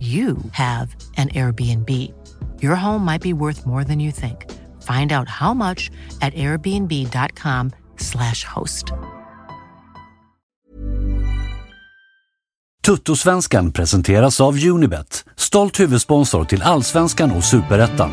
you have an Airbnb. Your home might be worth more than you think. Find out how much at airbnb.com/slash host. Tuttosvenskan presenteras av Unibet, stolt huvudsponsor till Allsvenskan och Superettan.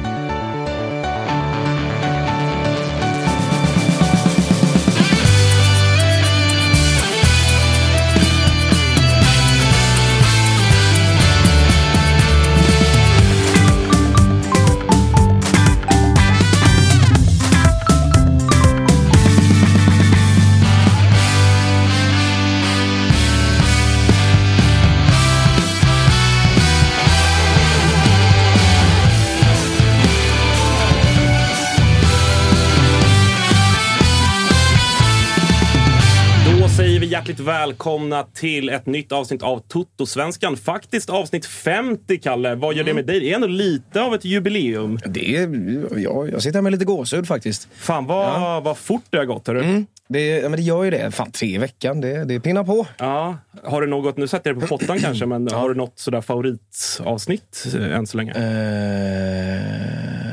Välkomna till ett nytt avsnitt av Toto-svenskan. Faktiskt avsnitt 50, Kalle. Vad gör det med dig? Det är ändå lite av ett jubileum. Det är, ja, jag sitter här med lite gåshud faktiskt. Fan, vad, vad fort det har gått. Hörru. Det, ja, men det gör ju det. Fan, tre i veckan, det, det pinnar på. Ja. Har du något, nu sätter jag dig på pottan kanske, men har du något sådär favoritavsnitt eh, än så länge? Uh,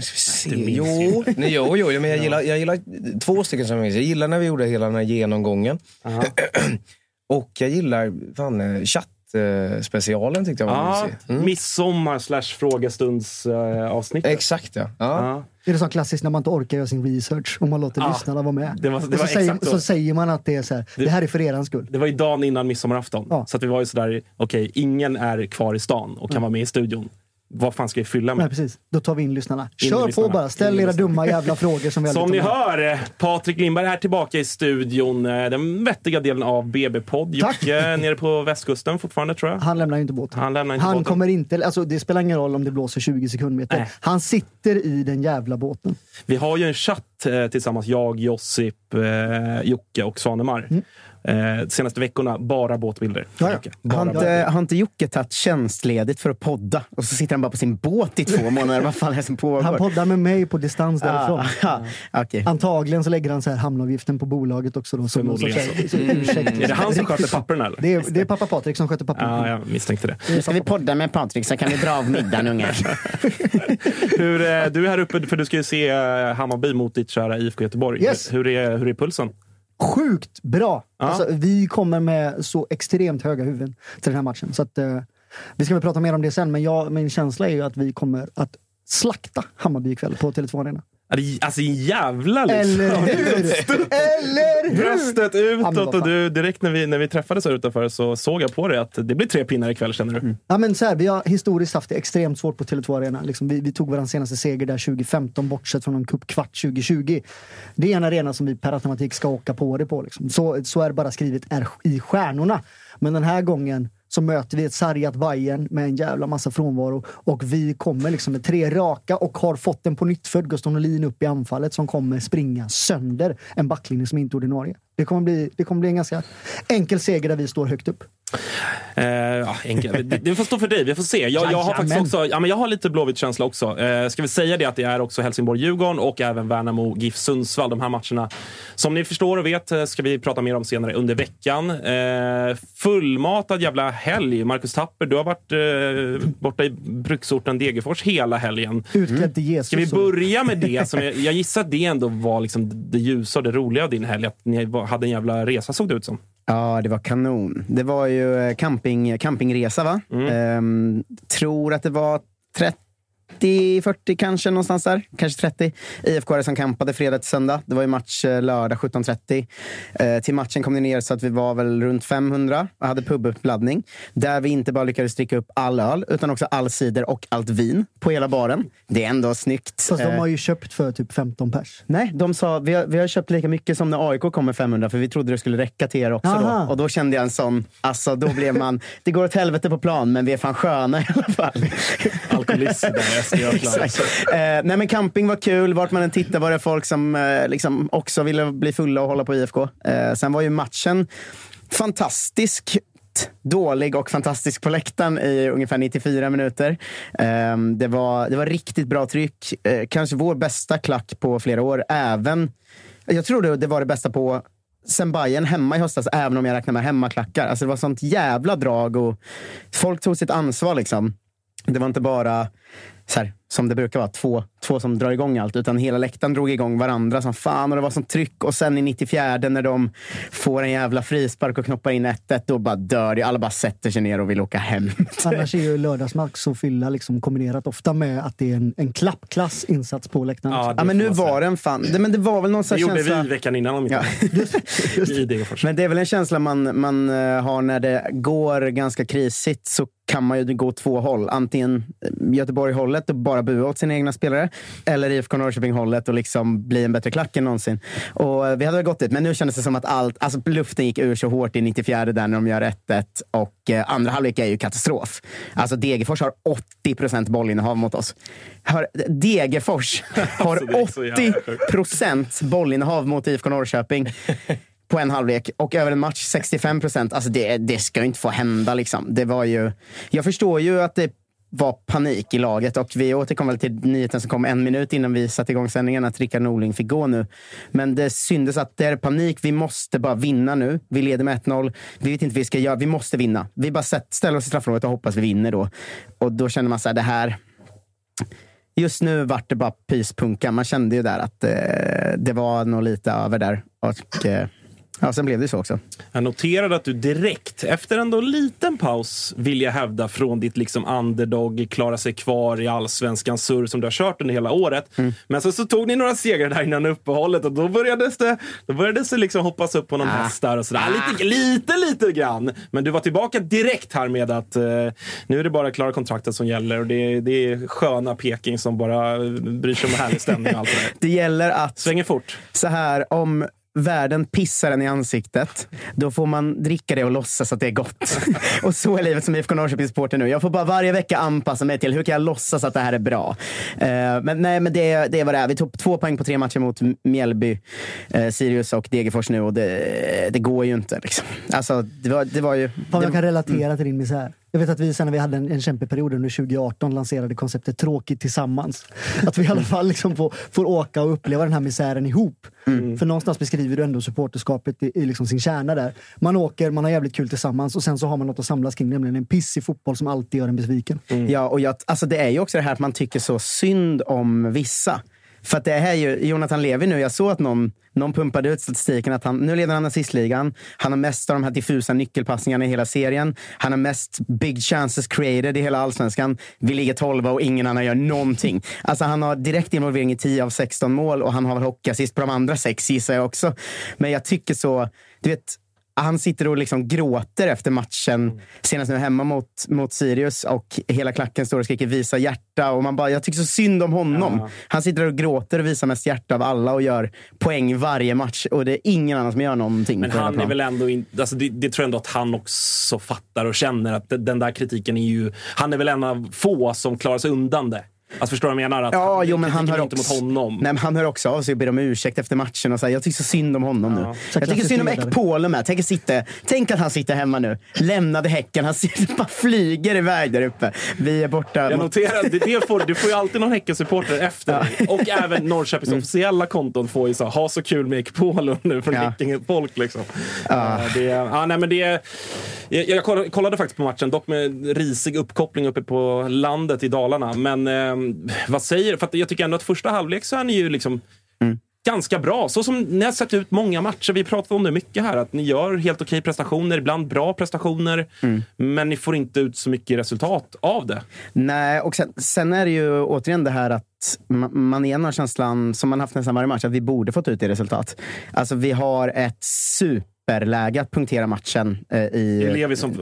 ska vi se. Det minns Jo, nej, jo, jo, men jag gillar, jag gillar två stycken som jag minns. Jag gillar när vi gjorde hela den här genomgången. Och jag gillar fan, eh, chattspecialen tyckte jag var Ja, mysig. Mm. midsommar slash frågestundsavsnitt. Exakt ja. ja. ja. Är det så klassiskt när man inte orkar göra sin research och man låter Ja, lyssnarna vara med? det var- det Och så, var säger, så. så säger man att det är så här, det, här är för eran skull. Det var ju dagen innan midsommarafton. Ja. Så att vi var ju sådär, okej, ingen är kvar i stan och kan vara med i studion. Vad fan ska vi fylla med? Nej, precis. Då tar vi in lyssnarna. In Kör lyssnarna. på bara. Ställ era dumma jävla frågor som vi Som ni hör, Patrik Lindberg är tillbaka i studion. eh, Den vettiga delen av BB-podd. Jocke nere på västkusten fortfarande tror jag. Han lämnar ju inte båten. Han lämnar inte Han båten. kommer inte, alltså det spelar ingen roll om det blåser 20 sekundmeter. Nej. Han sitter i den jävla båten. Vi har ju en chatt eh, tillsammans, jag, Josip, eh, Jocke och Svanemar. Eh, senaste veckorna, bara båtbilder. Ja, ja. Har inte, båtbilder. har inte Jocke tagit tjänstledigt för att podda? Och så sitter han bara på sin båt i två månader. Vad fan är det som pågår? Han poddar med mig på distans därifrån. Ah, ah, okej. Antagligen så lägger han så här hamnavgiften på bolaget också. Då, som så. Så, ursäkt. Är det han som sköter papperna eller? Det är, det är pappa Patrik som sköter papperna. Ja, jag misstänkte det. Nu ska vi podda med Patrik så kan vi dra av middagen ungar. Hur, eh, du är här uppe för du ska ju se eh, Hammarby mot ditt kära IFK Göteborg. Yes. Hur, är, hur är pulsen? Sjukt bra! Ja. Alltså, vi kommer med så extremt höga huvuden till den här matchen. Så att, eh, vi ska väl prata mer om det sen, men jag, min känsla är ju att vi kommer att slakta Hammarby ikväll på Tele2 Arena. Det- Alltså en jävla liksom. Eller hur? Eller hur? Bröstet utåt och du, direkt när vi, när vi träffades här utanför så såg jag på dig att det blir tre pinnar ikväll känner du. Ja, men så här, vi har historiskt haft det extremt svårt på Tele2 Arena. Liksom, vi, vi tog vår senaste seger där 2015, bortsett från en cupkvart 2020. Det är en arena som vi per automatik ska åka på det på. Liksom. Så, så är det bara skrivet är, i stjärnorna. Men den här gången så möter vi ett sargat Bayern med en jävla massa frånvaro och vi kommer liksom med tre raka och har fått en på nyttfödd Gustav Norlin upp i anfallet som kommer springa sönder en backlinje som inte är ordinarie. Det kommer bli, det kommer bli en ganska enkel seger där vi står högt upp. Eh, ja, enkel. Det, det får stå för dig, vi får se. Jag, jag har faktiskt också, ja, men jag har lite Blåvitt-känsla också. Eh, ska vi säga det att det är också Helsingborg-Djurgården och även Värnamo GIF Sundsvall. De här matcherna som ni förstår och vet eh, ska vi prata mer om senare under veckan. Eh, fullmatad jävla helg. Marcus Tapper, du har varit eh, borta i bruksorten Degerfors hela helgen. Utklädd till Jesus. Ska vi börja med det? Som jag, jag gissar att det ändå var liksom det ljusa och det roliga av din helg. Att ni var- hade en jävla resa såg det ut som. Ja, det var kanon. Det var ju eh, camping, campingresa, va? Ehm, tror att det var 30, 40 kanske, någonstans där. Kanske 30. IFK som campade fredag till söndag. Det var ju match eh, lördag 17.30. Eh, till matchen kom det ner så att vi var väl runt 500 och hade pubuppladdning. Där vi inte bara lyckades dricka upp all öl, utan också all cider och allt vin på hela baren. Det är ändå snyggt. Fast de Eh, har ju köpt för typ 15 pers. Nej, de sa vi har, vi har köpt lika mycket som när AIK kom med 500 för vi trodde det skulle räcka till er också. Aha. Då. Och då kände jag en sån, alltså då blev man, det går åt helvete på plan men vi är fan sköna i alla fall. Alkoholister Eh, nej men camping var kul, vart man än tittade var det folk som eh, liksom också ville bli fulla och hålla på IFK. Eh, sen var ju matchen fantastisk dålig och fantastisk på läktaren i ungefär 94 minuter. Eh, det, var, det var riktigt bra tryck. Eh, kanske vår bästa klack på flera år. Även, jag tror det, det var det bästa på sen Bayern hemma i höstas, även om jag räknar med hemmaklackar. Alltså det var sånt jävla drag och folk tog sitt ansvar. liksom. Det var inte bara så här, som det brukar vara, två, två som drar igång allt. Utan hela läktaren drog igång varandra som fan och det var sånt tryck. Och sen i 94 när de får en jävla frispark och knoppar in 1-1, då bara dör det. Alla bara sätter sig ner och vill åka hem. Annars är ju lördagsmatch och fylla liksom kombinerat ofta med att det är en, en klappklass insats på läktaren. Ja, ja, men nu var det en fan. Det, men det var väl någon sån Det gjorde känsla... vi veckan innan om inte Ja. i Degerfors. Men det är väl en känsla man, man eh, har när det går ganska krisigt så kan man ju gå två håll. Antingen Göteborg-hållet och bara bua åt sina egna spelare. Eller IFK Norrköping-hållet och liksom bli en bättre klack än någonsin. Och eh, vi hade väl gått dit, men nu kändes det som att allt, alltså luften gick ur så hårt i 94 där när de gör 1-1. Och eh, andra halvlek är ju katastrof. Alltså Degerfors har 80 procent bollinnehav mot oss. Hör, Degerfors har Alltså, jävla 80 procent bollinnehav mot IFK Norrköping på en halvlek och över en match 65 procent. Alltså det, det ska ju inte få hända. Liksom. Det var ju, jag förstår ju att det var panik i laget och vi återkom väl till nyheten som kom en minut innan vi satte igång sändningen att Rickard Norling fick gå nu. Men det syntes att det är panik. Vi måste bara vinna nu. Vi leder med 1-0. Vi vet inte vad vi ska göra. Vi måste vinna. Vi bara ställer oss i straffområdet och hoppas vi vinner då. Och då känner man så här, det här Just nu vart det bara pyspunka. Man kände ju där att eh, det var nog lite över där. Och, eh, ja, sen blev det så också. Jag noterade att du direkt, efter en liten paus, vill jag hävda från ditt liksom underdog, klara sig kvar i allsvenskan surr som du har kört under hela året. Mm. Men så, så tog ni några segrar där innan uppehållet och då började det, då började det liksom hoppas upp på någon Ah. häst där och sådär. Lite, lite, lite grann. Men du var tillbaka direkt här med att eh, nu är det bara klara kontraktet som gäller och det, det är sköna Peking som bara bryr sig om härlig stämning och allt det där. Det gäller att Svänger fort. så här, om världen pissar en i ansiktet, då får man dricka det och låtsas att det är gott. och så är livet som IFK Norrköping-supporter nu. Jag får bara varje vecka anpassa mig till hur kan jag låtsas att det här är bra. Eh, men nej, men det, det är vad det är. Vi tog två poäng på tre matcher mot Mjällby, eh, Sirius och Degerfors nu och det, det går ju inte. Liksom. Alltså, det, var, det var ju... Fan, jag kan relatera till din misär. Jag vet att vi sen när vi hade en, en kämpeperiod under 2018 lanserade konceptet tråkigt tillsammans. Att vi i alla fall liksom får, får åka och uppleva den här misären ihop. För någonstans beskriver du ändå supporterskapet i, i liksom sin kärna där. Man åker, man har jävligt kul tillsammans och sen så har man något att samlas kring, nämligen en pissig fotboll som alltid gör en besviken. Ja, och jag, alltså det är ju också det här att man tycker så synd om vissa. För att det är ju Jonathan Levi nu, jag såg att någon, någon pumpade ut statistiken att han, nu leder han assistligan. Han har mest av de här diffusa nyckelpassningarna i hela serien. Han har mest big chances created i hela allsvenskan. Vi ligger 12 och ingen annan gör någonting. Alltså han har direkt involvering i 10 av 16 mål och han har väl hockeyassist på de andra sex gissar jag också. Men jag tycker så, du vet, han sitter och liksom gråter efter matchen. Senast nu hemma mot, mot Sirius och hela klacken står och skriker visa hjärta. Och man bara, jag tycker så synd om honom. Ja. Han sitter och gråter och visar mest hjärta av alla och gör poäng varje match. Och det är ingen annan som gör någonting. Men han är väl ändå in, alltså det, det tror jag ändå att han också fattar och känner att den där kritiken är ju... Han är väl en av få som klarar sig undan det. Alltså förstår du vad jag menar? Att Ja, jo, men han hör, inte också, mot honom. Nej, men han hör också av sig och ber om ursäkt efter matchen. och säger Jag tycker så synd om honom nu. Så Jag tycker synd om Ekpolen med. Tänk, att sitta, tänk att han sitter hemma nu. Lämnade Häcken. Han sitter, bara flyger iväg där uppe. Vi är borta. Jag noterar att det, det får, du får ju alltid någon Häckensupporter efter dig. Och även Norrköpings officiella konton får ju så ha så kul med Ekpolo nu från Ja. Häckenfolk. Liksom. Uh, det, ja, nej, men det, jag, jag kollade, kollade faktiskt på matchen, dock med risig uppkoppling uppe på landet i Dalarna. Men eh, vad säger För att jag tycker ändå att första halvlek så är ni ju liksom ganska bra. Så som ni har sett ut många matcher. Vi pratar om det mycket här. Att ni gör helt okej prestationer, ibland bra prestationer. Men ni får inte ut så mycket resultat av det. Nej, och sen, sen är det ju återigen det här att ma- man igen har känslan, som man haft nästan varje match, att vi borde fått ut det resultat. Alltså vi har ett superläge att punktera matchen eh, i... Det är Levi som eh,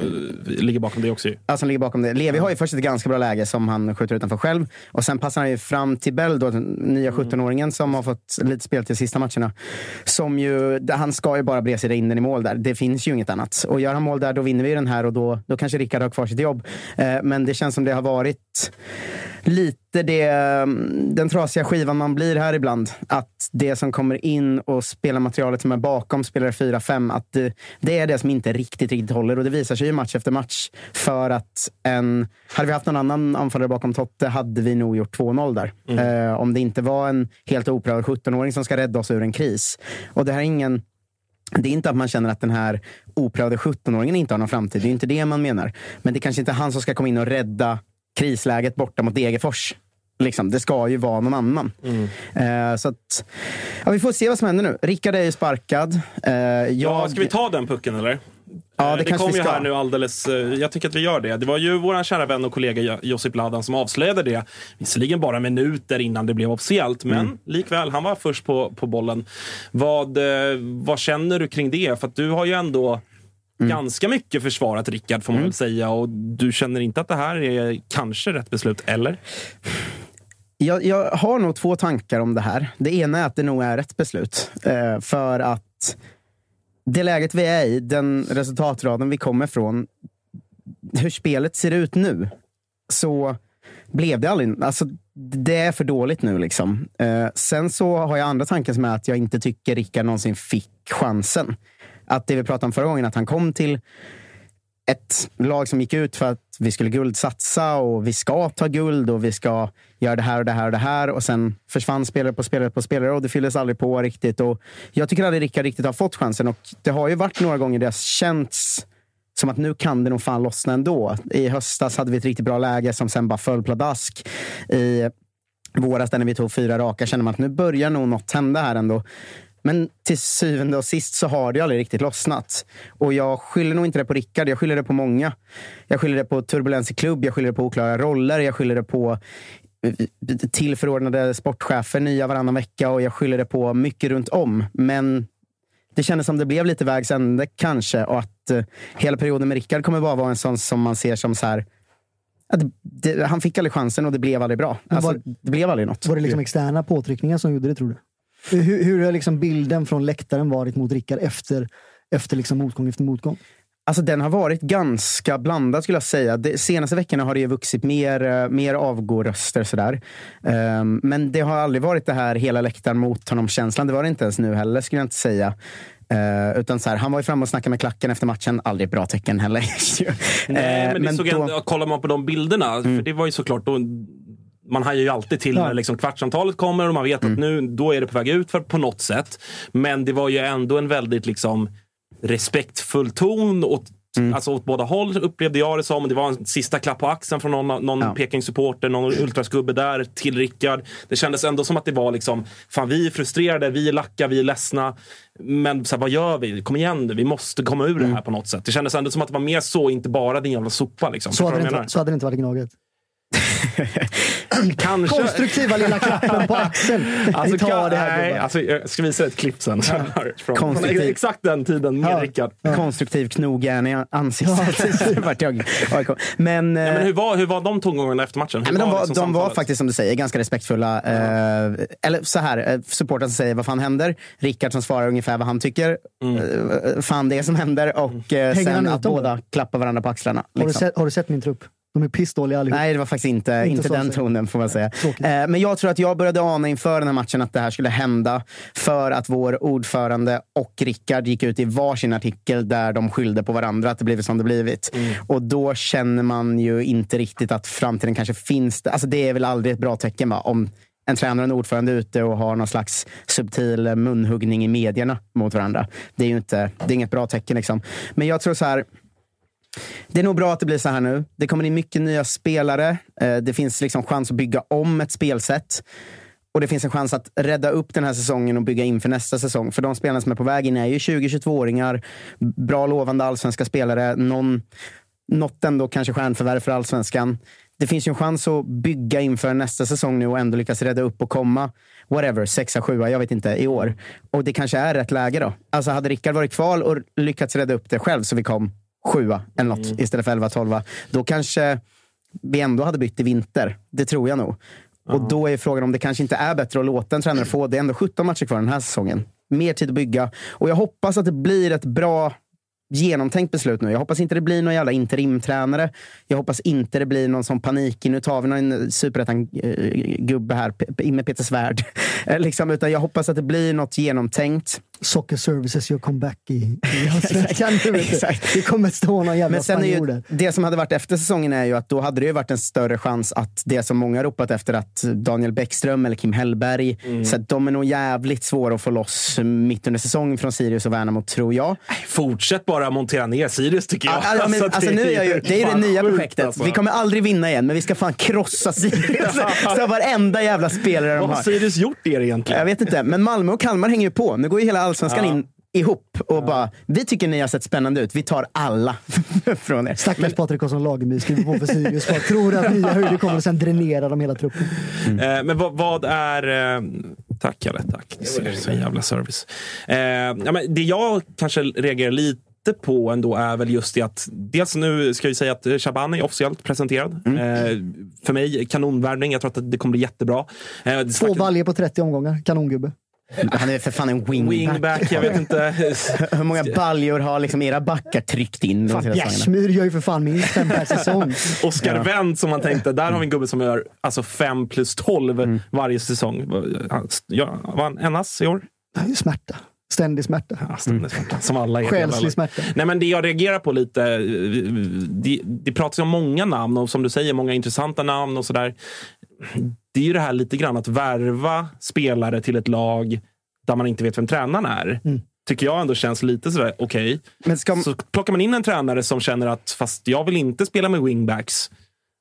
ligger bakom det också. ju. Ja, som ligger bakom det. Levi har ju först ett ganska bra läge som han skjuter utanför själv. Och sen passar han ju fram till Bell, då, den nya 17-åringen som har fått lite spel till sista matcherna. Som ju, han ska ju bara bredsida in den i mål där. Det finns ju inget annat. Och gör han mål där, då vinner vi den här och då, då kanske Rickard har kvar sitt jobb. Eh, men det känns som det har varit lite det, mm, den trasiga skivan man blir här ibland. Att det som kommer in och spelar materialet som är bakom spelare 4-5, att det, det är det som inte riktigt, riktigt håller. Och det visar sig ju match efter match. För att en, hade vi haft någon annan anfallare bakom Totte hade vi nog gjort 2-0 där. Eh, om det inte var en helt oprövad 17-åring som ska rädda oss ur en kris. Och det här är ingen det är inte att man känner att den här oprövade 17-åringen inte har någon framtid. Det är inte det man menar. Men det är kanske inte är han som ska komma in och rädda krisläget borta mot Degerfors. Liksom, det ska ju vara någon annan. Eh, så att, ja, vi får se vad som händer nu. Rickard är ju sparkad. Eh, jag, Ja, ska vi ta den pucken eller? Ja, Eh, det det kom ju här nu alldeles... eh, Jag tycker att vi gör det. Det var ju vår kära vän och kollega Jo- Josip Ladan som avslöjade det. Visserligen bara minuter innan det blev officiellt, men Mm. likväl, han var först på, på bollen. Vad, eh, vad känner du kring det? För att du har ju ändå Mm. ganska mycket försvarat Rickard, får man väl säga. Och du känner inte att det här är kanske rätt beslut, eller? Jag, jag har nog två tankar om det här. Det ena är att det nog är rätt beslut. Eh, för att det läget vi är i, den resultatraden vi kommer från, hur spelet ser ut nu, så blev det aldrig... Alltså, det är för dåligt nu. liksom. Eh, sen så har jag andra tankar som är att jag inte tycker Rickard någonsin fick chansen. Att det vi pratade om förra gången, att han kom till ett lag som gick ut för att vi skulle guldsatsa och vi ska ta guld och vi ska göra det här och det här och det här. Och sen försvann spelare på spelare på spelare och det fylldes aldrig på riktigt. Och jag tycker aldrig Rickard riktigt har fått chansen. Och det har ju varit några gånger det har känts som att nu kan det nog fan lossna ändå. I höstas hade vi ett riktigt bra läge som sen bara föll pladask. I våras när vi tog fyra raka kände man att nu börjar nog något hända här ändå. Men till syvende och sist så har det aldrig riktigt lossnat. Och jag skyller nog inte det på Rickard, jag skyller det på många. Jag skyller det på turbulens i klubb, jag skyller det på oklara roller, jag skyller det på eh, tillförordnade sportchefer nya varannan vecka och jag skyller det på mycket runt om. Men det kändes som det blev lite vägs ände kanske och att eh, hela perioden med Rickard kommer bara vara en sån som man ser som så här att det, han fick aldrig chansen och det blev aldrig bra. Alltså, var- det blev aldrig något. Var det liksom externa påtryckningar som gjorde det, tror du? Hur, hur har liksom bilden från läktaren varit mot Rickard efter, efter liksom motgång efter motgång? Alltså den har varit ganska blandad skulle jag säga. De senaste veckorna har det ju vuxit mer, eh, mer avgåröster sådär. Um, men det har aldrig varit det här hela läktaren mot honom-känslan. Det var det inte ens nu heller skulle jag inte säga. Uh, utan så här, han var ju framme och snackade med klacken efter matchen. Aldrig ett bra tecken heller. Nej, Eh, men, det såg då- ändå, kollar man på de bilderna, för det var ju såklart då, man hajar ju alltid till Ja. när liksom kvartsamtalet kommer och man vet att nu då är det på väg ut för, på något sätt. Men det var ju ändå en väldigt liksom respektfull ton åt, alltså åt båda håll upplevde jag det som. Det var en sista klapp på axeln från någon, någon Ja. Peking-supporter, någon ultraskubbe där till Rickard. Det kändes ändå som att det var liksom, fan vi är frustrerade, vi är lacka, vi är ledsna. Men så här, vad gör vi? Kom igen vi måste komma ur det här på något sätt. Det kändes ändå som att det var mer så, inte bara din jävla sopa. Liksom. Så hade, inte, så hade det inte varit Gnaget. Kanske... Konstruktiva lilla klappen på axeln. Alltså, Vi tar det här nej, alltså, jag ska visa ett klipp sen. Ja. Från, från Konstruktiv. exakt den tiden med Ja. Rickard. Konstruktiv knogjärn i ansiktet. AIK. Men, eh, men hur, var, hur var de tongångarna efter matchen? Hur Nej, men de var, liksom de var faktiskt, som du säger, ganska respektfulla. Eh, eller så här, eh, supportern som säger vad fan händer. Rickard som svarar ungefär vad han tycker. Eh, fan det är som händer. Och eh, sen att båda klappar varandra på axlarna. Har, du liksom. sett, har du sett min trupp? De är pissdåliga allihop. Nej, det var faktiskt inte, Inte inte, den tonen får man säga. Tråkigt. Eh, men jag tror att jag började ana inför den här matchen att det här skulle hända. För att vår ordförande och Rickard gick ut i varsin artikel där de skyllde på varandra att det blivit som det blivit. Och då känner man ju inte riktigt att framtiden kanske finns. Alltså det är väl aldrig ett bra tecken va? om en tränare och en ordförande är ute och har någon slags subtil munhuggning i medierna mot varandra. Det är ju inte, det är inget bra tecken. Liksom. Men jag tror så här, det är nog bra att det blir så här nu. Det kommer in mycket nya spelare. Eh, det finns liksom chans att bygga om ett spelsätt. Och det finns en chans att rädda upp den här säsongen och bygga in för nästa säsong. För de spelarna som är på väg in är ju 20-22-åringar. Bra lovande allsvenska spelare. Någon, något ändå kanske stjärnförvärv för allsvenskan. Det finns ju en chans att bygga inför nästa säsong nu och ändå lyckas rädda upp och komma, whatever, sexa, sjua, jag vet inte, i år. Och det kanske är rätt läge då. Alltså hade Rickard varit kvar och lyckats rädda upp det själv så vi kom sjua eller något istället för elva, tolva. Då kanske vi ändå hade bytt i vinter. Det tror jag nog. Och då är frågan om det kanske inte är bättre att låta en tränare få, det är ändå 17 matcher kvar den här säsongen. Mer tid att bygga. Och jag hoppas att det blir ett bra genomtänkt beslut nu. Jag hoppas inte det blir någon jävla interimtränare. Jag hoppas inte det blir någon sån panik. Nu tar vi någon superettan-gubbe här, P- in med Peter Svärd. Eh, liksom, utan jag hoppas att det blir något genomtänkt. Soccer Services gör comeback i, i Allsvenskan. nu. Det kommer stå någon jävla Men sen är spanjor ju, det som hade varit efter säsongen är ju att då hade det ju varit en större chans att det som många ropat efter, att Daniel Bäckström eller Kim Hellberg, så att de är nog jävligt svåra att få loss mitt under säsongen från Sirius och Värnamo, tror jag. Fortsätt bara montera ner Sirius tycker jag. Ja, ja, men, alltså, nu är jag ju, det är det nya projektet. alltså. Vi kommer aldrig vinna igen, men vi ska fan krossa Sirius. så varenda jävla spelare de Vad har har. Sirius gjort er egentligen? Jag vet inte, men Malmö och Kalmar hänger ju på. Nu går ju hela allsvenskan Ja. in ihop och bara, vi tycker ni har sett spännande ut. Vi tar alla från er. Stackars Patrik Karlsson Lagemyr skriver på för Sirius. Tror att nya höjder kommer och sen dränera de hela truppen. Eh, men vad, vad är... Eh, tack Kalle, tack. Det är så jävla service. Eh, ja, men det jag kanske reagerar lite på ändå är väl just det att dels nu ska jag ju säga att eh, Shaban är officiellt presenterad. Eh, för mig kanonvärvning. Jag tror att det kommer bli jättebra. Eh, Två baljer på 30 omgångar. Kanongubbe. Han är för fan en wingback. Wingback, jag vet inte. Hur många baljor har liksom era backar tryckt in? Bjärsmyr gör ju för fan minst fem per säsong. Oskar Wendt som man tänkte, där har vi en gubbe som gör alltså 5 plus 12 varje säsong. Ja, var han NS i år? Det är ju smärta. Ständig smärta. Ja, ständig smärta. Som alla är. Själslig smärta. Nej, men det jag reagerar på lite, eh, det, det pratas ju om många namn och som du säger, många intressanta namn och sådär. Det är ju det här lite grann att värva spelare till ett lag där man inte vet vem tränaren är. Tycker jag ändå känns lite sådär, okej. Men ska, Så plockar man in en tränare som känner att fast jag vill inte spela med wingbacks.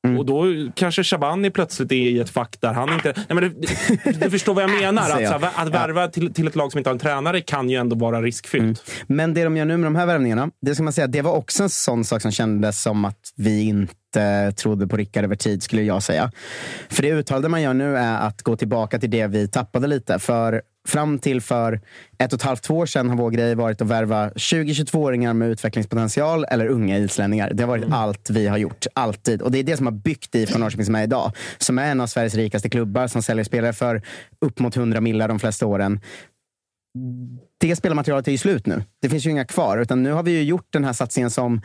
Mm. Och då kanske Shabani plötsligt är i ett fack där han inte... Nej, men du, du, förstår vad jag menar. Att, jag. här, att värva till, till ett lag som inte har en tränare kan ju ändå vara riskfyllt. men det de gör nu med de här värvningarna, det ska man säga, det var också en sån sak som kändes som att vi inte trodde på Rickard över tid, skulle jag säga. För det uttalade man gör nu är att gå tillbaka till det vi tappade lite. För fram till för ett och ett halvt, två år sedan har vår grej varit att värva 20-22-åringar med utvecklingspotential eller unga islänningar. Det har varit allt vi har gjort, alltid. Och det är det som har byggt IFK Norrköping som är idag. Som är en av Sveriges rikaste klubbar, som säljer spelare för upp mot 100 millar de flesta åren det spelarmaterialet är ju slut nu. Det finns ju inga kvar. Utan nu har vi ju gjort den här satsningen som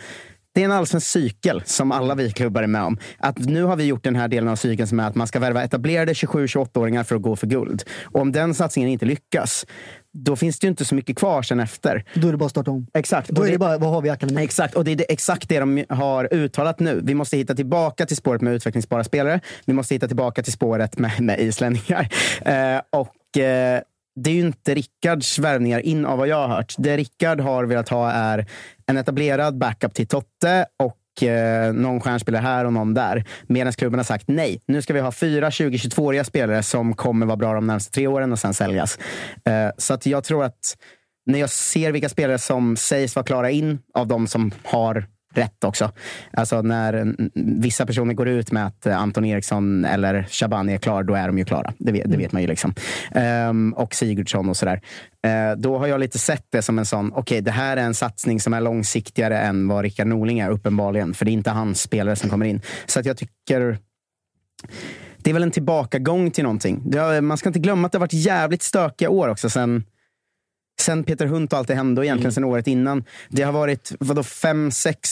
det är en allsvensk cykel som alla vi klubbar är med om. Att nu har vi gjort den här delen av cykeln som är att man ska värva etablerade 27-28-åringar för att gå för guld. Och om den satsningen inte lyckas, då finns det ju inte så mycket kvar sen efter. Då är det bara att starta om. Exakt. Då är det- det bara, vad har vi i akademin? Exakt, och det är det, exakt det de har uttalat nu. Vi måste hitta tillbaka till spåret med utvecklingsbara spelare. Vi måste hitta tillbaka till spåret med, med islänningar. Eh, och eh, det är ju inte Rickards värvningar in av vad jag har hört. Det Rickard har velat ha är en etablerad backup till Totte och eh, någon stjärnspelare här och någon där. Medan klubben har sagt nej. Nu ska vi ha fyra 20-22-åriga spelare som kommer vara bra de närmaste tre åren och sen säljas. Eh, så att jag tror att när jag ser vilka spelare som sägs vara klara in av de som har rätt också. Alltså när mm, vissa personer går ut med att Anton Eriksson eller Shabani är klar, då är de ju klara. Det vet, det vet man ju. liksom. Um, och Sigurdsson och sådär. Uh, då har jag lite sett det som en sån, okej, okay, det här är en satsning som är långsiktigare än vad Rickard Norling är, uppenbarligen. För det är inte hans spelare som kommer in. Så att jag tycker det är väl en tillbakagång till någonting. man ska inte glömma att det har varit jävligt stökiga år också sen, sen Peter Hunt och allt det hände och egentligen mm. sen året innan. Det har varit vadå, fem, sex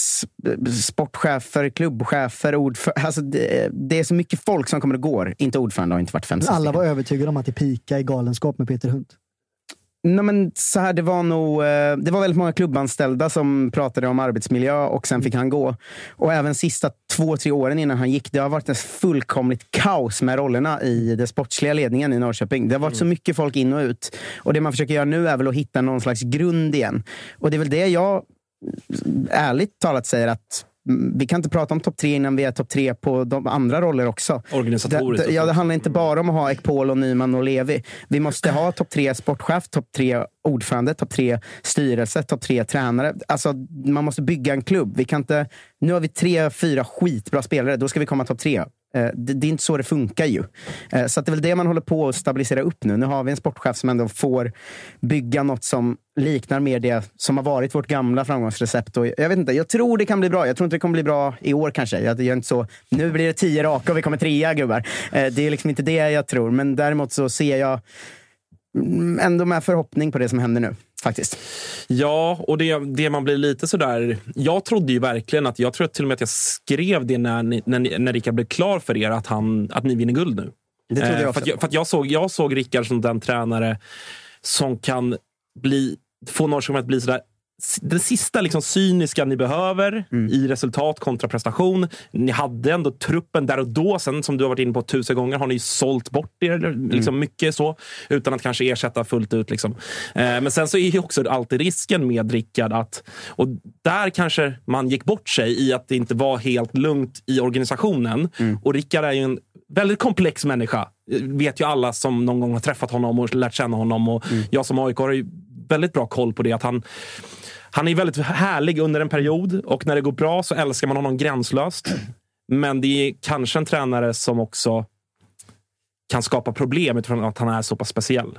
sportchefer, klubbchefer, ordförande. Alltså det, det, är så mycket folk som kommer och går. Inte ordförande har inte varit fem, sex Alla var övertygade om att det pika i galenskap med Peter Hunt. Nej, men så här, det, var nog, eh, det var väldigt många klubbanställda som pratade om arbetsmiljö och sen fick han gå. Och även sista två, tre åren innan han gick, det har varit ett fullkomligt kaos med rollerna i den sportsliga ledningen i Norrköping. Det har varit mm. så mycket folk in och ut. Och det man försöker göra nu är väl att hitta någon slags grund igen. Och det är väl det jag ärligt talat säger att vi kan inte prata om topp tre innan vi är topp tre på de andra roller också. Organisatoriskt. Det, ja, det handlar inte bara om att ha Ekpol, och Nyman och Levi. Vi måste ha topp tre sportchef, topp tre ordförande, topp tre styrelse, topp tre tränare. Alltså, man måste bygga en klubb. Vi kan inte, nu har vi tre, fyra skitbra spelare. Då ska vi komma topp tre. Eh, det, det, är inte så det funkar ju. Eh, så det är väl det man håller på att stabilisera upp nu. Nu har vi en sportchef som ändå får bygga något som liknar mer det som har varit vårt gamla framgångsrecept. Och jag vet inte, jag tror det kan bli bra. Jag tror inte det kommer bli bra i år kanske. Jag gör inte så, nu blir det tio raka och vi kommer trea gubbar. Eh, det är liksom inte det jag tror. Men däremot så ser jag mm, ändå med förhoppning på det som händer nu. Faktiskt. Ja, och det, det man blir lite sådär... Jag trodde ju verkligen att, jag tror till och med att jag skrev det när, när, när Rickard blev klar för er, att, han, att ni vinner guld nu. Det trodde jag också. Eh, för, att jag, för att jag, såg, jag såg Rickard som den tränare som kan bli, få Norrköping att bli sådär det sista liksom cyniska ni behöver mm. i resultat kontra prestation. Ni hade ändå truppen där och då. Sen som du har varit inne på tusen gånger har ni sålt bort er liksom mm. mycket så utan att kanske ersätta fullt ut. Liksom. Eh, men sen så är ju också alltid risken med Rickard att, och där kanske man gick bort sig i att det inte var helt lugnt i organisationen. Mm. Och Rickard är ju en väldigt komplex människa. vet ju alla som någon gång har träffat honom och lärt känna honom. Och mm. Jag som AIK har ju väldigt bra koll på det. Att han, han är väldigt härlig under en period och när det går bra så älskar man honom gränslöst. Men det är kanske en tränare som också kan skapa problem utifrån att han är så pass speciell.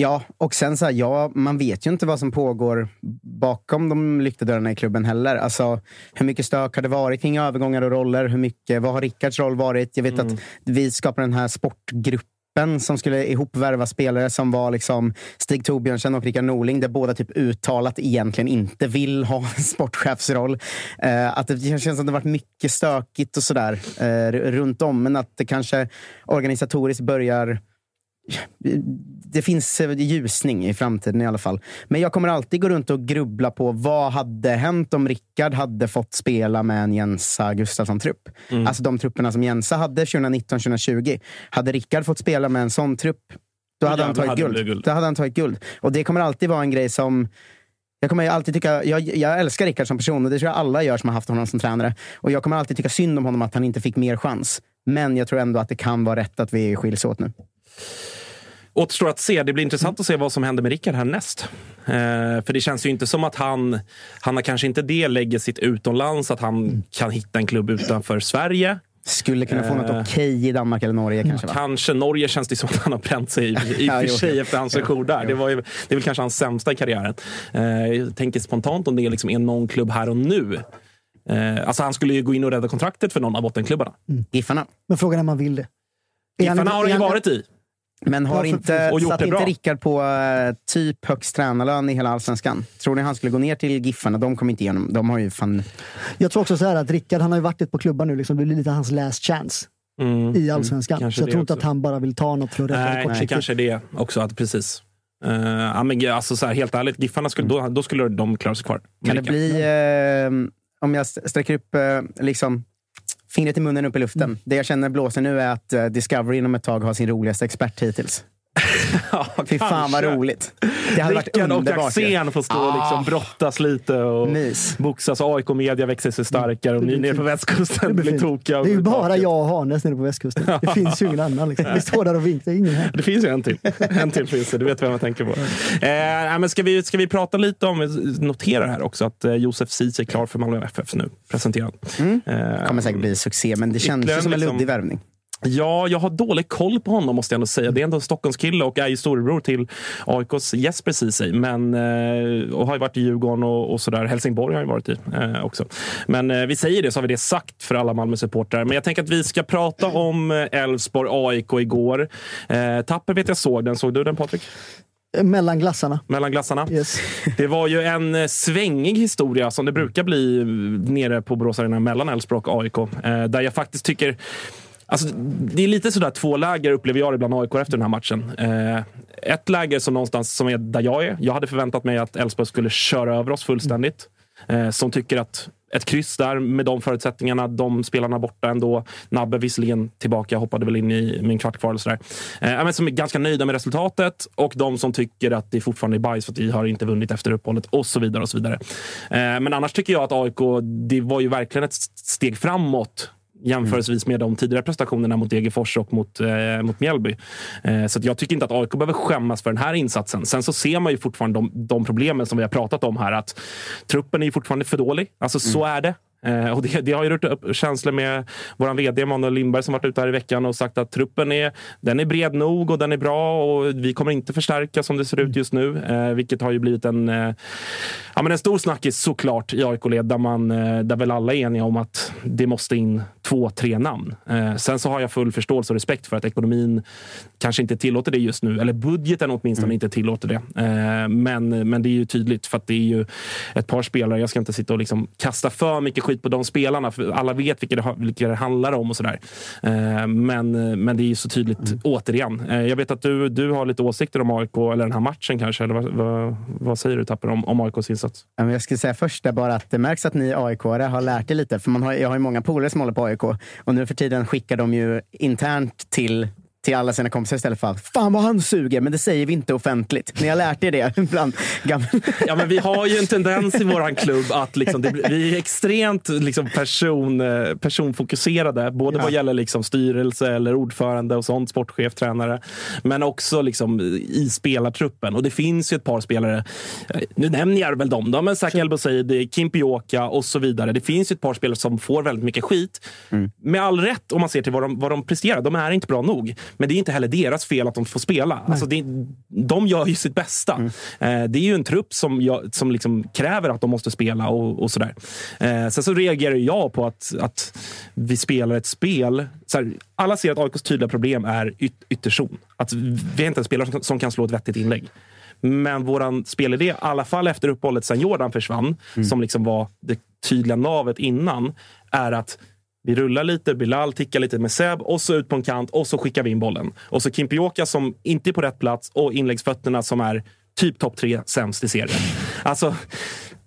Ja, och sen så här, ja, man vet ju inte vad som pågår bakom de lyckta dörrarna i klubben heller. Alltså, hur mycket stök har det varit kring övergångar och roller? Hur mycket, vad har Rickards roll varit? Jag vet mm. att vi skapar den här sportgruppen truppen som skulle ihopvärva spelare som var liksom Stig Torbjörnsen och Rickard Norling, där båda typ uttalat egentligen inte vill ha en sportchefsroll. Eh, att det känns som att det varit mycket stökigt och sådär eh, runt om, men att det kanske organisatoriskt börjar det finns ljusning i framtiden i alla fall. Men jag kommer alltid gå runt och grubbla på vad hade hänt om Rickard hade fått spela med en Jensa Gustafsson-trupp. Mm. Alltså de trupperna som Jensa hade 2019-2020. Hade Rickard fått spela med en sån trupp, då hade, han tagit hade guld. guld. Då hade han tagit guld. Och det kommer alltid vara en grej som jag kommer alltid tycka, jag, jag älskar Rickard som person och det tror jag alla gör som har haft honom som tränare. Och Jag kommer alltid tycka synd om honom att han inte fick mer chans. Men jag tror ändå att det kan vara rätt att vi skiljs åt nu. Återstår att se. Det blir intressant att se vad som händer med Rickard härnäst. Eh, för det känns ju inte som att han, han har kanske inte det lägger sitt utomlands, att han kan hitta en klubb utanför Sverige. Skulle kunna få något eh, okej okay i Danmark eller Norge kanske? Va? Kanske. Norge känns det som att han har bränt sig i, i och för sig efter hans sejour där. Det, var ju, det är väl kanske hans sämsta i karriären. Eh, jag tänker spontant om det liksom är någon klubb här och nu. Eh, alltså han skulle ju gå in och rädda kontraktet för någon av bottenklubbarna. Mm. Giffarna. Men frågan är om man vill det. Giffarna har han ju varit i. Men har inte, och satt inte Rickard på uh, typ högst tränarlön i hela allsvenskan? Tror ni han skulle gå ner till Giffarna? De kommer inte igenom. De har ju fan... Jag tror också så här att Rickard, han har ju varit ett på klubbar nu. Liksom, det blir lite hans last chance. Mm. i allsvenskan. Mm, så jag tror inte också. att han bara vill ta något för att rädda det kortsiktigt. Nej, kanske det också. Att, precis. Uh, ja, men, alltså, så här, helt ärligt, Giffarna skulle, då, då skulle de klara sig kvar. Kan det bli, uh, om jag sträcker upp uh, liksom, fingret i munnen upp i luften. Mm. Det jag känner blåser nu är att uh, Discovery inom ett tag har sin roligaste expert hittills. Fy fan vad roligt. Det hade varit Rickard och underbart. Axén får stå och Ah. liksom brottas lite och Mys. boxas. AIK media växer sig starkare och ni nere på västkusten Det blir tokiga. Det är ju bara jag och Hanes nere på västkusten. Det finns ju ingen annan. Liksom. Vi står där och vinkar, ingen här. Det finns ju en till. En till finns det. Du vet vem jag tänker på. Eh, men ska, vi, ska vi prata lite om, notera här också att eh, Josef Cees är klar för Malmö FF nu. Presenterad. Eh, kommer säkert bli succé, men det känns ju som en liksom- luddig värvning. Ja, jag har dålig koll på honom måste jag ändå säga. Det är ändå en Stockholmskille och är ju storebror till AIKs Jesper Ceesay. Men, eh, och har ju varit i Djurgården och, och sådär. Helsingborg har han ju varit i eh, också. Men eh, vi säger det så har vi det sagt för alla Malmö-supportrar. Men jag tänker att vi ska prata om eh, Elfsborg-AIK igår. Eh, Tapper vet jag såg den. Såg du den Patrik? Mellan glassarna. Mellan glassarna. Yes. Det var ju en eh, svängig historia som det brukar bli nere på Borås Arena mellan Elfsborg och AIK. Där jag faktiskt tycker Alltså, det är lite sådär två läger upplever jag ibland AIK efter den här matchen. Eh, ett läger som någonstans som är där jag är. Jag hade förväntat mig att Elfsborg skulle köra över oss fullständigt. Eh, som tycker att ett kryss där med de förutsättningarna, de spelarna borta ändå. Nabbe visserligen tillbaka, hoppade väl in i en kvart kvar. Och sådär. Eh, men som är ganska nöjda med resultatet och de som tycker att det fortfarande är bajs för att vi har inte vunnit efter uppehållet och så vidare. och så vidare. Eh, men annars tycker jag att AIK, det var ju verkligen ett steg framåt jämförelsevis med de tidigare prestationerna mot Degerfors och mot, eh, mot Mjällby. Eh, så jag tycker inte att AIK behöver skämmas för den här insatsen. Sen så ser man ju fortfarande de, de problemen som vi har pratat om här. Att truppen är fortfarande för dålig. Alltså så är det. Eh, och det, det har ju rört upp känslor med vår vd Emanuel Lindberg som varit ute här i veckan och sagt att truppen är, den är bred nog och den är bra och vi kommer inte förstärka som det ser ut just nu. Eh, vilket har ju blivit en, eh, ja, men en stor snackis såklart i AIK-led där, man, eh, där väl alla är eniga om att det måste in två, tre namn. Eh, sen så har jag full förståelse och respekt för att ekonomin kanske inte tillåter det just nu. Eller budgeten åtminstone inte tillåter det. Eh, men, men det är ju tydligt för att det är ju ett par spelare. Jag ska inte sitta och liksom kasta för mycket skit på de spelarna. För alla vet vilka det, vilka det handlar om och sådär. Eh, men, men det är ju så tydligt återigen. Eh, jag vet att du, du har lite åsikter om AIK eller den här matchen kanske. Eller vad, vad, vad säger du Tapper om, om AIKs insats? Jag skulle säga först bara att det märks att ni aik har lärt er lite. För man har, jag har ju många polare som håller på AIK och nu för tiden skickar de ju internt till till alla sina kompisar istället för att fan vad han suger, men det säger vi inte offentligt. Ni har lärt er det bland gamla... Ja, men vi har ju en tendens i vår klubb att liksom, det, vi är extremt liksom, person, eh, personfokuserade. Både vad gäller liksom, styrelse eller ordförande och sånt, sportchef, tränare. Men också liksom, i spelartruppen. Och det finns ju ett par spelare. eh, Nu nämner jag väl dem då, men Zach El Bouzidi, Kim Pioka och så vidare. Det finns ju ett par spelare som får väldigt mycket skit. Med all rätt om man ser till vad de, vad de presterar. De är inte bra nog. Men det är inte heller deras fel att de får spela. Alltså det, de gör ju sitt bästa. Eh, det är ju en trupp som, jag, som liksom kräver att de måste spela och, och sådär. Eh, sen så reagerar jag på att, att vi spelar ett spel. Här, alla ser att AIKs tydliga problem är yt, ytterzon. Att vi är inte en spelare som, som kan slå ett vettigt inlägg. Men våran spelidé, i alla fall efter uppehållet sen Jordan försvann, som liksom var det tydliga navet innan, är att vi rullar lite, Bilal tickar lite med Seb och så ut på en kant och så skickar vi in bollen. Och så Kim Pioka som inte är på rätt plats och inläggsfötterna som är typ topp tre sämst i serien. Alltså,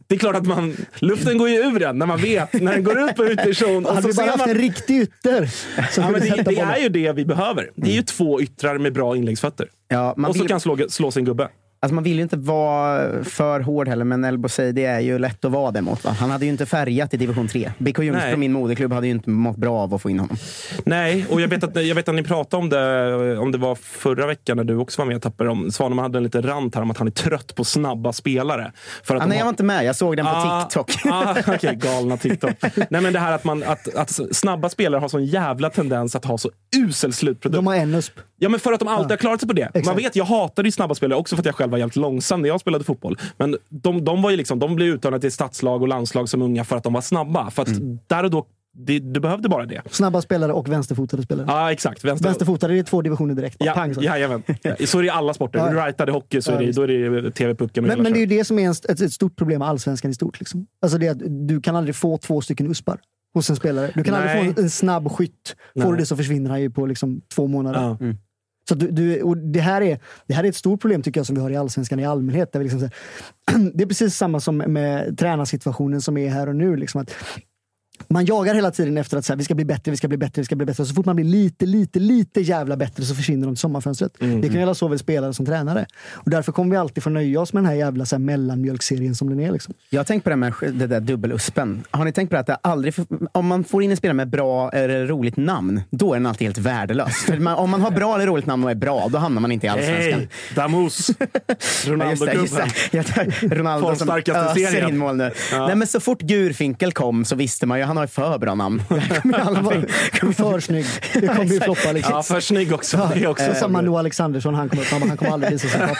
det är klart att man, luften går ju ur den när man vet, när den går ut på ytterzon. och Hade vi bara haft man- en riktig ytter Ja, men det, det är ju det vi behöver. Det är ju två yttrar med bra inläggsfötter. Ja, och så vill- kan slå, slå sin gubbe. Alltså man vill ju inte vara för hård heller, men El Bouzidi är ju lätt att vara det mot. Va? Han hade ju inte färgat i division 3. BK Ljungsbro, Nej. min moderklubb, hade ju inte mått bra av att få in honom. Nej, och jag vet att, jag vet att ni pratade om det, om det var förra veckan när du också var med Tapper. Om, Svanemar hade en liten rant här om att han är trött på snabba spelare. För att Ah, nej, har- jag var inte med. Jag såg den på Ah, TikTok. Ah, Okej, galna TikTok. Nej, men det här att, man, att, att snabba spelare har sån jävla tendens att ha så usel slutprodukt. De har en USP. Ja, men för att de alltid har klarat sig på det. Man exakt. vet, jag hatade ju snabba spelare också för att jag själv var jävligt långsam när jag spelade fotboll. Men de, de, var ju liksom, de blev uttagna till stadslag och landslag som unga för att de var snabba. För att där och då, det, du behövde bara det. Snabba spelare och vänsterfotade spelare. Ja, exakt. Vänster, Vänsterfotade, det är två divisioner direkt. Ja, Pang, så. jajamän. Ja, Så är det i alla sporter. Ja. Du rightade hockey så Ja, är det, då är det tv-pucken. Men, men det är ju det som är en, ett, ett stort problem med allsvenskan i stort. Liksom. Alltså det är att du kan aldrig få två stycken uspar hos en spelare. Du kan Nej. aldrig få en, en snabb skytt. Får Nej. du det så försvinner han ju på liksom två månader. Ja. Så du, du, och det, här är, det här är ett stort problem tycker jag som vi har i allsvenskan i allmänhet. Där vi liksom, det är precis samma som med tränarsituationen som är här och nu. Liksom att man jagar hela tiden efter att så här, vi ska bli bättre, vi ska bli bättre, vi ska bli bättre. Och så fort man blir lite, lite, lite jävla bättre så försvinner de till sommarfönstret. Det kan gälla såväl spelare som tränare. Och därför kommer vi alltid få nöja oss med den här jävla så här, mellanmjölkserien som den är. Liksom. Jag har tänkt på det med det där dubbeluspen. Har ni tänkt på det att det aldrig, om man får in en spelare med bra eller roligt namn, då är den alltid helt värdelös. För man, om man har bra eller roligt namn och är bra, då hamnar man inte i Allsvenskan. Hej! Damus! Ja, Ronaldo-gubben. Ja, Ronaldo som öser in mål nu. Nej, men så fort Gurfinkel kom så visste man ju han har ju för bra namn. För snygg. Det kommer ju floppa. Liksom. Ja, för snygg också. Det är också Så samma Noah Alexandersson, han kommer, han kommer aldrig visa sig.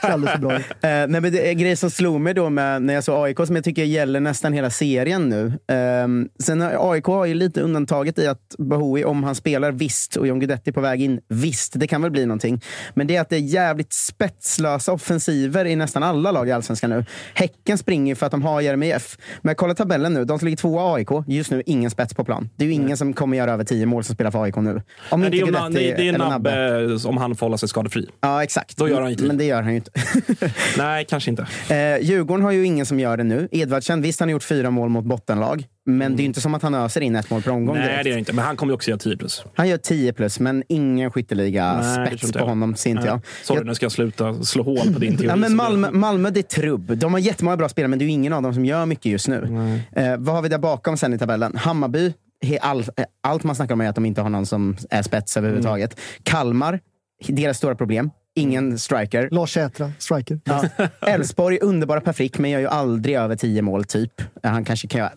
Alldeles för bra. Eh, nej, men det är grejer som slog mig då med, när jag såg AIK, som jag tycker gäller nästan hela serien nu. Um, sen AIK har ju lite undantaget i att Bahoui, om han spelar, visst, och John Guidetti på väg in, visst, det kan väl bli någonting. Men det är att det är jävligt spetslösa offensiver i nästan alla lag i Allsvenskan nu. Häcken springer för att de har Jeremejeff. Men kolla tabellen nu, de som ligger tvåa AIK, just nu ingen spets på plan. Det är ju ingen som kommer göra över tio mål som spelar för AIK nu. Om Men det är, om, Guidetti det är eller Nabbe om han får hålla sig skadefri. Ja, exakt. Då gör han ju. Men det gör han ju inte. Nej, kanske inte. Eh, Djurgården har ju ingen som gör det nu. Edvardsen, visst han har gjort fyra mål mot bottenlag. Men det är ju inte som att han öser in ett mål per omgång Nej, direkt. det är det inte. Men han kommer också göra 10 plus. Han gör 10 plus, men ingen skytteliga-spets på honom, ser inte jag. Sorry, jag nu ska jag sluta slå hål på din teori. Ja, men Malmö, Malmö, det är trubb. De har jättemånga bra spelare, men det är ingen av dem som gör mycket just nu. Eh, vad har vi där bakom sen i tabellen? Hammarby, all, eh, allt man snackar om är att de inte har någon som är spets överhuvudtaget. Mm. Kalmar, deras stora problem. Ingen striker. Lars Sätra, striker. Ja. Elfsborg, underbara Per Frick, men gör ju aldrig över 10 mål typ. Han kanske kan göra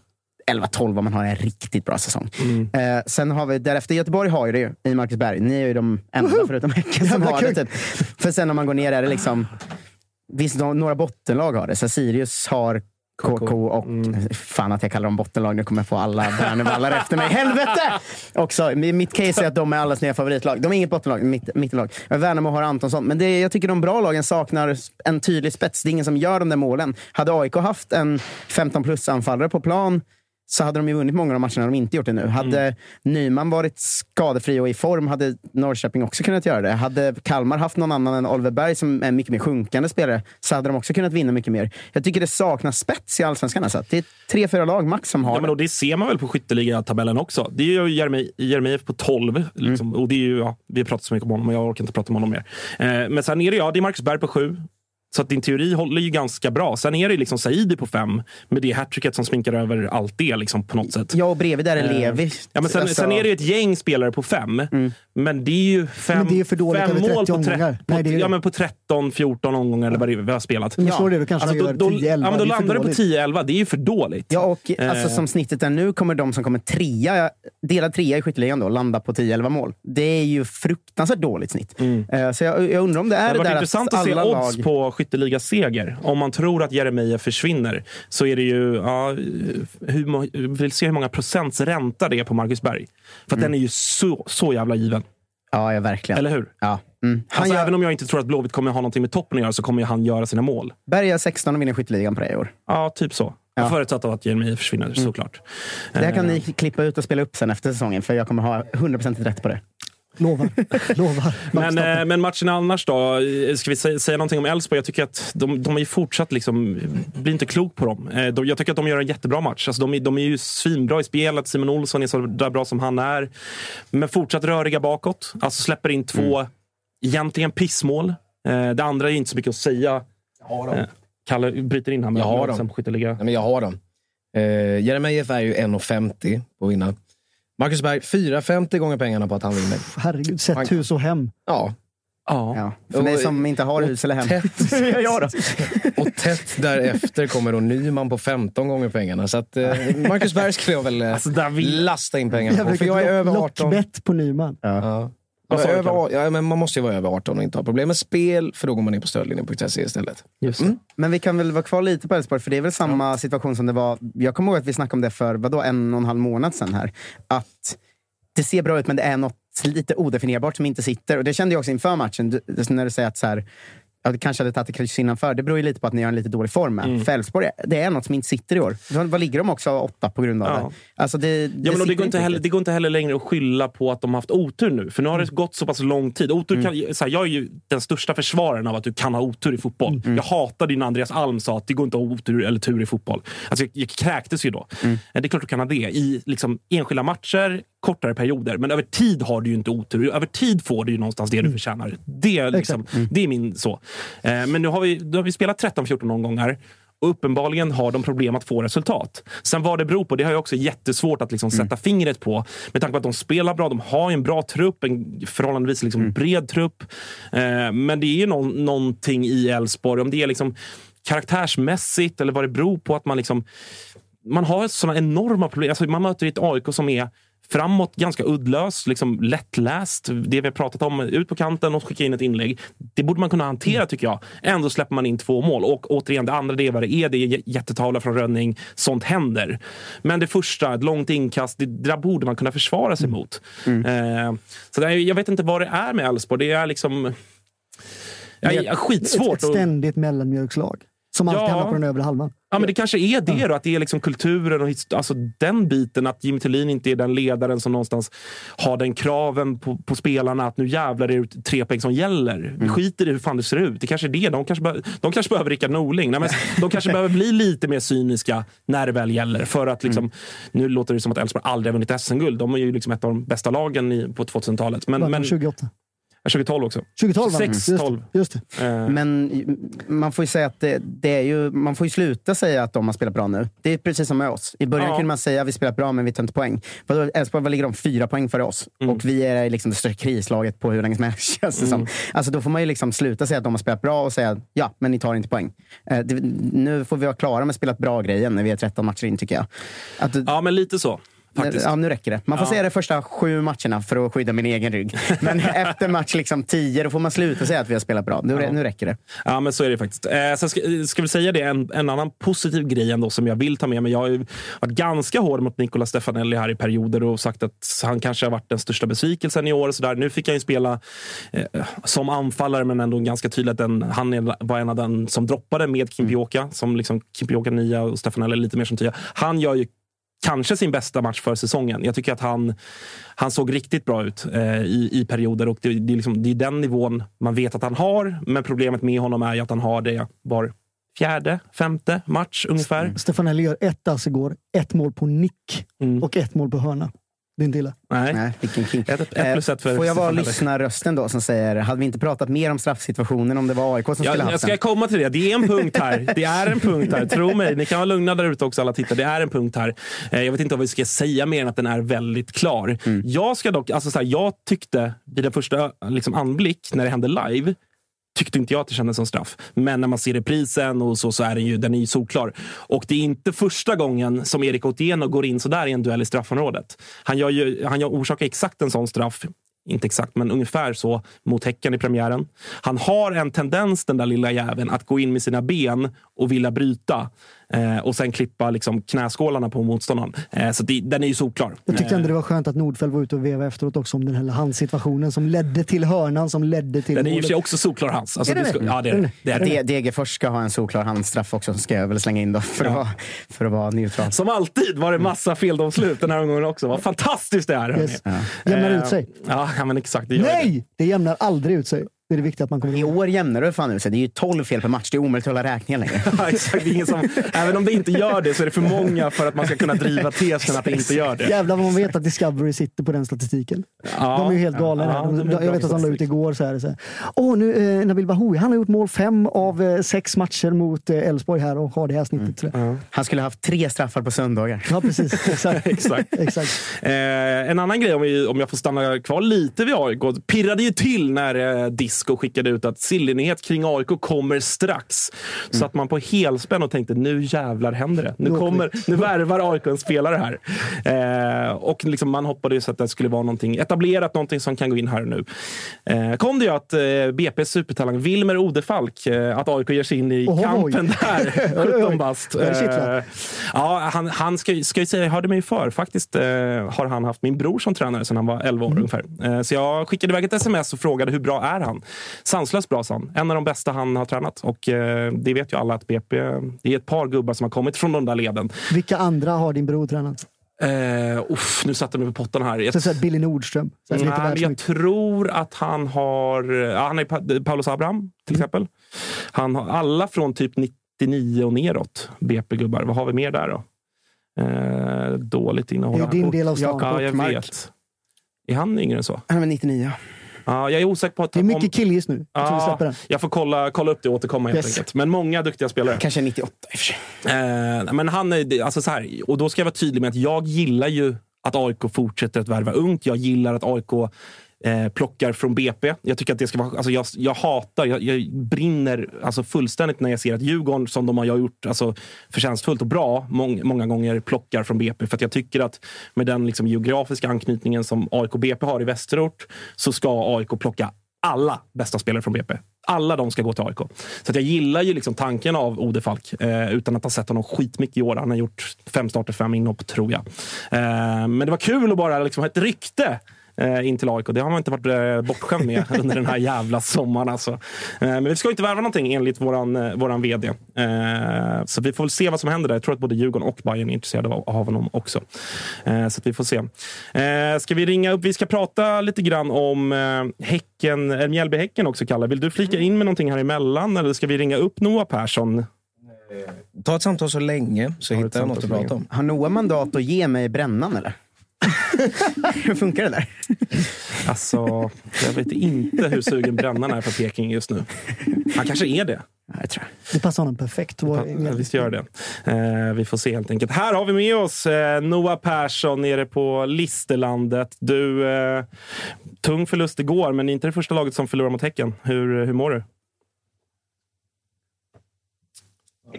11-12 om man har en riktigt bra säsong. Mm. Eh, sen har vi därefter, Göteborg har ju det ju i Marcus Berg. Ni är ju de enda förutom Häcken som har det. kul. Typ. För sen om man går ner är det liksom... Visst, några bottenlag har det. Så Sirius har KK och... Fan att jag kallar dem bottenlag. Nu kommer jag få alla Bernevallar efter mig. Helvete! Också, mitt case är att de är allas nya favoritlag. De är inget bottenlag, mitt, mittenlag. Värnamo har Antonsson. Men det, jag tycker de bra lagen saknar en tydlig spets. Det är ingen som gör de där målen. Hade AIK haft en 15 plus-anfallare på plan så hade de ju vunnit många av matcherna de inte gjort det nu. Hade Nyman varit skadefri och i form hade Norrköping också kunnat göra det. Hade Kalmar haft någon annan än Oliver Berg som är mycket mer sjunkande spelare så hade de också kunnat vinna mycket mer. Jag tycker det saknas spets i Allsvenskan. Alltså. Det är tre, fyra lag max som har Ja, men det. och det ser man väl på skytteligatabellen också. Det är ju Jeremejeff på 12. Liksom. Och det är ju, ja, vi har pratat så mycket om honom och jag orkar inte prata om honom mer. Eh, men sen är det, ja, det är Marcus Berg på 7. Så att din teori håller ju ganska bra. Sen är det liksom Saidi på 5 med det hattricket som sminkar över allt det liksom, på något sätt. Ja, och bredvid där är Levi. Eh, Ja, men sen, Alltså, sen är det ju ett gäng spelare på fem. Men det är ju fem, är fem över 30 mål på, omgångar. på, Nej, ja, men på 13, 14 omgångar eller vad det är vi har spelat. Men slår det, kanske Alltså, då, då, 10-11. ja, men då landar det på dåligt. 10-11. Det är ju för dåligt. Ja, och Eh. alltså, som snittet är nu kommer de som kommer trea, delad trea i skytteligan då, landa på 10-11 mål. Det är ju fruktansvärt dåligt snitt. Eh, Så jag, jag undrar om det är det där intressant att alla lag... på skytteligaseger. Om man tror att Jeremejeff försvinner så är det ju... Ja, hur, må- vill se hur många procents ränta det är på Marcus Berg. För att den är ju så, så jävla given. Ja, ja, verkligen. Eller hur? Ja. Mm. Han Alltså, gör... Även om jag inte tror att Blåvitt kommer ha någonting med toppen att göra så kommer han göra sina mål. Berg gör 16 och vinner skytteligan på det i år. Ja, typ så. Ja. Förutsatt att Jeremejeff försvinner såklart. Det här kan Eh, ni klippa ut och spela upp sen efter säsongen, för jag kommer ha 100% rätt på det. Lovar. Lovar. Men, eh, men matchen annars då? Ska vi säga, säga någonting om Elfsborg? Jag tycker att de, de är ju fortsatt liksom... Blir inte klok på dem. Eh, de, jag tycker att de gör en jättebra match. Alltså de, är, de är ju svinbra i spelet. Simon Olsson är så där bra som han är. Men fortsatt röriga bakåt. Alltså släpper in två egentligen pissmål. Eh, det andra är ju inte så mycket att säga. Jag har dem. Eh, Kalle bryter in här med Jag har dem. Nej, men jag har dem. Eh, Jeremejeff är ju 1,50 på vinna. Marcus Berg 4,50 gånger pengarna på att han vinner. Herregud, sätt Man- hus och hem. Ja. Ja. Ja. För mig Och- som inte har hus eller hem. Tätt, ja, då. och tätt därefter kommer då Nyman på 15 gånger pengarna. Så att, eh, Marcus Berg skulle jag väl eh, Alltså, där vill- lasta in pengarna på. För jag är över lock- 18. lockbett på Nyman. Ja. Vad du, över, ja, men man måste ju vara över 18 och inte ha problem med spel, för då går man in på stödlinjen.se istället. Just det. Men vi kan väl vara kvar lite på Elfsborg, för det är väl samma situation som det var. Jag kommer ihåg att vi snackade om det för vadå, en och en halv månad sedan. här. Att det ser bra ut, men det är något lite odefinierbart som inte sitter. Och Det kände jag också inför matchen, du, när du säger att så här, jag kanske hade tagit ett kryss innanför. Det beror ju lite på att ni har en lite dålig form med. Mm. För Elfsborg, det är något som inte sitter i år. Vad ligger de också åtta på grund av Ja. det? Alltså det, Ja, men det, går inte heller, det går inte heller längre att skylla på att de har haft otur nu. För nu har det gått så pass lång tid. Otur kan, så här, jag är ju den största försvararen av att du kan ha otur i fotboll. Jag hatade när Andreas Alm sa att det går inte att ha otur eller tur i fotboll. Alltså, jag, jag kräktes ju då. Eh, Det är klart du kan ha det i liksom, enskilda matcher, kortare perioder. Men över tid har du ju inte otur. Över tid får du ju någonstans det du förtjänar. Det, är liksom, det är min så. Eh, men nu har vi, nu har vi spelat 13-14 omgångar. Och uppenbarligen har de problem att få resultat. Sen vad det beror på, det har jag också jättesvårt att liksom sätta fingret på. Med tanke på att de spelar bra, de har en bra trupp, en förhållandevis liksom bred trupp. Eh, men det är ju någon, någonting i Elfsborg, om det är liksom karaktärsmässigt eller vad det beror på att man liksom man har såna enorma problem. Alltså man möter ett AIK som är framåt ganska uddlös, liksom lättläst. Det vi har pratat om, ut på kanten och skicka in ett inlägg. Det borde man kunna hantera tycker jag. Ändå släpper man in två mål. Och återigen, det andra det är vad det är. Det är jättetavla från Rönning. Sånt händer. Men det första, ett långt inkast, det, det där borde man kunna försvara sig mot. Eh, så det är, jag vet inte vad det är med Elfsborg. Det är liksom... Ja, skitsvårt. Ett, ett ständigt mellanmjölkslag. Som alltid Ja. hamnar på den övre halvan. Ja, men det kanske är det då, att det är liksom kulturen och alltså den biten. Att Jimmy Tillin inte är den ledaren som någonstans har den kraven på, på spelarna att nu jävlar är det tre poäng som gäller. Vi skiter i hur fan det ser ut. Det kanske är det. De kanske, be- de kanske behöver Rickard Norling. Nej, men de kanske behöver bli lite mer cyniska när det väl gäller. För att liksom, Nu låter det som att Elfsborg aldrig har vunnit SM-guld. De är ju liksom ett av de bästa lagen i, på 2000-talet. Men, Men, men 28. 2012 också. 2012 va? 6, Just det, 12. Just det. Eh, Men man får ju säga att det, det är ju, man får ju sluta säga att de har spelat bra nu. Det är precis som med oss. I början Ja. kunde man säga att vi spelat bra men vi tar inte poäng. Elfsborg, ligger de? Fyra poäng före oss. Mm. Och vi är liksom det största krislaget på hur länge som helst känns det som. Alltså då får man ju liksom sluta säga att de har spelat bra och säga ja, men ni tar inte poäng. Eh, det, nu får vi vara klara med spelat bra-grejen när vi är 13 matcher in tycker jag. Att, ja, men lite så. Faktiskt. Ja, nu räcker det. Man får Ja. säga det första sju matcherna för att skydda min egen rygg. Men efter match liksom tio, då får man sluta säga att vi har spelat bra. Nu, nu räcker det. Ja, men så är det faktiskt. Eh, sen ska, ska vi säga det, en, en annan positiv grej ändå som jag vill ta med mig. Jag har ju varit ganska hård mot Nicola Stefanelli här i perioder och sagt att han kanske har varit den största besvikelsen i år. Och så där. Nu fick han ju spela eh, som anfallare, men ändå ganska tydligt att den, han är- var en av den som droppade med Kimpioka. Som liksom Kimpioka nia och Stefanelli lite mer som tia. Han gör ju kanske sin bästa match för säsongen. Jag tycker att han, han såg riktigt bra ut eh, i, i perioder och det, det, är liksom, det är den nivån man vet att han har. Men problemet med honom är att han har det var fjärde, femte match ungefär. Stefanelli gör ett ass igår, ett mål på nick Mm. och ett mål på hörna. Inte illa. Nej. Nej, vilken king. Ett, ett plus ett för Eh, Får jag vara lyssnarrösten då som säger, hade vi inte pratat mer om straffsituationen om det var AIK som skulle Jag, jag haft ska den? komma till det. Det är en punkt här. Det är en punkt här. Tro mig. Ni kan vara lugna där ute också alla tittare. Det är en punkt här. Eh, Jag vet inte vad vi ska säga mer än att den är väldigt klar. Mm. Jag ska dock, alltså så här, jag tyckte vid den första liksom, anblick när det hände live tyckte inte jag att det kändes som straff. Men när man ser reprisen och så, så är den ju, den är ju solklar. Och det är inte första gången som Erik Otieno går in sådär i en duell i straffområdet. Han, gör ju, han gör, orsakar exakt en sån straff inte exakt, men ungefär så mot Häcken i premiären. Han har en tendens, den där lilla jäveln, att gå in med sina ben och vilja bryta eh, och sen klippa liksom, knäskålarna på motståndaren. Eh, så det, den är ju solklar. Jag tyckte ändå det var skönt att Nordfeldt var ute och vevade efteråt också om den här handsituationen som ledde till hörnan som ledde till Den är för sig också solklar hans. Alltså, Är det det ska, det? ja, det är det. är det. De- Degerfors ska ha en solklar handstraff också, ska jag väl slänga in då, för, att, vara, för att vara neutral. Som alltid var det massa feldomslut den här omgången också. Vad fantastiskt det är. Yes. Jämnar ut sig. Ja, ja, men exakt. Det gör det. Nej! Det jämnar aldrig ut sig. Det är det viktiga att man kommer I år jämnar det fan ut sig. Det är ju 12 fel per match. Det är omöjligt att hålla räkningen längre. Ja, exakt. Det är ingen som, även om det inte gör det så är det för många för att man ska kunna driva tesen att det inte gör det. Jävlar vad man vet att Discovery sitter på den statistiken. Ja. De är ju helt galna. Ja, de, blir jag vet att de la ut igår så här. Så här. Åh, nu, eh, Nabil Bahoui, han har gjort mål fem av eh, sex matcher mot eh, Elfsborg här och har det här snittet. Mm. tror jag. Han skulle ha haft tre straffar på söndagar. Ja, precis. Exakt. Exakt. Exakt. Eh, en annan grej, om, vi, om jag får stanna kvar lite vid AIK. pirrade ju till när eh, Disco skickade ut att sillinighet kring AIK kommer strax. Så att man på helspänn och tänkte nu jävlar händer det. Nu, kommer, nu värvar AIK en spelare här. Eh, och liksom man hoppades att det skulle vara någonting etablerat, någonting som kan gå in här och nu. Eh, kom det ju att eh, BP's supertalang Wilmer Odefalk, eh, att AIK ger sig in i Oj. kampen där. Oj, oj. 17 bast. Ja? Eh, Ja, han, han ska, ska ju säga, jag hörde mig för. Faktiskt eh, har han haft min bror som tränare sedan han var 11 år ungefär. Eh, så jag skickade iväg ett sms och frågade hur bra är han? Sanslöst bra, sa En av de bästa han har tränat. Och eh, det vet ju alla att BP... Det är ett par gubbar som har kommit från de där leden. Vilka andra har din bror tränat? Uh, uff, nu satte du mig på pottan här. Jag, så Billy Nordström? Så nej, men jag tror att han har... Ja, han är pa Paulus Abraham, till mm. exempel. Han har alla från typ 99 och neråt, BP-gubbar. Vad har vi mer där då? Uh, dåligt innehåll. Det är din del av stan. Ja, jag vet. Är han yngre än så? Han är 99. Ja, jag är osäker på att... Det är mycket om... killgis nu. Jag, ja, jag, jag får kolla, kolla upp det och återkomma helt yes. enkelt. Men många duktiga spelare. Kanske 98 i och för sig. Eh, men han är, alltså så här, och då ska jag vara tydlig med att jag gillar ju att AIK fortsätter att värva ungt. Jag gillar att AIK eh, plockar från BP. Jag tycker att det ska vara... Alltså jag, jag hatar, jag, jag, brinner alltså fullständigt när jag ser att Djurgården, som de har gjort alltså förtjänstfullt och bra, mång, många gånger plockar från BP. För jag tycker att med den liksom geografiska anknytningen som AIK och BP har i västerort så ska AIK plocka alla bästa spelare från BP. Alla de ska gå till AIK. Så jag gillar ju liksom tanken av Ode Falk eh, utan att ha sett honom skitmycket i år. Han har gjort fem starter, fem inhopp, tror jag. Eh, men det var kul att bara liksom ha ett rykte in till AIK. Det har man inte varit eh, bortskämd med under den här jävla sommaren. Alltså. Eh, men vi ska inte värva någonting enligt våran, eh, våran vd. Eh, så vi får väl se vad som händer där. Jag tror att både Djurgården och Bayern är intresserade av, honom också. Eh, så vi får se. Eh, ska vi ringa upp? Vi ska prata lite grann om eh, Häcken, eh, Mjällby-Häcken också, Kalle. Vill du flika in med någonting här emellan eller ska vi ringa upp Noah Persson? Ta ett samtal så länge så hittar jag något att prata om. Har Noah mandat att ge mig brännan eller? Hur funkar det där? Alltså, jag vet inte hur sugen brännaren är på Peking just nu. Han kanske är det. Jag tror. Det passar honom perfekt. Ja, visst gör det. Eh, vi får se helt enkelt. Här har vi med oss eh, Noah Persson nere på Listerlandet. Du, eh, tung förlust igår, men inte det första laget som förlorar mot Häcken. Hur, hur mår du?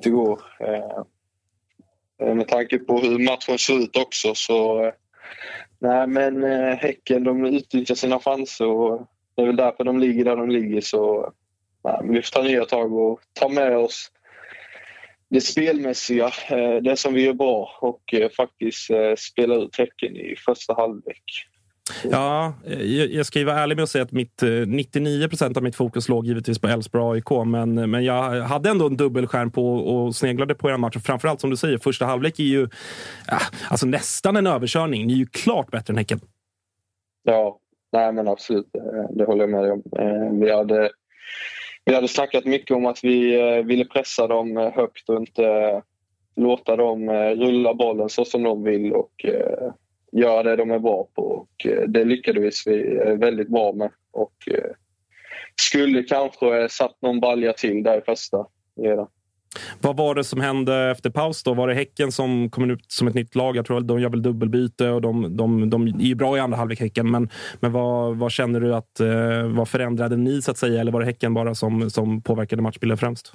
Det går. Eh, med tanke på hur matchen ser ut också så eh, Nej, men eh, Häcken de utnyttjar sina chanser och det är väl därför de ligger där de ligger. Så nej, vi får ta nya tag och ta med oss det spelmässiga, eh, det som vi gör bra och eh, faktiskt eh, spela ut Häcken i första halvlek. Ja, eh, jag ska vara ärlig med att säga att mitt, eh, 99 procent av mitt fokus låg givetvis på Elfsborg AIK. Men, eh, men jag hade ändå en dubbelskärm på och sneglade på en match. Och framförallt som du säger, första halvlek är ju ja, alltså nästan en överkörning. Ni är ju klart bättre än Häcken. Ja, nej men absolut. Det håller jag med dig om. Vi hade, vi hade snackat mycket om att vi ville pressa dem högt och inte låta dem rulla bollen så som de vill. Och göra det de är bra på och eh, det lyckades vi eh, väldigt bra med. Och eh, skulle kanske satt någon balja till där i första redan. Vad var det som hände efter paus? då? Var det Häcken som kom ut som ett nytt lag? Jag tror att de gör väl dubbelbyte och de, de, de är ju bra i andra halvlek, Häcken. Men, men vad, vad känner du att vad förändrade ni så att säga? Eller var det Häcken bara som, som påverkade matchbilden främst?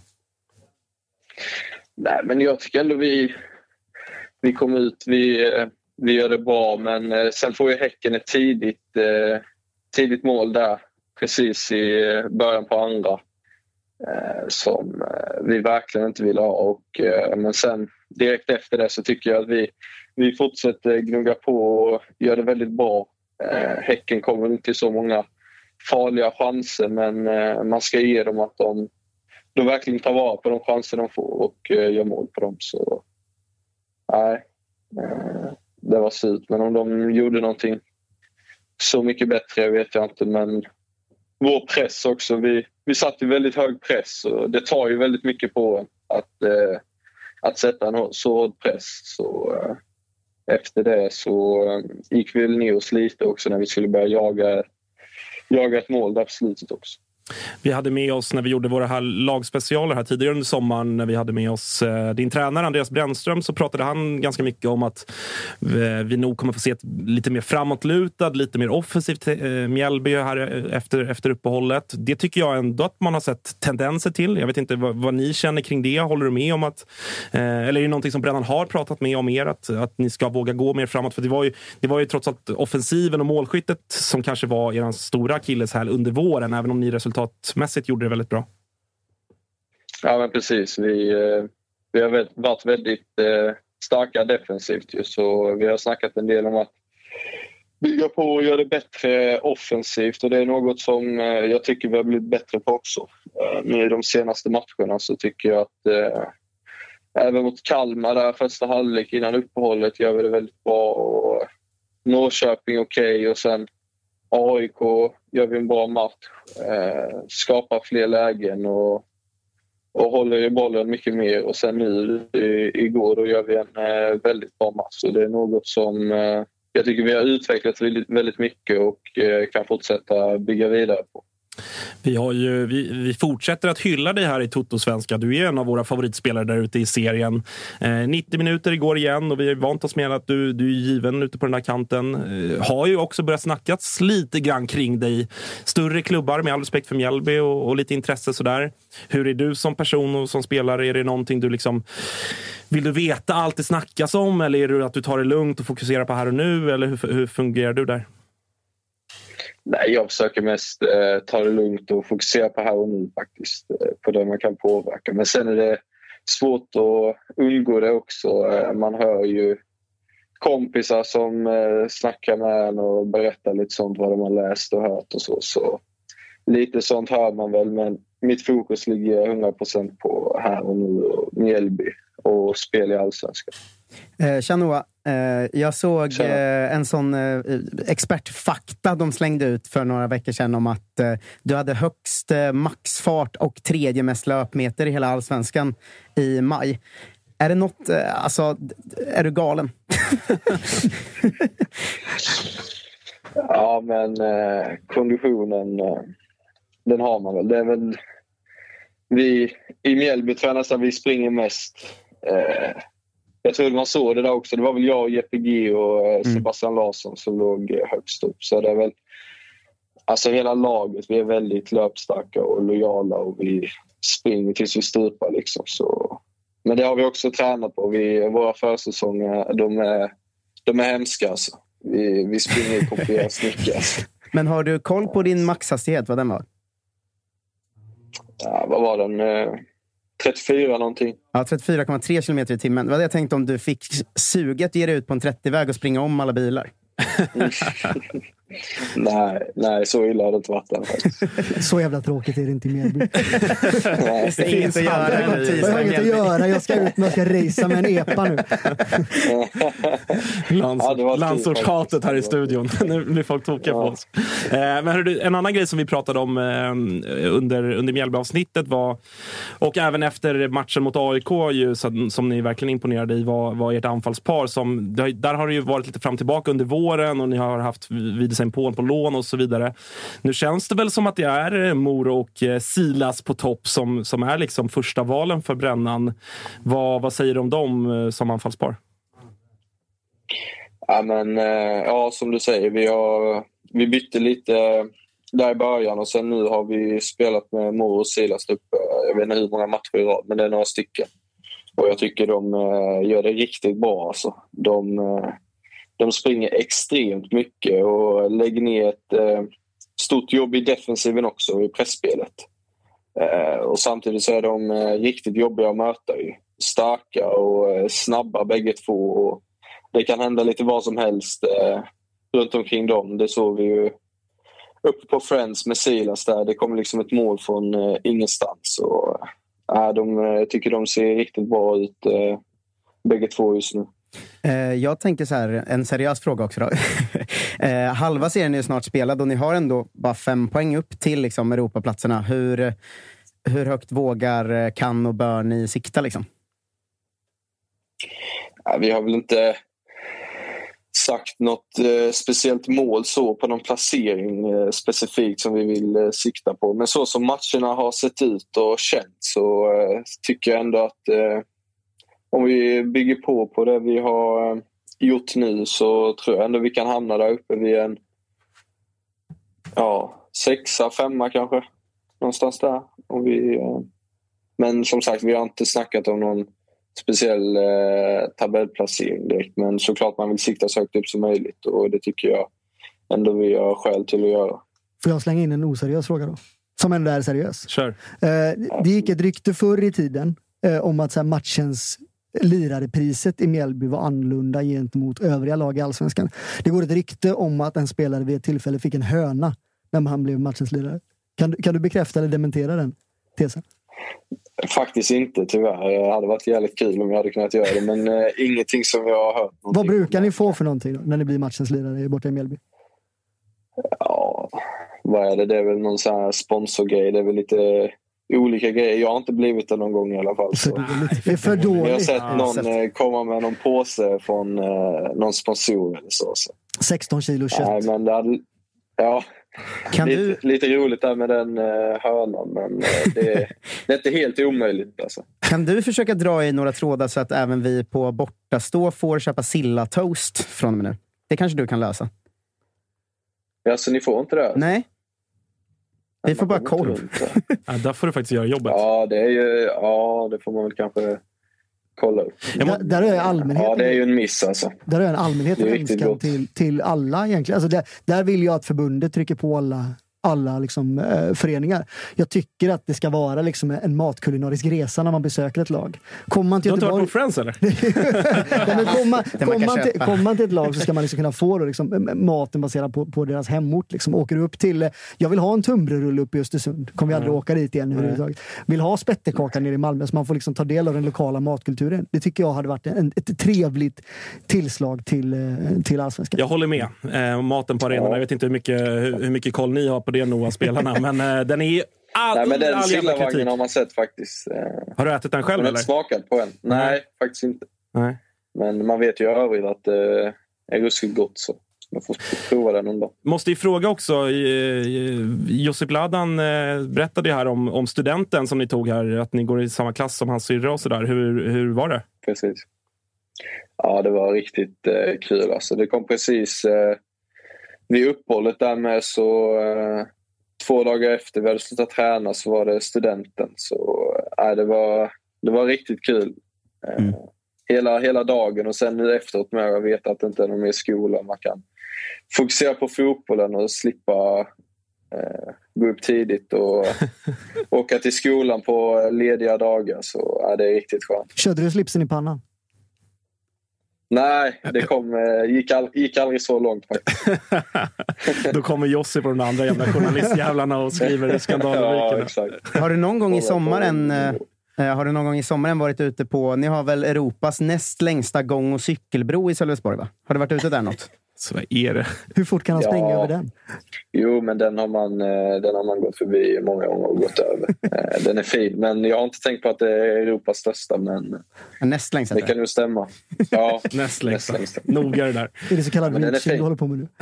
Nej, men jag tycker ändå vi, vi kom ut. Vi, vi gör det bra men eh, sen får ju Häcken ett tidigt, eh, tidigt mål där precis i eh, början på andra som vi verkligen inte vill ha. Och, men sen direkt efter det så tycker jag att vi, vi fortsätter gnugga på och gör det väldigt bra. Häcken kommer inte till så många farliga chanser men man ska ge dem att de, de verkligen tar vara på de chanser de får och gör mål på dem. Så nej, det var surt. Men om de gjorde någonting så mycket bättre vet jag inte. Men vår press också. Vi, vi satt i väldigt hög press och det tar ju väldigt mycket på att, eh, att sätta en så hård press. Så, eh, efter det så eh, gick vi väl ner oss lite också när vi skulle börja jaga, jaga ett mål där på slutet också. Vi hade med oss när vi gjorde våra här lagspecialer här tidigare under sommaren när vi hade med oss eh, din tränare Andreas Brännström så pratade han ganska mycket om att eh, vi nog kommer få se ett lite mer framåtlutad, lite mer offensivt eh, Mjällby här eh, efter, efter uppehållet. Det tycker jag ändå att man har sett tendenser till. Jag vet inte vad, vad ni känner kring det. Håller du med om att, eh, eller är det någonting som Brännan har pratat med om er, att, att ni ska våga gå mer framåt? För det var ju, det var ju trots allt offensiven och målskyttet som kanske var er stora akilleshäl under våren, även om ni resulterade resultatmässigt gjorde det väldigt bra. Ja, men precis. Vi, eh, vi har varit väldigt eh, starka defensivt. Ju, så vi har snackat en del om att bygga på och göra det bättre offensivt och det är något som eh, jag tycker vi har blivit bättre på också. Nu i de senaste matcherna så tycker jag att eh, även mot Kalmar där första halvlek innan uppehållet gör vi det väldigt bra. Och Norrköping okej okay, och sen AIK gör vi en bra match. Eh, skapar fler lägen och, och håller i bollen mycket mer. Och sen nu i, igår då gör vi en eh, väldigt bra match. Så det är något som eh, jag tycker vi har utvecklat väldigt, väldigt mycket och eh, kan fortsätta bygga vidare på. Vi, har ju, vi, vi, fortsätter att hylla dig här i Toto-svenska. Du är en av våra favoritspelare där ute i serien. Eh, 90 minuter igår igen och vi har vant oss med att du, du är given ute på den här kanten. Eh, har ju också börjat snackas lite grann kring dig. Större klubbar, med all respekt för Mjällby och, och lite intresse sådär. Hur är du som person och som spelare? Är det någonting du liksom vill du veta allt det snackas om eller är det att du tar det lugnt och fokuserar på här och nu? Eller hur, hur fungerar du där? Nej, jag försöker mest eh, ta det lugnt och fokusera på här och nu faktiskt. Eh, på det man kan påverka. Men sen är det svårt att undgå det också. Eh, man hör ju kompisar som eh, snackar med en och berättar lite sånt vad de har läst och hört och så. så lite sånt hör man väl men mitt fokus ligger 100% på här och nu och Mjällby och spel i Allsvenskan. Eh, eh, jag såg eh, en sån eh, expertfakta de slängde ut för några veckor sedan om att eh, du hade högst eh, maxfart och tredje mest löpmeter i hela allsvenskan i maj. Är det något, eh, alltså, är du galen? ja, men eh, konditionen, den har man väl. Det är väl vi i Mjällby jag nästan vi springer mest. Eh, jag tror man såg det där också. Det var väl jag, och Jeppe G och eh, mm. Sebastian Larsson som låg eh, högst upp. Så det är väl, alltså hela laget, vi är väldigt löpstarka och lojala och vi springer tills vi stupar. Liksom. Så, men det har vi också tränat på. Vi, våra försäsonger, de är, de är hemska. Alltså. Vi, vi springer i kopierat snicka. Alltså. Men har du koll på din maxhastighet, vad den var? Ja, vad var den? 34 någonting. Ja, 34,3 kilometer i timmen. Det var det jag tänkte om du fick suget ge dig ut på en 30-väg och springa om alla bilar. nej, nej, så illa har det inte varit än. så jävla tråkigt är det inte i Mjällby. det finns inget att göra. Jag har inget att göra. Jag ska ut med, jag ska racea med en epa nu. Lands, ja, landsortshatet här i studion. nu blir folk tokiga ja. på oss. Eh, men hörru, en annan grej som vi pratade om eh, under, under Mjällby-avsnittet var, och även efter matchen mot AIK ju, som ni verkligen imponerade i, var, var ert anfallspar. Som, där har det ju varit lite fram tillbaka under våren och ni har haft Widesen Paul på lån och så vidare. Nu känns det väl som att det är eh, Moro och eh, Silas på topp som, som är liksom första valen för Brännan. Vad, vad säger du om dem eh, som anfallspar? Ja, men, ja, som du säger, vi, har, vi bytte lite där i början och sen nu har vi spelat med Moro och Silas upp, Jag vet inte hur många matcher i rad, men det är några stycken. Och jag tycker de gör det riktigt bra. Alltså. De, de springer extremt mycket och lägger ner ett eh, stort jobb i defensiven också, i pressspelet. Eh, och samtidigt så är de eh, riktigt jobbiga att möta. Ju. Starka och eh, snabba bägge två. Och det kan hända lite vad som helst eh, runt omkring dem. Det såg vi ju uppe på Friends med Silas där. Det kom liksom ett mål från eh, ingenstans. Och, äh, de, jag tycker de ser riktigt bra ut eh, bägge två just nu. Eh, jag tänker så här, en seriös fråga också. Då. Eh, halva serien är snart spelad och ni har ändå bara fem poäng upp till liksom, Europaplatserna. Hur, hur högt vågar, eh, kan och bör ni sikta? Liksom? Ja, vi har väl inte sagt något eh, speciellt mål så på någon placering eh, specifikt som vi vill eh, sikta på. Men så som matcherna har sett ut och känts så tycker jag ändå att om vi bygger på på det vi har eh, gjort nu så tror jag ändå vi kan hamna där uppe vid en ja, sexa, femma kanske. Någonstans där. Och vi, eh, men som sagt, vi har inte snackat om någon speciell eh, tabellplacering direkt. Men såklart man vill sikta så högt upp som möjligt och det tycker jag ändå vi har skäl till att göra. Får jag slänga in en oseriös fråga då? Som ändå är seriös. Sure. Eh, det gick ett rykte förr i tiden eh, om att så här, matchens lirarepriset i Mjällby var annorlunda gentemot övriga lag i allsvenskan. Det går ett rykte om att en spelare vid ett tillfälle fick en höna när han blev matchens lirare. Kan, kan du bekräfta eller dementera den tesen? Faktiskt inte tyvärr. Det hade varit jävligt kul om jag hade kunnat göra det men eh, ingenting som jag har hört. Vad brukar ni få för någonting då, när ni blir matchens lirare borta i Mjällby? Ja, vad är det? Det är väl någon sån här sponsorgrej. Det är väl lite olika grejer. Jag har inte blivit det någon gång i alla fall. Så. Det är för dåligt. Jag har sett Ja, någon sett. eh, komma med någon påse från eh, någon sponsor eller så. så. 16 kilo kött. Nej, men det hade, ja, Kan lite, du- lite roligt där med den eh, hörnan men det, är- det är inte helt omöjligt. Alltså. Kan du försöka dra i några trådar så att även vi på bortastå får köpa Silla-toast från och med nu? Det kanske du kan lösa? Ja, så ni får inte det? Nej. Vi får bara korv. Ja, där får du faktiskt göra jobbet. Ja, det är ju, ja, det får man väl kanske kolla upp. Där, där är allmänheten. Ja, det är ju en miss alltså. Där är en allmänhet Det är en riktigt önskan till, till alla egentligen. Alltså där, där vill jag att förbundet trycker på alla, alla liksom, eh, föreningar. Jag tycker att det ska vara liksom en matkulinarisk resa när man besöker ett lag. Kommer man Du till har inte varit på Friends eller? Kommer man, Det man till, kommer man till ett lag så ska man liksom kunna få då liksom, maten baserad på, på deras hemort. Liksom. Åker du upp till... eh, Jag vill ha en tunnbrödsrulle uppe i Östersund. Kommer vi aldrig åka dit igen överhuvudtaget. Vill ha spettekaka nere i Malmö så man får liksom ta del av den lokala matkulturen. Det tycker jag hade varit en, ett trevligt tillslag till, eh, till allsvenskan. Jag håller med. Eh, maten på arenan. Jag vet inte hur mycket, hur, hur mycket koll ni har på det Noah, spelarna. men eh, den är all, Nej, men den sillavagnen har man sett faktiskt. Eh, Har du ätit den själv Jag har inte smakat på en. Nej, faktiskt inte. Nej. Men man vet ju i övrigt att det är ruskigt gott. Så man får prova den någon dag. Måste ju fråga också. eh, Josip Ladan eh, berättade här om, om studenten som ni tog här. Att ni går i samma klass som hans syrra och sådär. Hur, hur var det? Precis. Ja, det var riktigt eh, kul. Alltså. Det kom precis eh, vid uppehållet där med så eh, två dagar efter vi hade slutat träna så var det studenten. Så eh, det, var, det var riktigt kul. Eh, hela, hela dagen och sen nu efteråt med att veta att det inte är någon mer skola. Man kan fokusera på fotbollen och slippa eh, gå upp tidigt och åka till skolan på lediga dagar. Så ja, det är riktigt skönt. Körde du slipsen i pannan? Nej, det kom, eh, gick, all, gick aldrig så långt faktiskt. Då kommer Josip och de andra jävla journalistjävlarna och skriver ja, exakt. Har du någon gång i på sommaren den. eh, har du någon gång i sommaren varit ute på, ni har väl Europas näst längsta gång och cykelbro i Sölvesborg va? Har du varit ute där något? Så vad är det? Hur fort kan han Ja. springa över den? Jo, men den har, man, eh, den har man gått förbi många gånger och gått över. Eh, Den är fin, men jag har inte tänkt på att det är Europas största. Men Näst längst det kan nog stämma. Ja, Näst längsta. Noga det där. Det är det så kallade men den är reaching du håller på med nu.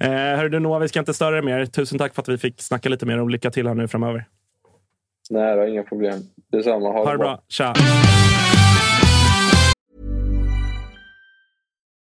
Eh, hörru du Noah, vi ska inte störa dig mer. Tusen tack för att vi fick snacka lite mer och lycka till här nu framöver. Nej, det har inga problem. Detsamma. Ha, Ha det bra. Tja!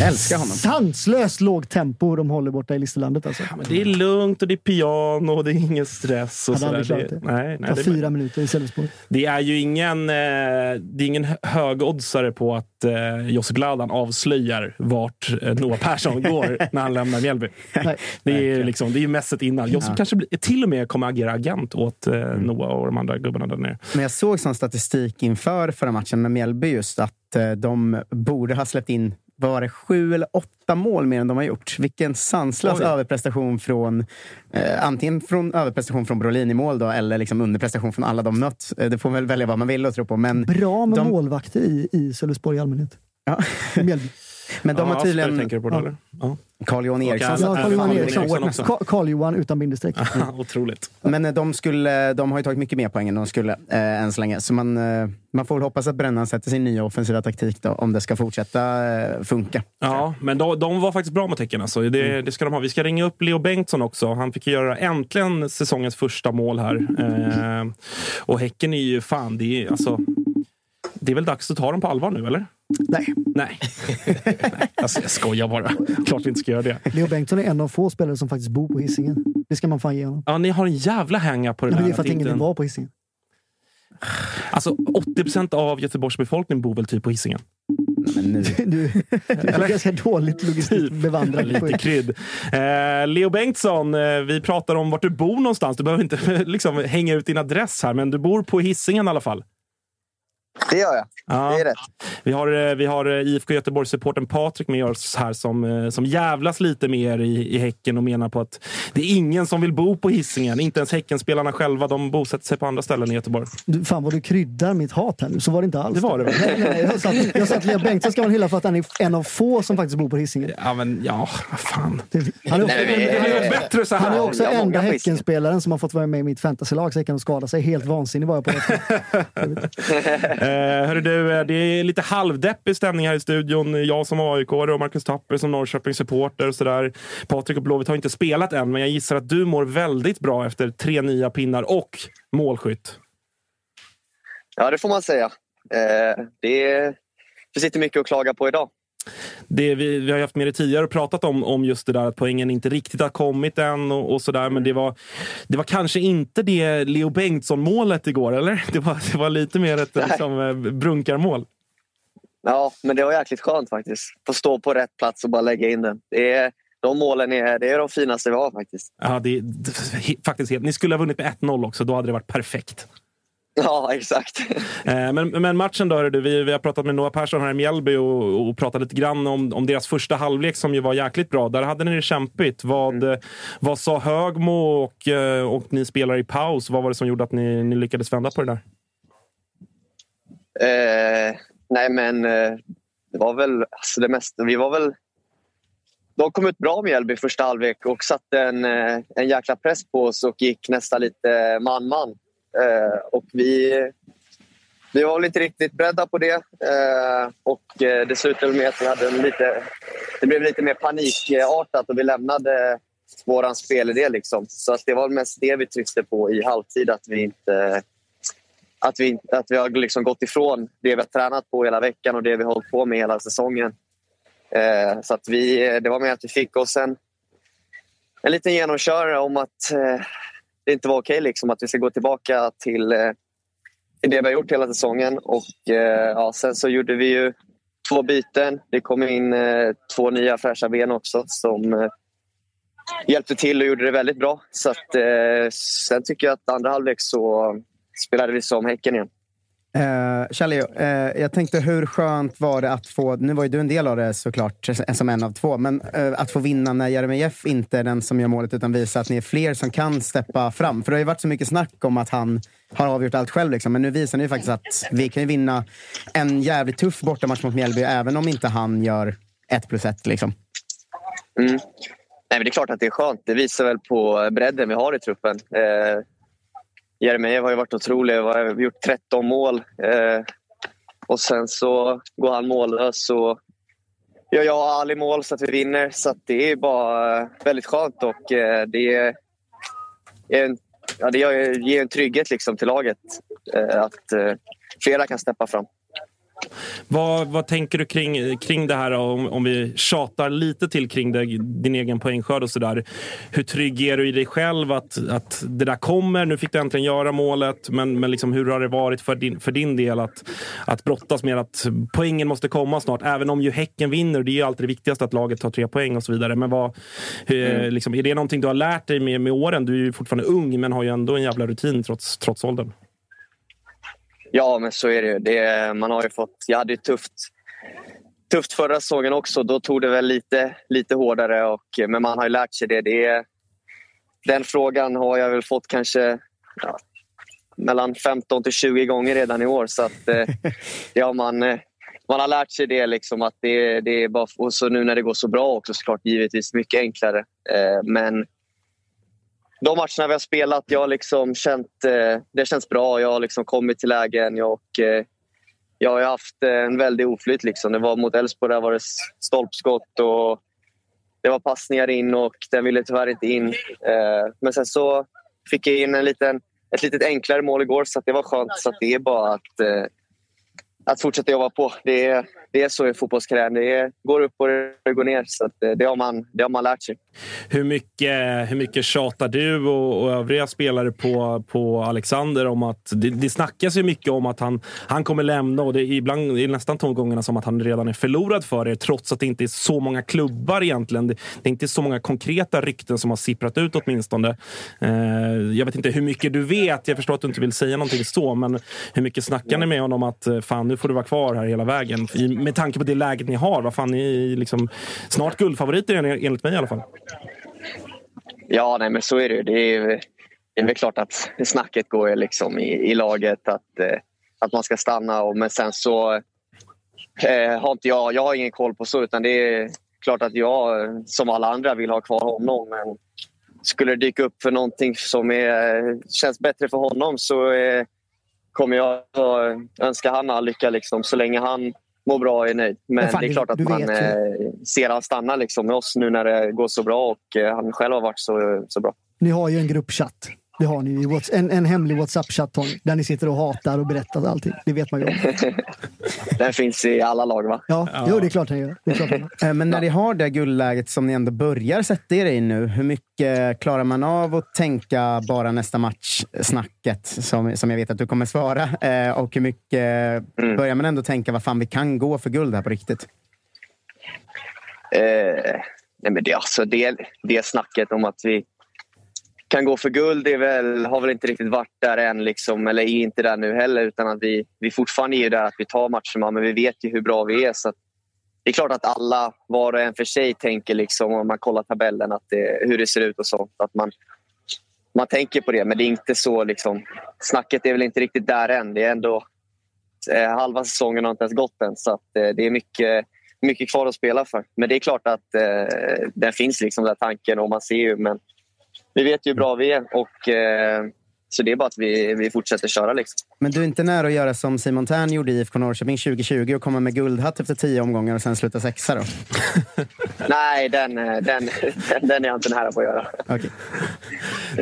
Jag älskar honom. Sanslöst lågt tempo de håller borta i Listerlandet. Alltså. Men det är lugnt och det är piano och det är ingen stress. Och Hade aldrig det. Nej, Det nej, tar det, fyra minuter i Sölvesborg. det är ju ingen, eh, det är ingen högoddsare på att eh, Josip Ladan avslöjar vart eh, Noah Persson går när han lämnar Mjällby. Det är ju liksom, det är mässet innan. Josip Ja. kanske blir, till och med kommer agera agent åt eh, Noah och de andra gubbarna där nere. Men jag såg sån statistik inför förra matchen med Mjällby just att de borde ha släppt in vad var det, sju eller åtta mål mer än de har gjort. Vilken sanslös Oj. överprestation från eh, antingen från överprestation från Brolin i mål då, eller liksom underprestation från alla de mött. Eh, det får man väl välja vad man vill och tro på. Men Bra med de, målvakter i, i Sölvesborg i allmänhet. Ja. Men de Ja, har tydligen... Asper tänker du på det, Ja. eller? Ja. Carl-Johan Eriksson. Ja, Carl-Johan Eriksson. Carl-Johan utan bindestreck. Otroligt. Men eh, de, skulle, de har ju tagit mycket mer poäng än de skulle eh, än så länge. Så man, eh, man får väl hoppas att Brännan sätter sin nya offensiva taktik då, om det ska fortsätta eh, funka. Ja, men de, de var faktiskt bra mot Häcken. Alltså. Det, det ska de ha. Vi ska ringa upp Leo Bengtsson också. Han fick göra äntligen säsongens första mål här. Eh, och Häcken är ju fan, det är, alltså, det är väl dags att ta dem på allvar nu, eller? Nej. Nej. Nej. Alltså, jag skojar bara. Klart vi inte ska göra det. Leo Bengtsson är en av få spelare som faktiskt bor på Hisingen. Det ska man fan ge honom. Ja, ni har en jävla hänga på det Men där. det är för att ingen inte- vill vara på Hisingen. Alltså 80 procent av Göteborgs befolkning bor väl typ på Hisingen? Men nu, Du, du är ganska dåligt logistiskt bevandrad. på- Lite krydd. Eh, Leo Bengtsson, eh, vi pratar om vart du bor någonstans. Du behöver inte liksom, hänga ut din adress här, men du bor på Hisingen i alla fall. Det gör jag. Ja. Det är rätt. Vi har, eh, vi har eh, IFK Göteborgs-supporten Patrik med oss här som, eh, som jävlas lite mer i, i Häcken och menar på att det är ingen som vill bo på Hisingen. Inte ens Häckenspelarna själva. De bosätter sig på andra ställen i Göteborg. Du, fan vad du kryddar mitt hat här nu. Så var det inte alls. Det var det väl? Nej, nej. Jag sa att, jag sa att Leo Bengtsson ska man hylla för att han är en av få som faktiskt bor på Hisingen. Ja, men ja, vad fan. Han är också, Nej, han är- bättre så här. han är också enda. Häckenspelaren som har fått vara med i mitt fantasylag så jag kan skada sig. Helt vansinnig var jag på det. Eh, hörru du, eh, det är lite halvdeppig stämning här i studion. Jag som aik och Marcus Tapper som Norrköpings supporter och sådär. Patrik och Blåvitt har inte spelat än, men jag gissar att du mår väldigt bra efter tre nya pinnar och målskytt. Ja, det får man säga. Eh, det, är, det sitter mycket att klaga på idag. Det, vi, vi har haft med det tidigare och pratat om, om just det där att poängen inte riktigt har kommit än och, och sådär. Men det var, det var kanske inte det Leo Bengtsson-målet igår, eller? Det var, det var lite mer ett Nej. liksom, eh, brunkarmål. Ja, men det var jäkligt skönt faktiskt. Få stå på rätt plats och bara lägga in den. Det är, de målen är, det är de finaste vi har faktiskt. Ja, det, det, faktiskt helt, ni skulle ha vunnit med 1-0 också, då hade det varit perfekt. Ja, exakt. Eh, Men, men matchen då, du, vi, vi har pratat med Noah Persson här i Mjällby och, och pratat lite grann om, om deras första halvlek som ju var jäkligt bra. Där hade ni det kämpigt. Vad, eh, vad sa Högmo och, eh, och ni spelar i paus? Vad var det som gjorde att ni, ni lyckades vända på det där? Eh, nej, men det var väl alltså det mesta. Vi var väl... De kom ut bra med Mjällby i första halvlek och satte en, en jäkla press på oss och gick nästan lite man-man. Eh, och vi, vi var väl inte riktigt beredda på det. Eh, och eh, det slutade med att vi hade en lite... Det blev lite mer panikartat och vi lämnade vår spelidé. Liksom. Så att det var mest det vi tryckte på i halvtid. Att vi inte att vi, att vi har liksom gått ifrån det vi har tränat på hela veckan och det vi har hållit på med hela säsongen. Eh, så att vi, det var med att vi fick oss en, en liten genomkörare om att eh, det inte var okej. liksom, att vi ska gå tillbaka till, eh, till det vi har gjort hela säsongen. Och, eh, ja, sen så gjorde vi ju två byten. Det kom in eh, två nya fräscha ben också som hjälpte till och gjorde det väldigt bra. Så att, sen tycker jag att andra halvlek så spelade vi som Häcken igen. Eh, Charlie, eh, jag tänkte hur skönt var det att få, nu var ju du en del av det såklart, som en av två, men eh, att få vinna när Jeremejeff inte är den som gör målet utan visa att ni är fler som kan steppa fram. För det har ju varit så mycket snack om att han har avgjort allt själv, liksom. men nu visar ni ju faktiskt att vi kan ju vinna en jävligt tuff bortamatch mot Mjällby även om inte han gör ett plus ett. Liksom. Mm. Nej, men det är klart att det är skönt. Det visar väl på bredden vi har i truppen. Eh, Jeremejeff har ju varit otrolig. Vi har gjort 13 mål. Eh, och sen så går han mållös och gör jag och Ali mål så att vi vinner. Så att det är bara eh, väldigt skönt och eh, det är en, ja, det ger en trygghet liksom till laget. Eh, att eh, flera kan steppa fram. Vad, vad tänker du kring, kring det här om, om vi tjatar lite till kring det, din egen poängskörd och sådär. Hur trygg är du i dig själv att, att det där kommer? Nu fick du äntligen göra målet, men, men liksom, hur har det varit för din, för din del att, att brottas med att poängen måste komma snart? Även om ju Häcken vinner, det är ju alltid det viktigaste att laget tar tre poäng och så vidare. Men vad, hur, mm. liksom, är det någonting du har lärt dig med, med åren? Du är ju fortfarande ung, men har ju ändå en jävla rutin trots, trots åldern. Ja, men så är det ju. Det, man har ju fått, jag hade ju tufft, tufft förra säsongen också. Då tog det väl lite, lite hårdare, och, men man har ju lärt sig det. det den frågan har jag väl fått kanske ja, mellan 15 till 20 gånger redan i år. Så att, eh, ja, man, eh, man har lärt sig det. Liksom, att det, det är bara, och så nu när det går så bra också såklart givetvis mycket enklare. Eh, men de matcherna vi har spelat, jag har liksom känt, eh, det känns bra. Jag har liksom kommit till lägen och eh, jag har haft eh, en väldig oflyt. Liksom. Det var mot Elfsborg, där var det stolpskott och det var passningar in och den ville tyvärr inte in. Men sen så fick jag in en liten, ett lite enklare mål igår så det var skönt. Så det är bara att, att fortsätta jobba på. Det är, det är så i fotbollskarriären. Det går upp och det går ner. Så det, har man, det har man lärt sig. Hur mycket, hur mycket tjatar du och, och övriga spelare på, på Alexander om att... Det, det snackas ju mycket om att han, han kommer lämna och det är ibland är nästan tongångarna som att han redan är förlorad för er trots att det inte är så många klubbar egentligen. Det, det är inte så många konkreta rykten som har sipprat ut åtminstone. Eh, jag vet inte hur mycket du vet. Jag förstår att du inte vill säga någonting så, men hur mycket snackar ni med honom att eh, fan, nu får du vara kvar här hela vägen? med tanke på det läget ni har. Vad fan, ni är liksom snart guldfavoriter enligt mig i alla fall. Ja, nej, men så är det. Det är, det är väl klart att snacket går liksom i, i laget att, eh, att man ska stanna. Och, men sen så eh, har inte jag, jag har ingen koll på så. Utan det är klart att jag, som alla andra, vill ha kvar honom. Men skulle det dyka upp för någonting som är, känns bättre för honom så eh, kommer jag önska han all lycka liksom, så länge han mår bra och är nöjd. Men, men fan, det är klart att man eh, ser han stanna liksom, med oss nu när det går så bra och eh, han själv har varit så, så bra. Ni har ju en gruppchatt. Det har ni ju. En, en hemlig WhatsApp-chatt där ni sitter och hatar och berättar allting. Det vet man ju om. den finns i alla lag va? Ja, ja. Jo, det är klart den gör. Det är klart den gör. Eh, men när ni har det guldläget som ni ändå börjar sätta er i nu. Hur mycket klarar man av att tänka bara nästa match-snacket som, som jag vet att du kommer svara? Eh, och hur mycket mm. börjar man ändå tänka vad fan vi kan gå för guld här på riktigt? Eh, nej men det, alltså det, det snacket om att vi kan gå för guld är väl, har väl inte riktigt varit där än, liksom, eller är inte där nu heller. Utan att vi, vi fortfarande är där att vi tar matcherna, men vi vet ju hur bra vi är. Så det är klart att alla, var och en för sig, tänker liksom, om man kollar tabellen att det, hur det ser ut och sånt. Att man, man tänker på det, men det är inte så... Liksom, snacket är väl inte riktigt där än. Det är ändå eh, halva säsongen har inte ens gått än. Så att, eh, det är mycket, mycket kvar att spela för. Men det är klart att eh, den finns, liksom, den tanken. och man ser ju, men vi vet ju hur bra vi är. Och, eh, så det är bara att vi, vi fortsätter köra. Liksom. Men du är inte nära att göra som Simon Tern gjorde i IFK Norrköping 2020 och komma med guldhatt efter tio omgångar och sen sluta sexa då? Nej, den, eh, den, den, är jag inte nära på att göra. Okay.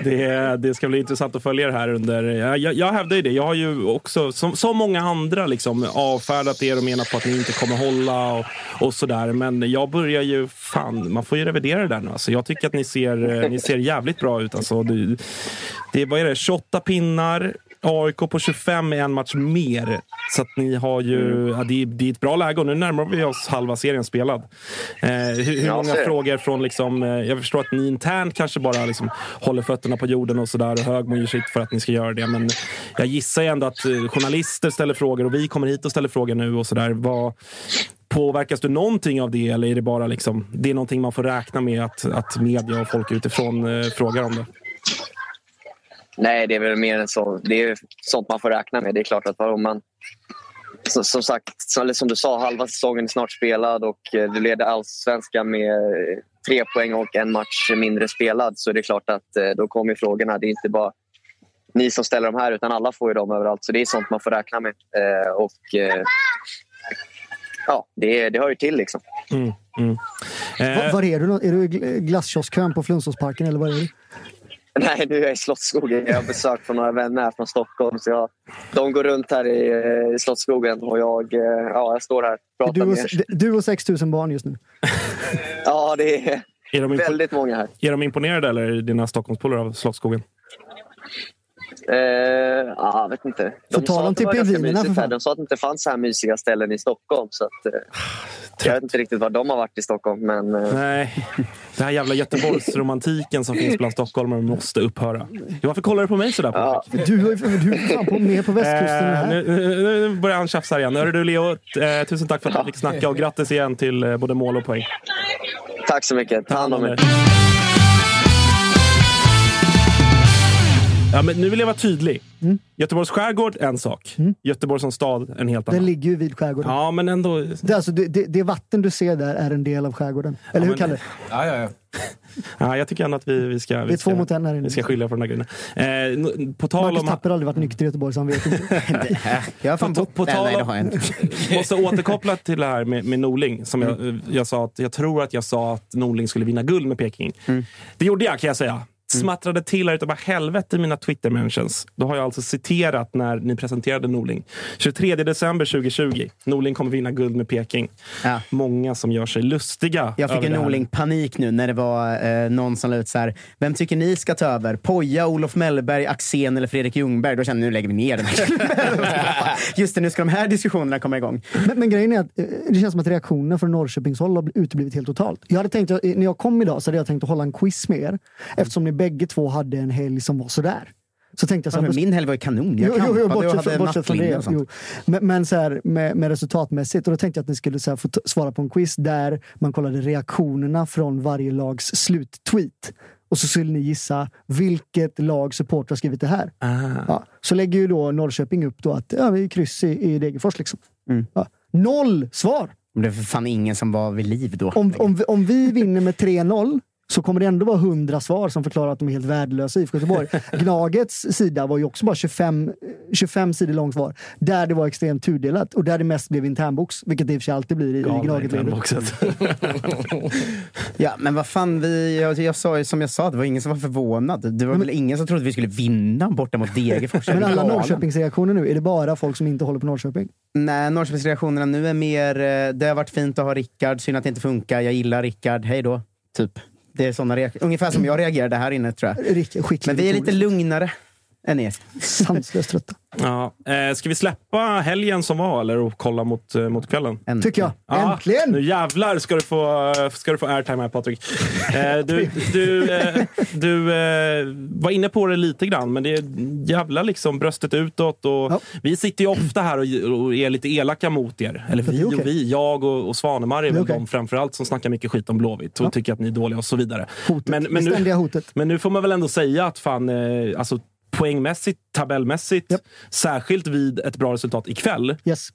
Det, det ska bli intressant att följa det här under... Jag, jag, jag hävdar ju det. Jag har ju också, som, som många andra, liksom, avfärdat er och menat på att ni inte kommer hålla och, och sådär. Men jag börjar ju... Fan, man får ju revidera det där nu. Alltså, jag tycker att ni ser, ni ser jävligt bra ut. Alltså, det, det, vad är det? 28 pinnar. AIK på 25 är en match mer. Så att ni har ju, mm. ja, det, är, det är ett bra läge och nu närmar vi oss halva serien spelad. Eh, hur, hur många frågor från... Liksom, eh, jag förstår att ni internt kanske bara liksom, håller fötterna på jorden och sådär. Och Högmo gör sitt för att ni ska göra det. Men jag gissar ju ändå att eh, journalister ställer frågor och vi kommer hit och ställer frågor nu. och sådär. Påverkas du någonting av det eller är det bara liksom, det är någonting man får räkna med att, att media och folk utifrån eh, frågar om det? Nej, det är väl mer än så. Det är sånt man får räkna med. Det är klart att om man... Så, som sagt, som, du sa, halva säsongen är snart spelad och eh, du leder allsvenskan med tre poäng och en match mindre spelad så är det klart att eh, då kommer frågorna. Det är inte bara ni som ställer dem här utan alla får ju dem överallt. Så det är sånt man får räkna med. Eh, och ja, det, det hör ju till liksom. Mm, mm. Eh. Var, var, är du? Är du i glasskioskkön på Flundsåsparken eller var är du? Nej, nu är jag i Slottsskogen. Jag har besök från några vänner här från Stockholm. Så jag, de går runt här i, i Slottsskogen och jag, eh, ja, jag står här och pratar Du och, med er. du och 6 000 barn just nu. Ja, det är, Är de, väldigt många här. är de imponerade, eller dina Stockholmspolare av Slottsskogen? Eh, ja, jag vet inte. De sa att det till var ganska mysigt här. De sa att det inte fanns så här mysiga ställen i Stockholm. Så att, eh, jag vet inte riktigt var de har varit i Stockholm. Men, eh, Nej, det här jävla Göteborgsromantiken som finns bland stockholmare måste upphöra. Varför kollar du på mig sådär? Patrik? Du, du är fan på, mer på västkusten Eh, här. nu, nu, börjar han tjafsa igen. Hörru du Leo, eh, tusen tack för att vi fick snacka och grattis igen till eh, både mål och poäng. tack så mycket. Ta hand om er. Ja, men nu vill jag vara tydlig. Göteborgs skärgård, en sak. Göteborg som stad, en helt annan. Den ligger ju vid skärgården. Ja, men ändå... Det, är alltså, det, det, det vatten du ser där är en del av skärgården. Eller hur, men- Kalle? Ja, ja, ja. Ja, jag tycker ändå att vi, vi ska... Det Vi är två ska, mot en här inne. vi ska skilja på den här grejen. Eh, på tal Marcus om... Tapper har aldrig varit nykter i Göteborg så han vet inte. Jag har fan På, bott... på Nej, tal nej, det om, har jag inte. måste återkoppla till det här med, med Norling. Som Mm. jag, jag sa att jag tror att jag sa att Norling skulle vinna guld med Peking. Mm. Det gjorde jag kan jag säga. Smattrade till här utav bara helvete i mina Twitter-mentions. Då har jag alltså citerat när ni presenterade Norling. 23 december 2020. Norling kommer vinna guld med Peking. Ja. Många som gör sig lustiga Jag fick en. Norling-panik nu när det var eh, någon som la ut så här. Vem tycker ni ska ta över? Poja, Olof Mellberg, Axén eller Fredrik Ljungberg? Då kände jag nu lägger vi ner den här. Just det, nu ska de här diskussionerna komma igång. Men, men grejen är att eh, det känns som att reaktionerna från Norrköpings håll har uteblivit helt totalt. Jag hade tänkt, att- när jag kom idag så hade jag tänkt att hålla en quiz med er. Eftersom ni bägge två hade en helg som var sådär. Så tänkte jag så Ja, här, men min helg var ju kanon. Jag Jo, jo, bortsett, från, bortsett från det. Jo. Men, men så här, med, med resultatmässigt. Och då tänkte jag att ni skulle så här, få svara på en quiz där man kollade reaktionerna från varje lags sluttweet. Och så skulle ni gissa vilket lag supportrar har skrivit det här. Ja, så lägger ju då Norrköping upp då att ja, vi är kryss i, i Degerfors. Liksom. Mm. Ja. Noll svar! Men det var för fan ingen som var vid liv då. Om, om, om vi vinner med 3-0 så kommer det ändå vara 100 svar som förklarar att de är helt värdelösa i IFK Göteborg. Gnagets sida var ju också bara 25, 25 sidor långt svar. Där det var extremt tudelat och där det mest blev internbox, vilket det i och för sig alltid blir i, i Galna Gnaget-ledet. internboxet. Ja, men vad fan, vi, jag, jag sa som jag sa, det var ingen som var förvånad. Det var väl ingen som trodde vi skulle vinna borta mot Degerfors. Men alla? Norrköpingsreaktioner nu, är det bara folk som inte håller på Norrköping? Nej, Norrköpingsreaktionerna nu är mer, eh, det har varit fint att ha Rickard, synd att det inte funkar, jag gillar Rickard, hej då. Typ. Det är såna reaktioner. Ungefär som jag reagerade här inne tror jag. Skicklig Men vi är lite lugnare än er. Sanslöst trötta. Ja. Eh, ska vi släppa helgen som var eller och kolla mot, eh, mot kvällen? Tycker jag. Ja, Äntligen! Nu jävlar ska du få, ska du få airtime här Patrik. Eh, du du, eh, du eh, var inne på det lite grann, men det är jävla liksom bröstet utåt. Och Vi sitter ju ofta här och, och är lite elaka mot er. Eller vi och okej. vi. Jag och, och Svanemar är är väl okej. de framförallt som snackar mycket skit om Blåvitt och tycker att ni är dåliga och så vidare. Hotet. Men, men, nu, hotet. men nu får man väl ändå säga att fan, eh, alltså, poängmässigt, tabellmässigt, särskilt vid ett bra resultat ikväll. Yes.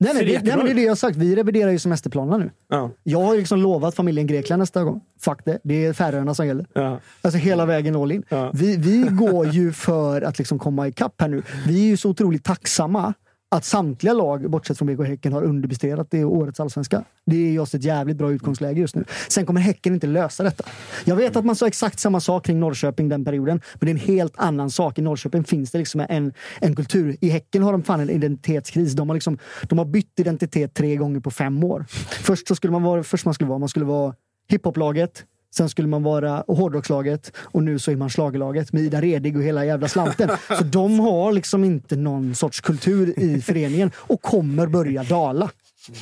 Nej, nej, det det, nej, men det är det jag har sagt. Vi reviderar ju semesterplanerna nu. Ja. Jag har ju liksom lovat familjen Grekland nästa gång. Fuck det. Det är Färöarna som gäller. Ja. Alltså hela vägen all in. Vi, vi går ju för att liksom komma ikapp här nu. Vi är ju så otroligt tacksamma att samtliga lag, bortsett från BK Häcken, har underpresterat det årets allsvenska. Det är oss ett jävligt bra utgångsläge just nu. Sen kommer Häcken inte lösa detta. Jag vet att man sa exakt samma sak kring Norrköping den perioden, men det är en helt annan sak. I Norrköping finns det liksom en, en kultur. I Häcken har de fan en identitetskris. De har, liksom, de har bytt identitet tre gånger på fem år. Först så skulle man vara, först man skulle vara, man skulle vara hiphoplaget, Sen skulle man vara hårdrockslaget och nu så är man schlagerlaget med Ida Redig och hela jävla slanten. Så de har liksom inte någon sorts kultur i föreningen och kommer börja dala.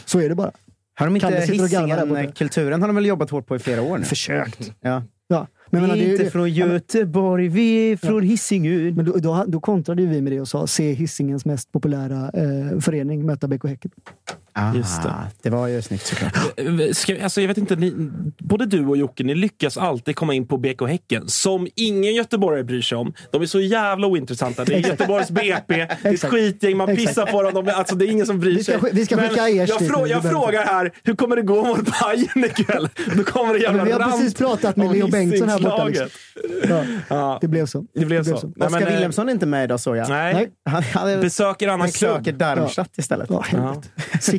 Så är det bara. Har de inte. Hisingen-kulturen har de väl jobbat hårt på i flera år nu? Försökt. Ja. Ja. Men menar, vi är är inte det- från Ja, Göteborg, vi är från Hisingen. Men då, då, då kontrade vi med det och sa se Hisingens mest populära eh, förening möta BK Häcken. Ah, Just det. det var ju snyggt såklart. Ska, alltså jag vet inte, ni, både du och Jocke, ni lyckas alltid komma in på BK Häcken som ingen göteborgare bryr sig om. De är så jävla ointressanta. Det är. Göteborgs BP, det är ett skitgäng, man pissar på dem. De, är- alltså det är ingen som bryr Vi ska sig. vi ska Men skicka Ers jag, frå, jag vi frågar här, hur kommer det gå mot Bayern ikväll? Då kommer det Ja, jävla men vi har precis pratat med om Leo Bengtsson här borta. Liksom. Ja, Ja, det blev så. det blev så. Nej, Oskar men, eh, Wilhelmsson är inte med idag såg jag. Nej, Nej. Han, han besöker annan besöker klubb. Darmstadt istället. Ja,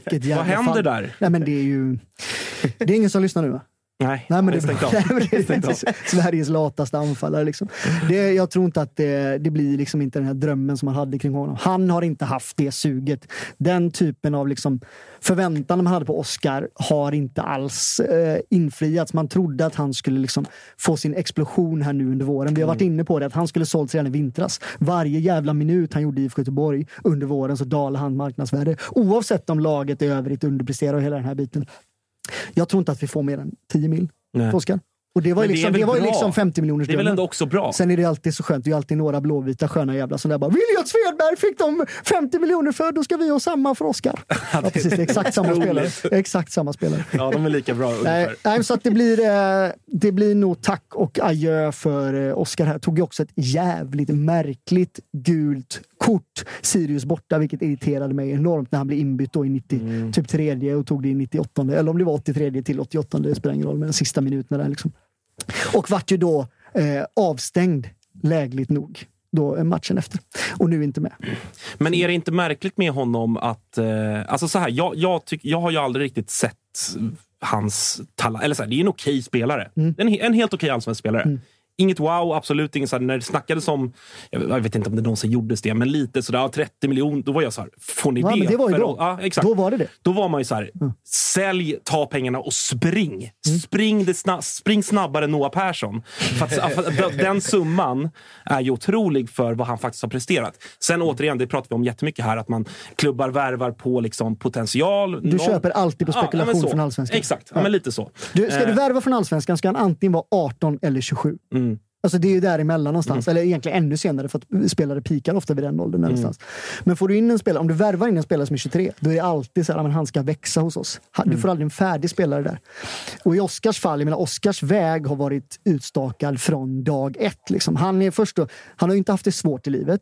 Sicket jävla Vad händer fall. där? Nej, men det är ju... Det är ingen som lyssnar nu va? Nej, Nej, men det stängt av. Det Sveriges lataste anfallare. Liksom. Det, jag tror inte att det, det blir liksom inte den här drömmen som man hade kring honom. Han har inte haft det suget. Den typen av liksom förväntan man hade på Oscar har inte alls eh, infriats. Man trodde att han skulle liksom få sin explosion här nu under våren. Vi har varit inne på det, att han skulle sålts redan i vintras. Varje jävla minut han gjorde i Göteborg under våren så dalade han marknadsvärde. Oavsett om laget i övrigt underpresterar och hela den här biten. Jag tror inte att vi får mer än 10 mil Oscar. Och det var ju det liksom, väl det var ju bra? liksom 50 miljoners Det är väl ändå också bra? Sen är det alltid så skönt. Det är ju alltid några blåvita sköna jävlar som där bara “Viljot Svedberg fick de 50 miljoner för, då ska vi ha samma för Oscar”. Ja, precis. Det är exakt samma spelare. Exakt samma spelare. Ja, de är lika bra ungefär. nej, så att det blir, eh, det blir nog tack och adjö för eh, Oscar här. Tog ju också ett jävligt märkligt gult kort. Sirius borta, vilket irriterade mig enormt när han blev inbytt då i 90, Mm. typ tredje och tog det i 98. Eller om det var 83 till 88, det spelar ingen roll. Men den sista minuten där liksom. Och vart ju då eh, avstängd, lägligt nog, då eh, matchen efter. Och nu inte med. Men är det inte märkligt med honom att... Eh, alltså så här, jag, jag, tyck, jag har ju aldrig riktigt sett hans talang. Eller så här, det är en okej spelare. Mm. En, en helt okej allsvensk spelare. Inget wow, absolut inget. Så här, när det snackades om, jag vet inte om det någonsin gjordes det, men lite sådär, ja, 30 miljoner. Då var jag så här, får ni Ja, det? men det var ju då. Ja, exakt. Då var det det. Då var man ju så här, sälj, ta pengarna och spring. Mm. Spring, det sna spring snabbare än Noah Persson. För att, för den- summan är ju otrolig för vad han faktiskt har presterat. Sen återigen, det pratar vi om jättemycket här, att man klubbar värvar på liksom potential. Du köper alltid på Ja, spekulation så. från Allsvenskan. Exakt, ja. Ja. men lite så. Du, ska du Eh, värva från Allsvenskan ska han antingen vara 18 eller 27. Mm. Alltså det är ju däremellan någonstans. Eller egentligen ännu senare för att spelare pikar ofta vid den åldern. Mm. Någonstans. Men får du in en spelare, om du värvar in en spelare som är 23, då är det alltid så här, men han ska växa hos oss. Han- Mm. Du får aldrig en färdig spelare där. Och i Oscars fall, jag menar Oscars väg har varit utstakad från dag ett. Liksom. Han är först då, han har ju inte haft det svårt i livet.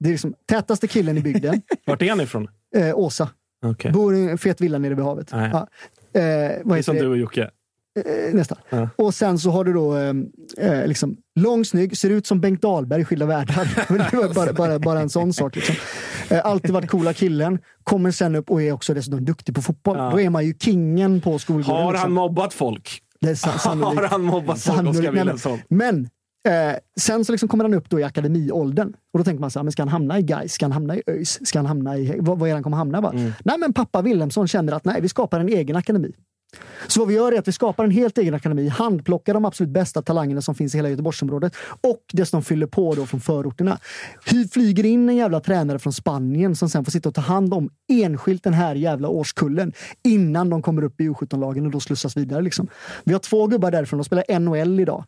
Det är liksom tätaste killen i bygden. Vart är han ifrån? eh, Åsa. Okej. Bor i en fet villa nere vid havet. Ja. Eh, Det är som det? du och Jocke. Eh, nästan. Ja. Och sen så har du då eh, eh, liksom, lång, snygg, ser ut som Bengt Dahlberg i Skilda världar. Det var bara, bara, bara en sån sak. Liksom. Eh, alltid varit coola killen. Kommer sen upp och är också dessutom duktig på fotboll. Ja. Då är man ju kingen på skolgården. Har liksom. han mobbat folk? Det är sa- sannolikt. Har han mobbat folk. Oskar Wilhelmsson? Men eh, sen så liksom kommer han upp då i akademiåldern. Och då tänker man så här, men ska han hamna i Gais? Ska han hamna i ÖIS? Ska han hamna i... Vad, vad är han kommer hamna? Va? Mm. Nej, men pappa Wilhelmsson känner att nej, vi skapar en egen akademi. Så vad vi gör är att vi skapar en helt egen akademi, handplockar de absolut bästa talangerna som finns i hela Göteborgsområdet och dessutom fyller på då från förorterna. Vi flyger in en jävla tränare från Spanien som sen får sitta och ta hand om enskilt den här jävla årskullen innan de kommer upp i U17-lagen och då slussas vidare. Liksom. Vi har två gubbar därifrån, de spelar NHL idag.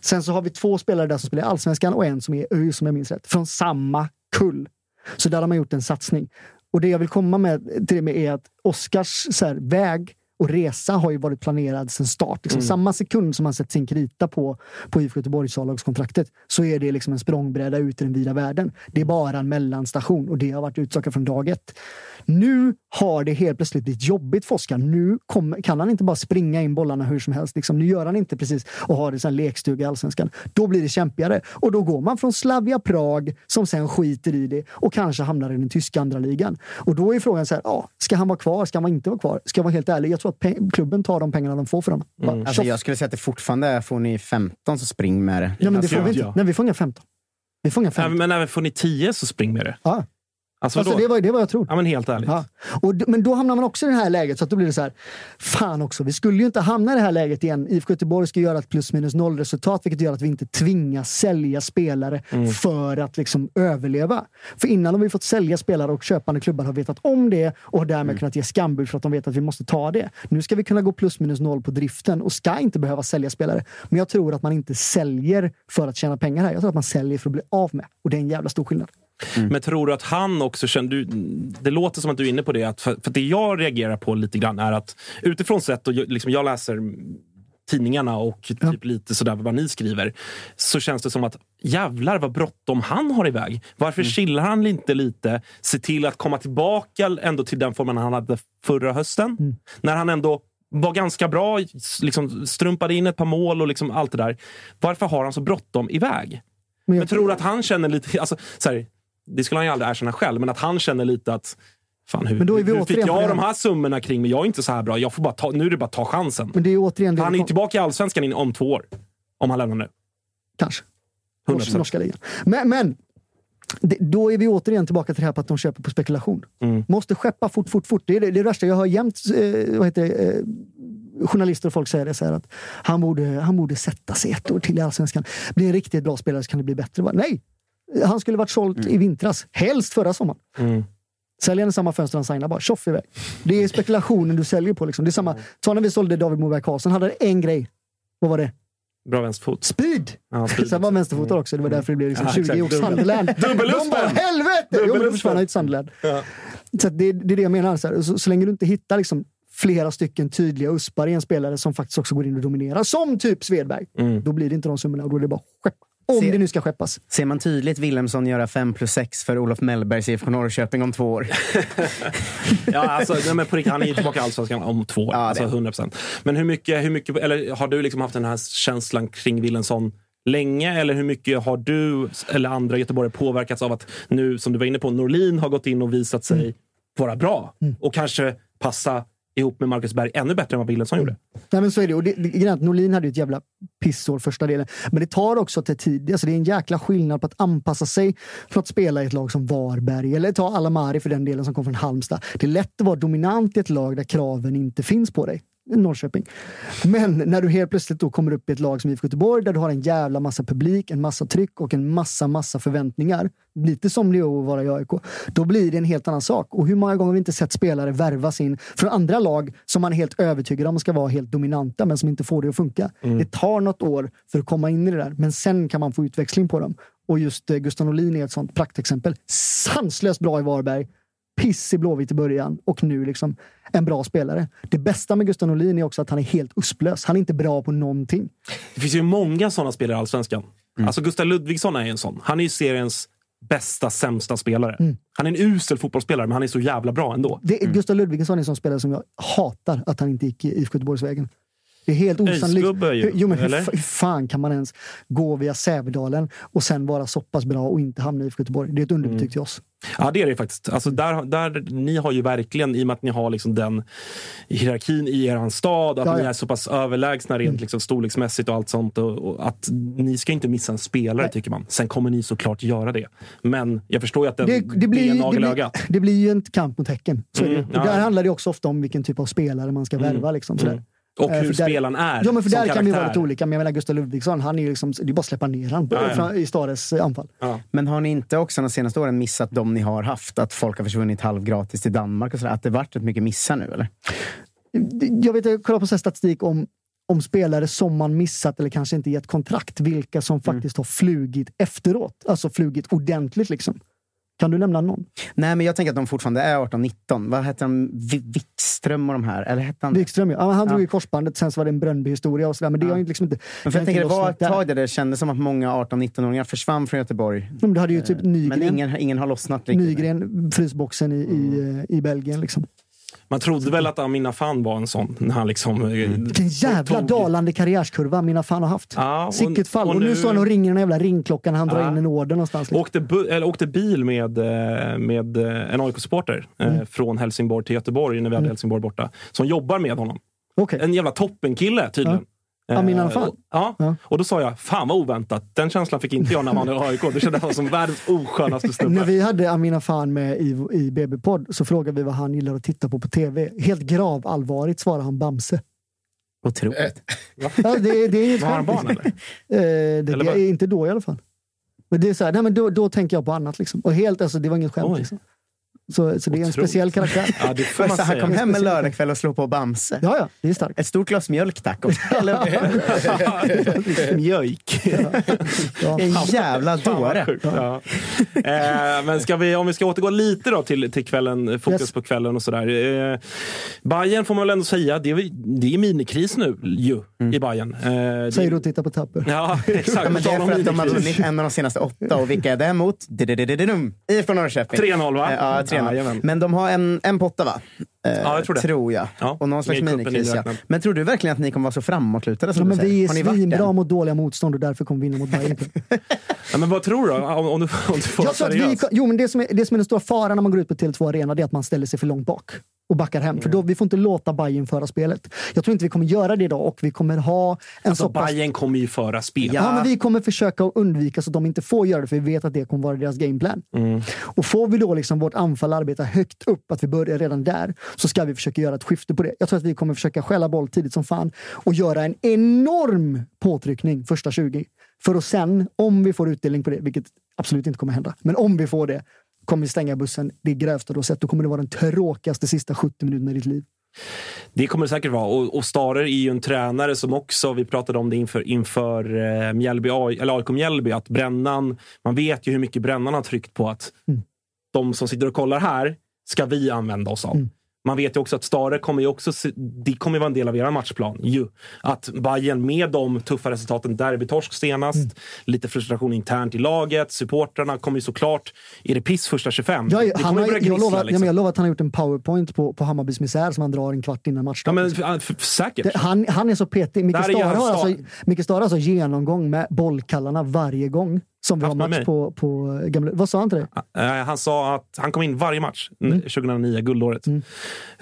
Sen så har vi två spelare där som spelar i Allsvenskan och en som är ÖIS som jag minns rätt, från samma kull. Så där har man gjort en satsning. Och det jag vill komma med till det med är att Oscars så här, väg och resa har ju varit planerad sedan start. Liksom, Mm. Samma sekund som man sett sin krita på, på IFK Göteborgs A-lagskontraktet så är det liksom en språngbräda ut i den vida världen. Det är bara en mellanstation och det har varit utstakat från dag ett. Nu har det helt plötsligt blivit jobbigt för Oskar. Nu kommer, kan han inte bara springa in bollarna hur som helst. Liksom, nu gör han inte precis och har en sån här lekstuga i Allsvenskan. Då blir det kämpigare och då går man från Slavia Prag som sen skiter i det och kanske hamnar i den tyska andra ligan. Och då är frågan så här, ja, ska han vara kvar? Ska han inte vara kvar? Ska jag vara helt ärlig? Jag tror att klubben tar de pengarna de får för honom. Bara, Alltså, jag skulle säga att det fortfarande är, får ni 15 så spring med det. ja, men det får vi inte. Nej, vi får inga 15. Vi får inga Ja, 15. men även får ni 10 så spring med det. Ja. Alltså, Alltså, det, var, det var jag tror. Ja, men helt ärligt. Ja. Och, men då hamnar man också i det här läget, så att då blir det så här, fan också, vi skulle ju inte hamna i det här läget igen. IFK Göteborg ska göra ett plus minus noll resultat, vilket gör att vi inte tvingas sälja spelare Mm. för att liksom överleva. För innan har vi fått sälja spelare och köpande klubbar har vetat om det och har därmed Mm. kunnat ge skambud för att de vet att vi måste ta det. Nu ska vi kunna gå plus minus noll på driften och ska inte behöva sälja spelare. Men jag tror att man inte säljer för att tjäna pengar här. Jag tror att man säljer för att bli av med. Och det är en jävla stor skillnad. Men tror du att han också känner... Du, det låter som att du är inne på det. Att för, för det jag reagerar på lite grann är att utifrån sett, och jag, liksom jag läser tidningarna och typ lite sådär vad ni skriver, så känns det som att jävlar vad bråttom han har iväg. Varför chillar han inte lite? Se till att komma tillbaka ändå till den formen han hade förra hösten. När han ändå var ganska bra, liksom strumpade in ett par mål och liksom allt det där. Varför har han så bråttom iväg? Men, tror du att han känner lite, alltså, så här, det skulle han ju aldrig erkänna själv, men att han känner lite att Fan, hur, Men då är vi hur fick jag de här summorna kring mig? Jag är inte så här bra. Jag får bara ta, nu är det bara att ta chansen. Men det är återigen det Han är ju kom- tillbaka i Allsvenskan om två år. Om han lämnar nu. Kanske. 100%. Norska, ligan. Men, men det, då är vi återigen tillbaka till det här på att de köper på spekulation. Mm. Måste skeppa fort, fort, fort. Det är det, det, är det värsta. Jag hör jämt eh, vad heter det, eh, journalister och folk säga det. Så här att han, borde, han borde sätta sig ett år till i Allsvenskan. Bli en riktigt bra spelare så kan det bli bättre. Bara, Nej! Han skulle varit såld i vintras. Helst förra sommaren. Mm. Säljer han i samma fönster han signar, bara tjoff iväg. Det är spekulationen du säljer på. Liksom. Det är samma, ta när vi sålde David Moberg Karlsson, hade en grej. Vad var det? Bra vänsterfot. Speed! Ja, speed. Sen var han vänsterfotad också. Det var därför det blev liksom Ja, 20 exakt. år Sunderland. Dubbelluspen! De bara helvete! Jo, men då försvann han ju till Sunderland. Ja. Så det, det är det jag menar. Så. Så, så länge du inte hittar liksom flera stycken tydliga uspar i en spelare som faktiskt också går in och dominerar, som typ Svedberg, Mm. då blir det inte de summorna och då är det bara skeppa. Om Se- det nu ska skeppas. Ser man tydligt Wilhelmsson göra 5 plus 6 för Olof Mellbergs IFK Norrköping om två år? Ja, alltså, nej, men på riktigt, han är ju tillbaka i Allsvenskan om två år. alltså, 100%. Men hur mycket, hur mycket eller har du liksom haft den här känslan kring Willensson länge? Eller hur mycket har du eller andra göteborgare påverkats av att nu, som du var inne på, Norlin har gått in och visat sig Mm. vara bra och kanske passa ihop med Marcus Berg ännu bättre än vad Wilhelmsson gjorde? Nej, men så är det. Och det, det Norlin hade ju ett jävla pissår första delen. Men det tar också till tid. Alltså det är en jäkla skillnad på att anpassa sig för att spela i ett lag som Varberg. Eller ta Alamari för den delen som kom från Halmstad. Det är lätt att vara dominant i ett lag där kraven inte finns på dig. Norrköping. Men när du helt plötsligt då kommer upp i ett lag som IFK Göteborg där du har en jävla massa publik, en massa tryck och en massa, massa förväntningar. Lite som det är att vara i AIK. Då blir det en helt annan sak. Och hur många gånger har vi inte sett spelare värvas in från andra lag som man är helt övertygad om ska vara helt dominanta men som inte får det att funka. Mm. Det tar något år för att komma in i det där, men sen kan man få utväxling på dem. Och just eh, Gustav Norlin är ett sånt praktexempel. Sanslöst bra i Varberg piss i Blåvitt i början och nu liksom en bra spelare. Det bästa med Gustav Norlin är också att han är helt usplös. Han är inte bra på någonting. Det finns ju många sådana spelare i Allsvenskan. Mm. Alltså Gustav Ludvigsson är en sån. Han är ju seriens bästa, sämsta spelare. Mm. Han är en usel fotbollsspelare, men han är så jävla bra ändå. Det, Gustav Ludvigsson är en sån spelare som jag hatar att han inte gick i IFK Göteborgsvägen. Det är helt osannolikt. Ju, Jo, men hur, hur fan kan man ens gå via Sävedalen och sen vara så pass bra och inte hamna i IFK Göteborg? Det är ett underbetyg Mm. till oss. Ja, det är det faktiskt. Alltså där, där, ni har ju verkligen, i och med att ni har liksom den hierarkin i er stad, att Ja, ni ja. Mm. är så pass överlägsna rent liksom storleksmässigt och allt sånt. Och, och att ni ska inte missa en spelare, tycker man. Sen kommer ni såklart göra det. Men jag förstår ju att den, Det, det, det, blir, en det, nagel i blir, det blir ju en kamp mot Häcken. Så det. Mm, ja, där handlar det också ofta om vilken typ av spelare man ska Mm. värva. Liksom, sådär. Mm. Och Eh, hur spelaren är Ja, men för där kan vi vara karaktär. lite olika. Men jag menar Gustav Ludvigsson, han är ju liksom, det är bara att släppa ner han Ja, ja. i Stades eh, anfall. Men har ni inte också de senaste åren missat de ni har haft? Att folk har försvunnit halvgratis till Danmark och sådär? Att det varit rätt mycket missar nu eller? Jag vet, jag kollar på så statistik om, om spelare som man missat eller kanske inte gett kontrakt. Vilka som faktiskt har flugit efteråt. Alltså flugit ordentligt liksom. Kan du nämna någon? Nej, men jag tänker att de fortfarande är 18-19. Vad hette han? Wikström och de här? Eller hette han? Wikström, ja. Han drog Ja. i korsbandet, sen så var det en Brönnby-historia och sådär. Men det Ja. har liksom inte... Men för jag tänker, det var ett tag där det kändes som att många 18-19-åringar försvann från Göteborg. Men du hade ju typ Eh, Nygren. Men ingen, ingen har lossnat riktigt. Nygren, frysboxen i, i, i Belgien. Liksom. Man trodde väl att Amina Fan var en sån. När han liksom, eh, Vilken jävla dalande karriärskurva mina fan har haft. Ja, Sicket fall. Och, och nu nu- står han och ringer den jävla ringklockan han drar Ja. in en order någonstans. Liksom. Åkte, bu- eller, åkte bil med, eh, med eh, en AIK-supporter Mm. från Helsingborg till Göteborg när vi hade Mm. Helsingborg borta. Som jobbar med honom. Okay. En jävla toppenkille tydligen. Ja. Amin Eh, Alfan. och- Ja. och då sa jag, fan vad oväntat. Den känslan fick inte jag när man var i AIK. Det kändes som världens oskönaste När snubbe. vi hade Amina Fan med i, i BB-podd så frågade vi vad han gillar att titta på på tv. Helt gravallvarligt svarade han Bamse. Otroligt. Ja, det, det är inget Var han barn liksom. Eh, det, Eller det är inte då i alla fall. Men det är så här, nej, men då, då tänker jag på annat. Liksom. Och helt, alltså, det var inget skämt. Liksom. Så, så det är en speciell karaktär. Ja, det får man så han säga. kom hem en lördagkväll och slog på Bamse. Ja, ja, det är starkt. Ett stort glas mjölk tack. Eller, Mjölk. En jävla dåre. Ja. Eh, men ska vi, om vi ska återgå lite då till, till kvällen, fokus Yes. på kvällen och sådär. Eh, Bayern får man väl ändå säga, det är, det är minikris nu ju, i Bayern. Eh, det, Säger du och tittar på Tapper. Ja, exakt. Ja, men det är för om att de har vunnit en av de senaste åtta. Och vilka är det mot? IFK Norrköping. 3-0 va? Eh, Ja, 3-0. Jajamän. Men de har en, en potta va? Eh, Ja, jag tror det. Tror jag. Ja, Och någon slags minikris. Ja. Men tror du verkligen att ni kommer vara så framåtlutade? Som Ja, du men säger? vi är svinbra mot dåliga motstånd och därför kommer vi vinna mot Bayern. Ja, men vad tror du? Om, om, du, om du får vara Jag tror att vi, seriös. jo, men det, som är, det som är den stora faran när man går ut på Tele2 Arena det är att man ställer sig för långt bak och backar hem. För då, vi får inte låta Bayern föra spelet. Jag tror inte vi kommer göra det idag och vi kommer ha en Alltså, så pass... Bayern kommer ju föra spel. Ja. men vi kommer försöka undvika så att de inte får göra det, för vi vet att det kommer vara deras gameplan. Mm. Och får vi då liksom vårt anfall arbeta högt upp, att vi börjar redan där, så ska vi försöka göra ett skifte på det. Jag tror att vi kommer försöka skälla boll tidigt som fan och göra en enorm påtryckning första 20. För att sen, om vi får utdelning på det, vilket absolut inte kommer hända, men om vi får det, kommer vi stänga bussen det grövsta du har sett. Då kommer det vara den tråkigaste sista 70 minuterna i ditt liv. Det kommer det säkert vara. Och, och Starer är ju en tränare som också, vi pratade om det inför, inför eh, Mjällby, eller AIK Mjällby, att Brännan, man vet ju hur mycket Brännan har tryckt på att Mm. de som sitter och kollar här ska vi använda oss av. Mm. Man vet ju också att Stare kommer ju också, det kommer ju vara en del av er matchplan. Ju. Att Bayern med de tuffa resultaten, derbytorsk senast, Mm. lite frustration internt i laget, supportrarna kommer ju såklart, är det piss första 25? Jag, det han har, börja jag, lovar, ja, liksom. jag lovar att han har gjort en powerpoint på, på Hammarbys misär som han drar en kvart innan matchstart. ja, men, f- f- säkert. Det, han, han är så petig. Micke är Stare har, alltså, Micke alltså genomgång med bollkallarna varje gång som vi har match på, på gamla... Vad sa han till dig? Eh, Han sa att han kom in varje match Mm. 2009, guldåret.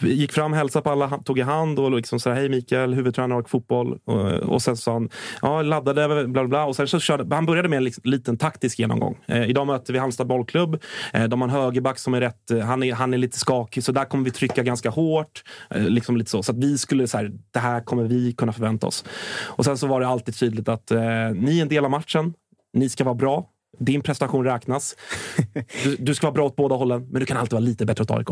Vi gick fram, hälsade på alla, tog i hand och liksom så här, hej Mikael, huvudtränare och fotboll. Och, och sen sa han, ja, laddade, bla bla bla. Och sen så körde, han började med en liten taktisk genomgång. Eh, idag möter vi Halmstad bollklubb. Eh, de har en högerback som är rätt, eh, han är, han är lite skakig, så där kommer vi trycka ganska hårt. Eh, liksom lite så. så att vi skulle, så här, det här kommer vi kunna förvänta oss. Och sen så var det alltid tydligt att eh, ni är en del av matchen. Ni ska vara bra. Din prestation räknas. Du, du ska vara bra åt båda hållen, men du kan alltid vara lite bättre åt AIK.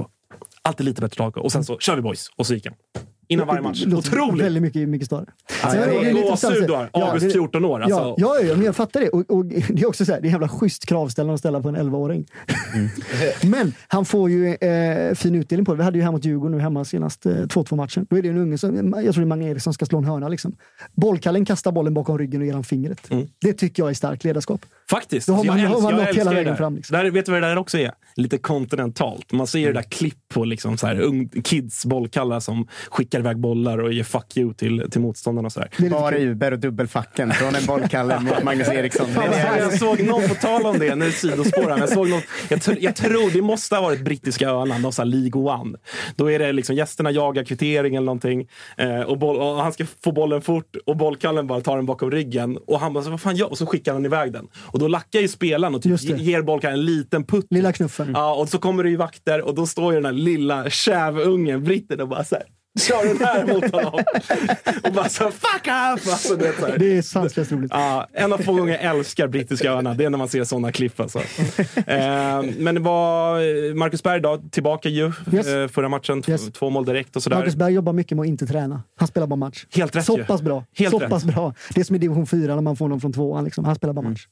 Alltid lite bättre åt AIK. Och sen så kör vi boys. Och så gick han. Innan varje match. Otroligt! Väldigt mycket är lite gåshud du har. August, det- 14 år. Alltså. Ja, ja, ja, men jag fattar det. Och, och det är också så här, det är jävla schysst kravställande att ställa på en 11-åring. Mm. men han får ju eh, fin utdelning på det. Vi hade ju här mot Djurgården nu hemma senast, eh, 2-2 matchen. Då är det en unge, som, jag tror det är Mange Eriksson, som ska slå en hörna. Liksom. Bollkallen kastar bollen bakom ryggen och ger han fingret. Det tycker jag är starkt ledarskap. Faktiskt. Då har man, jag har man nått älskar hela vägen fram. Liksom. Där, vet du vad det där också är? Lite kontinentalt. Man ser ju det där klipp på liksom så här, ung, kids bollkallar som skickar iväg bollar och ger fuck you till, till motståndarna. Och så där. Bara Uber och dubbelfacken från en bollkalle mot Magnus Eriksson. Det är det jag- såg någon, på tal om det, nu sidospårar jag, såg någon, jag, tr- jag tror det måste ha varit brittiska öarna, någon sån här League One. Då är det liksom gästerna jagar kvittering eller någonting eh, och, boll, och han ska få bollen fort och bollkallen bara tar den bakom ryggen och han bara, så, vad fan gör? Och så skickar han iväg den. Och då lackar ju spelaren och typ ger bollkallen en liten putt. Lilla knuffen. Ja, och så kommer det ju vakter och då står ju den här lilla kävungen, britten, och bara så här, kör den här mot honom. och bara så fuck off! Alltså, det är så här. Det är sanslöst roligt. Ja, en av få gånger jag älskar brittiska öarna. Det är när man ser sådana klipp. Alltså. Eh, men det var Marcus Berg då, tillbaka ju Yes. eh, förra matchen. Yes. Två mål direkt och sådär. Marcus Berg jobbar mycket med att inte träna. Han spelar bara match. Helt rätt Så pass bra. Helt så rätt. pass bra. Det är som i division 4 när man får någon från tvåan. Liksom. Han spelar bara match.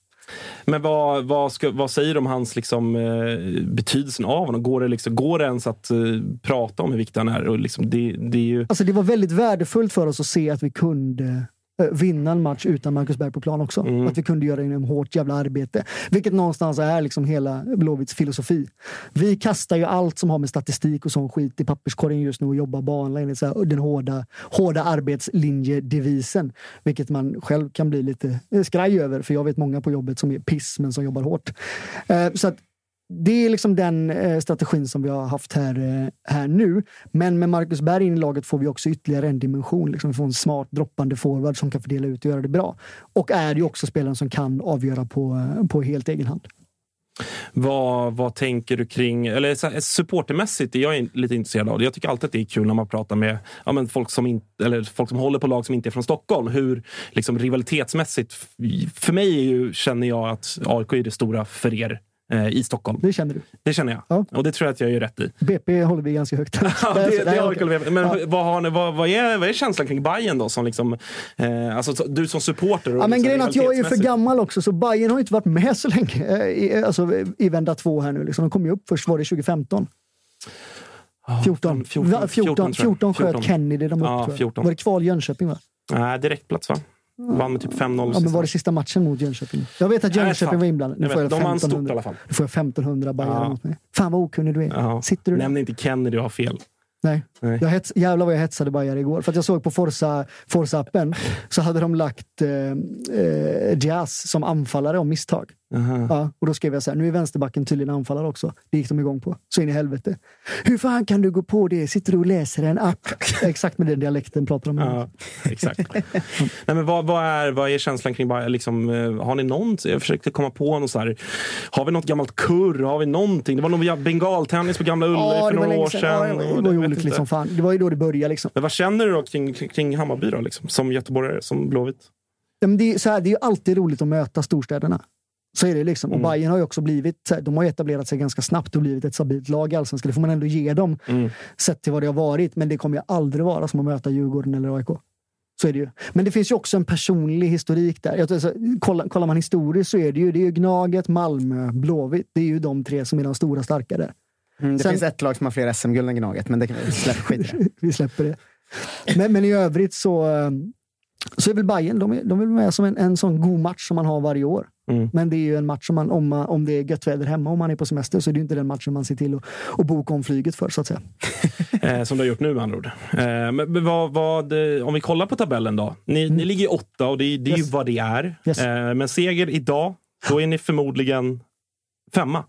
Men vad, vad, ska, vad säger du om hans liksom, eh, betydelsen av honom? Går det, liksom, går det ens att eh, prata om hur viktig han är? Och liksom, det, det är ju... Alltså det var väldigt värdefullt för oss att se att vi kunde vinna en match utan Marcus Berg på plan också. Mm. Att vi kunde göra det genom hårt jävla arbete. Vilket någonstans är liksom hela Blåvitts filosofi. Vi kastar ju allt som har med statistik och sån skit i papperskorgen just nu och jobbar bara enligt så här, den hårda, hårda arbetslinjedevisen. Vilket man själv kan bli lite eh, skraj över. För jag vet många på jobbet som är piss men som jobbar hårt. Eh, Så att det är liksom den eh, strategin som vi har haft här, eh, här nu. Men med Marcus Berg in i laget får vi också ytterligare en dimension. Liksom. Vi får en smart droppande forward som kan fördela ut och göra det bra. Och är ju också spelaren som kan avgöra på, eh, på helt egen hand. Vad, vad tänker du kring, eller supportermässigt är jag lite intresserad av det. Jag tycker alltid att det är kul när man pratar med ja, men folk, som in, eller folk som håller på lag som inte är från Stockholm. Hur liksom, rivalitetsmässigt, för mig är ju, känner jag att AIK är det stora för er i Stockholm. Det känner du. Det känner jag. Ja. Och det tror jag att jag gör rätt i. BP håller vi ganska högt. Ja, det, det. Men Ja. vad, har ni, vad, vad, är, vad är känslan kring Bayern då? Som liksom, eh, alltså, så- du som supporter. Ja, men liksom grejen är att jag är för rivalitetsmässigt. gammal också, så Bayern har inte varit med så länge eh, i, alltså, i vända två här nu. Liksom. De kom ju upp först var det 2015. 14. 14, 14, 14, 14 sköt 14. Kennedy dem upp. Ja, tror jag. 14. Var det kval Jönköping? Va? Nej, direktplats va? Vann med typ 5-0. Ja, men var det sista matchen mot Jönköping? Jag vet att Jag Jönköping var inblandad. Nu Jag får jag stort 1500, i alla fall. Nu får jag 1500 Bayern Ja. mot mig. Fan vad okunnig du är. Ja. Sitter du? Nämn inte Kennedy och har fel. Nej. Nej. Jag hets, jävlar vad jag hetsade Bajare igår. För jag såg på Forza, Forza-appen så hade de lagt eh, eh, Jazz som anfallare om misstag. Aha. Ja, och då skrev jag så här, nu är vänsterbacken tydligen anfallare också. Det gick de igång på. Så in i helvete. Hur fan kan du gå på det? Sitter du och läser en app? Exakt med den dialekten pratar de om. Ja, exakt. Nej, men vad, vad, är, vad är känslan kring Bayern? Liksom, eh, har ni någon? Jag försökte komma på något så här. Har vi något gammalt kurr? Har vi någonting? Det var någon bengaltennis på Gamla Ullevi Ja, för några år sedan. sedan. Ja, det var- det olyckligt inte. som fan. Det var ju då det började liksom. Men vad känner du då kring, kring Hammarby då, liksom, som göteborgare, som Blåvitt? Ja, men det, är, så här, det är ju alltid roligt att möta storstäderna. Så är det liksom. Och Mm. Bayern har ju också blivit, de har etablerat sig ganska snabbt och blivit ett stabilt lag i Allsvenskan. Det får man ändå ge dem, Mm. sett till vad det har varit. Men det kommer ju aldrig vara som att möta Djurgården eller AIK. Så är det ju. Men det finns ju också en personlig historik där. Jag tror, så, kollar, kollar man historiskt så är det ju, det är ju Gnaget, Malmö, Blåvitt. Det är ju de tre som är de stora starka där. Mm, det Sen- finns ett lag som har fler SM-guld än Gnaget, men det kan vi släppa skit vi släpper det. Men, men i övrigt så, eh, så är väl Bayern de är, de är med som en, en sån god match som man har varje år. Mm. Men det är ju en match som man, om, man, om det är gött väder hemma om man är på semester, så är det ju inte den matchen man ser till att och boka om flyget för, så att säga. Eh, som du har gjort nu med andra ord. Eh, men vad, vad, eh, om vi kollar på tabellen då. Ni, ni ligger åtta och det, det är ju Mm. Yes. vad det är. Yes. Men seger idag, då är ni förmodligen femma.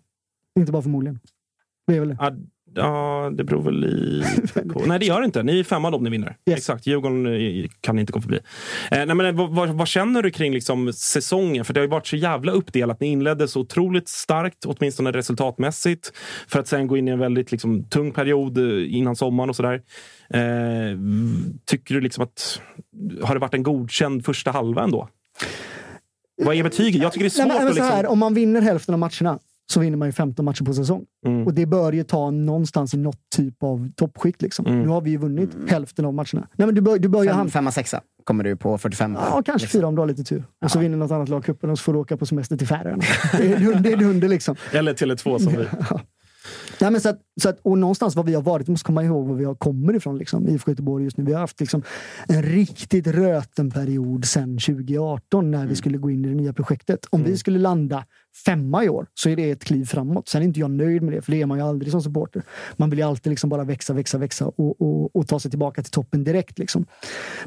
Inte bara förmodligen. Det är väl det. Ja, det beror väl lite på. Nej, det gör det inte. Ni är femma om ni vinner. Exakt. Djurgården eh, kan inte gå förbi. Eh, nej, men, eh, vad, vad, känner du kring liksom, säsongen? För det har varit så jävla uppdelat. Ni inledde så otroligt starkt, åtminstone resultatmässigt, för att sen gå in i en väldigt liksom, tung period eh, innan sommaren och sådär. Eh, tycker du liksom att... Har det varit en godkänd första halva ändå? Vad är betyget? Jag tycker det är svårt Nej, men, men så liksom... här, om man vinner hälften av matcherna så vinner man ju 15 matcher på säsong. Mm. Och det bör ju ta någonstans i något typ av toppskikt. Liksom. Mm. Nu har vi ju vunnit hälften av matcherna. Nej, men du bör, du bör ju Fem, hamna... femma, sexa kommer du på 45. Ja, kanske fyra om du har lite tur. Och så vinner något annat lag cupen och så får du åka på semester till Färöarna. Det är dunder, det är dunder liksom. Eller Tele2 som vi. Nej, men så att, så att, och någonstans var vi har varit, vi måste komma ihåg var vi har, kommer ifrån. Liksom, IFK Göteborg just nu. Vi har haft liksom, en riktigt röten period sedan 2018 när vi skulle gå in i det nya projektet. Om vi skulle landa femma i år så är det ett kliv framåt. Sen är inte jag nöjd med det, för det är man ju aldrig som supporter. Man vill ju alltid liksom bara växa, växa, växa och, och, och ta sig tillbaka till toppen direkt. Liksom.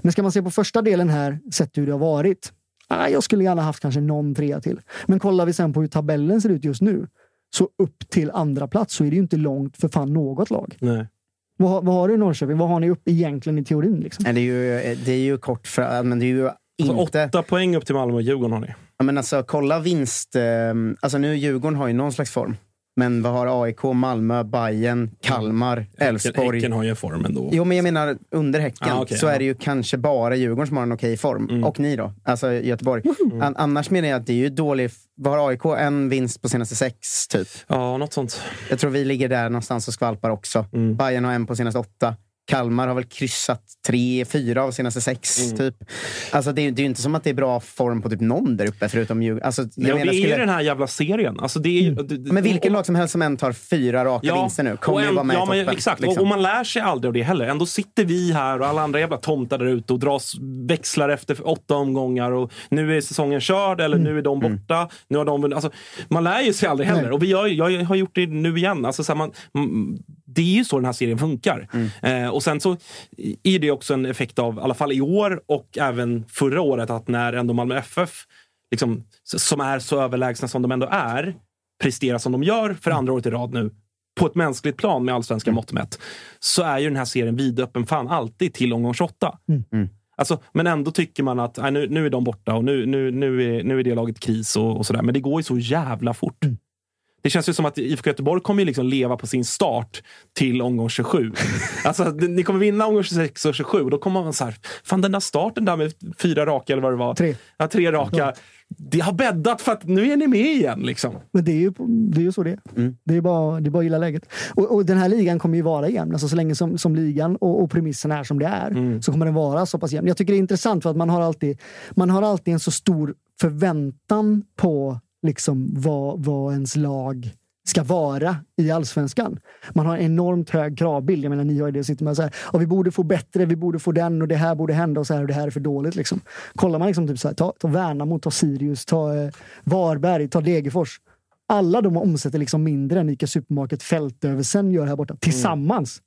Men ska man se på första delen här, sett hur det har varit. Ah, jag skulle gärna haft kanske någon trea till. Men kollar vi sen på hur tabellen ser ut just nu så upp till andra plats så är det ju inte långt för fan något lag. Nej. Vad, har- vad har du i Norrköping? Vad har ni upp egentligen i teorin? Liksom? Nej, Det är, ju, det är ju kort för... Men det är ju Alltså, inte... åtta poäng upp till Malmö och Djurgården har ni. Ja, men alltså, kolla vinst... Eh, alltså nu Djurgården har ju någon slags form. Men vad har AIK, Malmö, Bayern, Kalmar, Elfsborg? Häcken har ju form ändå. Jo, men jag menar under Häcken Ah, okej, så ja. är det ju kanske bara Djurgården som har en okej form. Och ni då? Alltså Göteborg. An- annars menar jag att det är ju dålig... Vad har AIK? En vinst på senaste sex, typ. Ja, något sånt. Jag tror vi ligger där någonstans och skvalpar också. Bayern har en på senaste åtta. Kalmar har väl kryssat tre, fyra av senaste sex. Typ. Alltså, det, är, det är ju inte som att det är bra form på typ någon där uppe förutom Djurgården. Alltså, jag Ja, det menar, är ju skulle- den här jävla serien. Alltså, det är ju, det- det- Men vilken och- lag som helst som än tar fyra raka vinster nu kommer och ju en- vara med ja, i toppen. men Exakt, liksom. och, och man lär sig aldrig av det heller. Ändå sitter vi här och alla andra jävla tomtar där ute och dras växlar efter åtta omgångar. Och nu är säsongen körd eller nu är de Mm. borta. Nu har de, alltså, man lär ju sig aldrig heller. Nej. Och vi gör, jag har gjort det nu igen. Alltså, så här, man, mm, det är ju så den här serien funkar. Mm. Eh, och sen så är det också en effekt av, i alla fall i år och även förra året, att när ändå Malmö FF, liksom, som är så överlägsna som de ändå är, presterar som de gör för andra året i rad nu, på ett mänskligt plan med allsvenska mått mätt, så är ju den här serien vidöppen fan alltid till omgång 28. Alltså, men ändå tycker man att nej, nu, nu är de borta och nu, nu, nu, är, nu är det laget kris och, och sådär. Men det går ju så jävla fort. Det känns ju som att IFK Göteborg kommer ju liksom leva på sin start till omgång 27. alltså, ni kommer vinna omgång 26 och 27 och då kommer man så här, fan den där starten där med fyra raka eller vad det var. Tre. Ja, tre raka. Det har bäddat för att nu är ni med igen. Liksom. Men det är ju, det är ju så det är. Det är bara, det är bara att gilla läget. Och, och den här ligan kommer ju vara jämn. Alltså, så länge som, som ligan och, och premissen är som det är så kommer den vara så pass jämn. Jag tycker det är intressant för att man har alltid, man har alltid en så stor förväntan på liksom vad, vad ens lag ska vara i allsvenskan. Man har en enormt hög kravbild. Jag menar, ni har ju det, sitter med så här, "Ja, vi borde få bättre, vi borde få den och det här borde hända och så här och det här är för dåligt. Liksom. Kollar man liksom typ så här, ta, ta Värnamo, ta Sirius, ta eh, Varberg, ta Degerfors. Alla de omsätter liksom mindre än Ica Supermarket Fältöversen gör här borta tillsammans.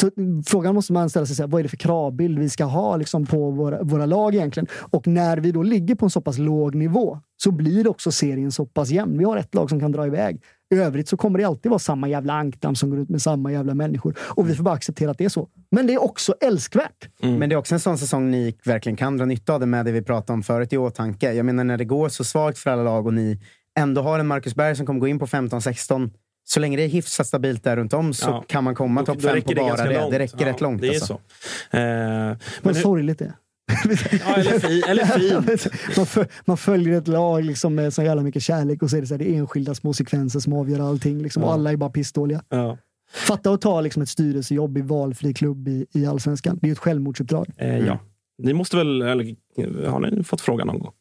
Så frågan måste man ställa sig, så här, vad är det för kravbild vi ska ha liksom, på våra, våra lag egentligen? Och när vi då ligger på en så pass låg nivå så blir också serien så pass jämn. Vi har ett lag som kan dra iväg. I övrigt så kommer det alltid vara samma jävla ankdamm som går ut med samma jävla människor. Och vi får bara acceptera att det är så. Men det är också älskvärt. Men det är också en sån säsong ni verkligen kan dra nytta av det med det vi pratade om förut i åtanke. Jag menar när det går så svagt för alla lag och ni ändå har en Marcus Berg som kommer gå in på 15-16. Så länge det är hyfsat stabilt där runt om så Ja. kan man komma topp fem på bara det. långt. Det räcker Ja, rätt långt. Det är alltså. så. Eh, men Vad hur- sorgligt det är. Ja, eller, fi, eller fint. man, föl, man följer ett lag liksom med så jävla mycket kärlek och så är det, så här, det är enskilda små sekvenser som avgör allting. Liksom, Och Ja. alla är bara pissdåliga. Ja. Fatta att ta liksom, ett styrelsejobb i valfri klubb i, i Allsvenskan. Det är ju ett självmordsuppdrag. Eh, ja. Ni måste väl, eller har ni fått frågan någon gång?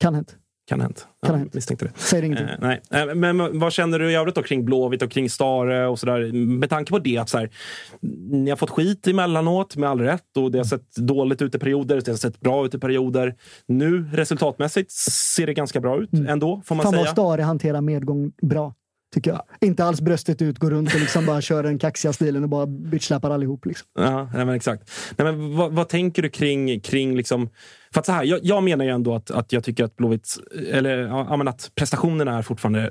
Kan hänt. Kan ha hänt. Kan Ja, hänt. misstänkte det. Säger ingenting. Eh, nej. Eh, men vad känner du i övrigt då kring Blåvitt och kring Stare och sådär? Med tanke på det att så här, ni har fått skit emellanåt med all rätt och det har sett dåligt ut i perioder, det har sett bra ut i perioder. Nu resultatmässigt ser det ganska bra ut ändå, får man Mm. Fan vad säga. Stare hanterar medgång bra. Tycker jag. Inte alls bröstet ut, går runt och liksom bara kör den kaxiga stilen och bara bitchlappar allihop. Liksom. Ja, nej, men exakt. Nej, men vad, vad tänker du kring, kring liksom... För så här, jag, jag menar ju ändå att, att jag tycker att Blåvitt, eller ja, att prestationerna är fortfarande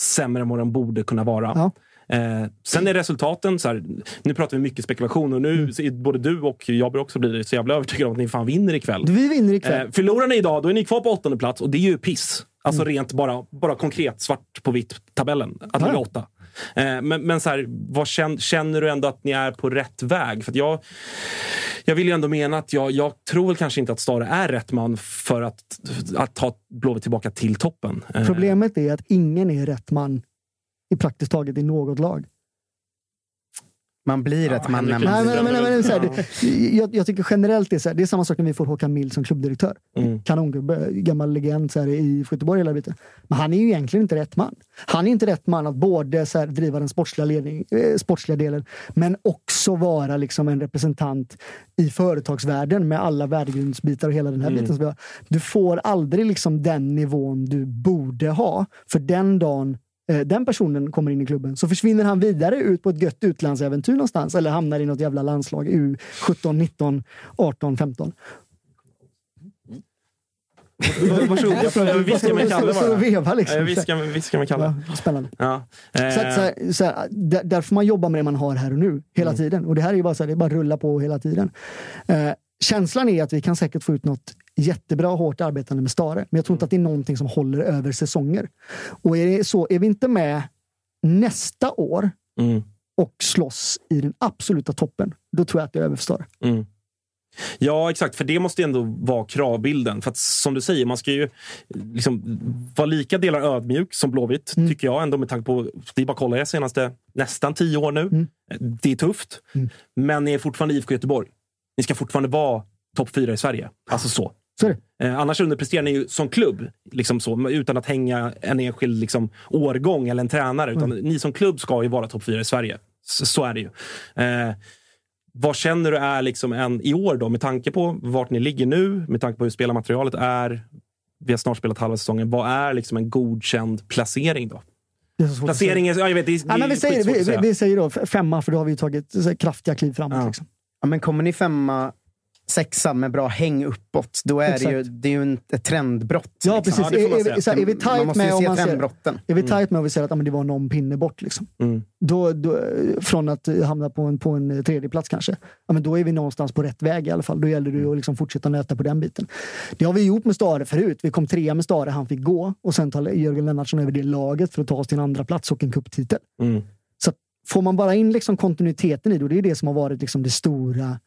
sämre än vad de borde kunna vara. Ja. Eh, sen är resultaten, så här, nu pratar vi mycket spekulation och nu är både du och jag blir också blir så jävla övertygad om att ni fan vinner ikväll. Vi vinner ikväll. Eh, förlorar ni idag, då är ni kvar på åttonde plats och det är ju piss. Alltså Mm. rent bara, bara konkret, svart på vitt, tabellen. Att ligga åtta. Eh, men men så här, vad känner, känner du ändå att ni är på rätt väg? För jag, jag vill ju ändå mena att jag, jag tror väl kanske inte att Stare är rätt man för att, att ta Blåvitt tillbaka till toppen. Eh, Problemet är att ingen är rätt man i praktiskt taget i något lag. Man blir rätt man när man... Nej, men, men, men, men, så här, Ja. det, jag, jag tycker generellt det är, så här, det är samma sak när vi får Håkan Mild som klubbdirektör. Mm. Kanongubbe, gammal legend så här, i Göteborg hela biten. Men han är ju egentligen inte rätt man. Han är inte rätt man att både så här, driva den sportsliga, ledning, eh, sportsliga delen, men också vara liksom, en representant i företagsvärlden med alla värdegrundsbitar och hela den här Mm. biten. Som vi har. Du får aldrig liksom, den nivån du borde ha. För den dagen den personen kommer in i klubben så försvinner han vidare ut på ett gött utlandsäventyr någonstans eller hamnar i något jävla landslag U17, 19, 18, 15. Varsågod, jag med Kalle bara. veva, liksom. Viskar, med Kalle. Ja, spännande. Ja. Så, att, så, Eh, här, så här, där, får man jobba med det man har här och nu, hela Mm. tiden. Och det här är ju bara så här, det bara rulla på hela tiden. Eh, känslan är att vi kan säkert få ut något jättebra hårt arbetande med Stare. Men jag tror inte att det är någonting som håller över säsonger. Och är det så, är vi inte med nästa år mm. och slåss i den absoluta toppen, då tror jag att det är över för Stare. Mm. Ja, exakt. För det måste ju ändå vara kravbilden. För att som du säger, man ska ju liksom vara lika delar ödmjuk som Blåvitt, Mm. tycker jag ändå med tanke på... Det är bara att kolla er senaste nästan tio år nu. Mm. Det är tufft, men ni är fortfarande IFK Göteborg. Ni ska fortfarande vara topp fyra i Sverige. Alltså så. Så. Eh, annars underpresterar ni ju som klubb, liksom så, utan att hänga en enskild liksom, årgång eller en tränare. Utan Mm. Ni som klubb ska ju vara topp fyra i Sverige. Så, så är det ju. Eh, vad känner du är liksom en, i år då, med tanke på vart ni ligger nu, med tanke på hur spelarmaterialet är? Vi har snart spelat halva säsongen. Vad är liksom en godkänd placering då? Det är så svårt att säga. Placering är, ja, jag vet, det är, Ja, men vi, säger, vi, vi, vi säger då femma, för då har vi tagit kraftiga kliv framåt. Ja. Liksom. Ja, men kommer ni femma, sexa med bra häng uppåt, då är det ju, Exakt. det är ju en, ett trendbrott. Ja, liksom. precis. Ja, är, är, vi- så här, är vi Man måste ju med se trendbrotten. är vi tajt med om vi säger att ja, men det var någon pinne bort, liksom. Mm. då, då, från att hamna på en, på en tredje plats kanske, ja, men då är vi någonstans på rätt väg i alla fall. Då gäller det att liksom fortsätta nöta på den biten. Det har vi gjort med Stare förut. Vi kom trea med Stare, han fick gå och sen tar Jörgen Lennartsson över det laget för att ta oss till en andra plats och en cuptitel. Mm. Får man bara in liksom kontinuiteten i det, och det är det som har varit liksom det stora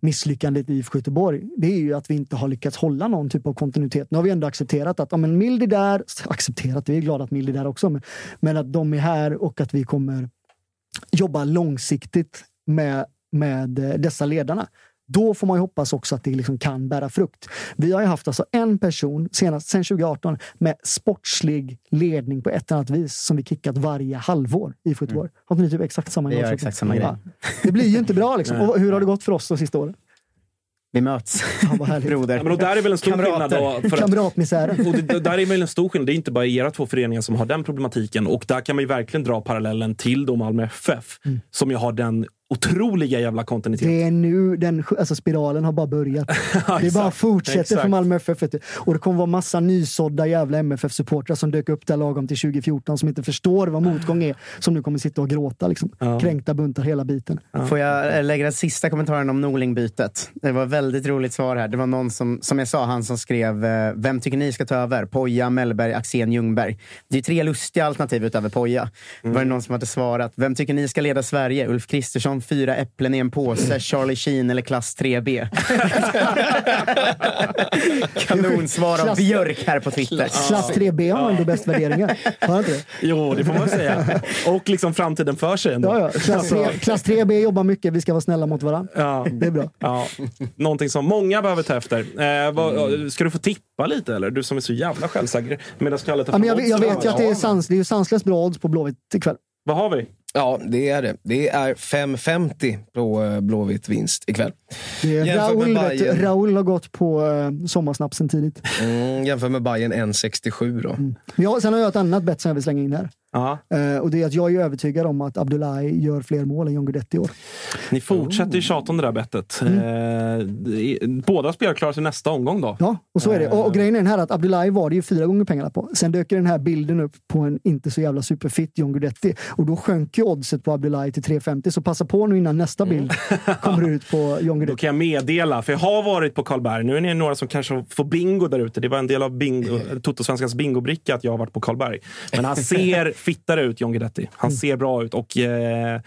misslyckandet i IFK Göteborg, det är ju att vi inte har lyckats hålla någon typ av kontinuitet. Nu har vi ändå accepterat att ja, men Mild är där, accepterat, vi är glada att Mild är där också, men, men att de är här och att vi kommer jobba långsiktigt med, med eh, dessa ledarna. Då får man ju hoppas också att det liksom kan bära frukt. Vi har ju haft alltså en person senast sen 2018 med sportslig ledning på ett eller annat vis som vi kickat varje halvår i Göteborg. Har inte ni typ exakt samma Norrköping? exakt samma grej. Ja. Det blir ju inte bra liksom. Och hur har det gått för oss de sista åren? Vi möts, broder. Ja, men och där är väl en stor skillnad då. För att, Kamratmisären. och det, där är väl en stor skillnad. Det är inte bara era två föreningar som har den problematiken. Och där kan man ju verkligen dra parallellen till då Malmö FF. Mm. Som ju har den otroliga jävla kontinuitet. Det är nu den alltså spiralen har bara börjat. det bara fortsätter exakt. för Malmö FF. Och det kommer vara massa nysådda jävla MFF-supportrar som dök upp där lagom till 2014 som inte förstår vad motgång är. Som nu kommer sitta och gråta. Liksom. Ja. Kränkta buntar hela biten. Får jag eh, lägga den sista kommentaren om Norling-bytet? Det var väldigt roligt svar här. Det var någon som, som jag sa, han som skrev eh, Vem tycker ni ska ta över? Poja, Mellberg, Axén, Ljungberg. Det är tre lustiga alternativ utöver Poja. Mm. Var det någon som hade svarat? Vem tycker ni ska leda Sverige? Ulf Kristersson, fyra äpplen i en påse, Charlie Sheen eller klass 3B? Kanonsvar av Björk här på Twitter. Klass 3B har ändå bäst värderingar. Har inte det? Jo, det får man säga. Och liksom framtiden för sig ändå. Ja, ja. Klass, 3, klass 3B jobbar mycket. Vi ska vara snälla mot varandra. Ja. Det är bra. Ja, någonting som många behöver ta efter. Eh, vad, Mm. Ska du få tippa lite eller? Du som är så jävla självsäker. Medan Kalle tar Ja, men jag, jag vet ju att det är, sans, det är sanslöst bra odds på Blåvitt ikväll. Vad har vi? Ja, det är det. Det är 5,50 på eh, Blåvitt vinst ikväll. Raul. Raul har gått på uh, sommarsnapsen tidigt. Mm, jämför med Bayern 1,67 då. Men jag, sen har jag ett annat bett som jag vill slänga in här. Ja. Eh, och det är att jag är övertygad om att Abdullahi gör fler mål än John Guidetti i år. Ni fortsätter ju tjata om det där bettet. Mm. Eh, båda spelare klarar sig nästa omgång då. Ja, och så är det. Och, och Eh. grejen är den här att Abdullahi var det ju fyra gånger pengarna på. Sen dök den här bilden upp på en inte så jävla superfit John Guidetti. Och då sjönk ju oddset på Abdullahi till 3,50. Så passa på nu innan nästa bild kommer ut på John Då Guidetti. kan jag meddela, för jag har varit på Karlberg. Nu är ni några som kanske får bingo där ute. Det var en del av bingo, Toto-svenskans bingobricka att jag har varit på Karlberg. Men han ser fittare ut, John Guidetti. Han ser bra ut. Och eh,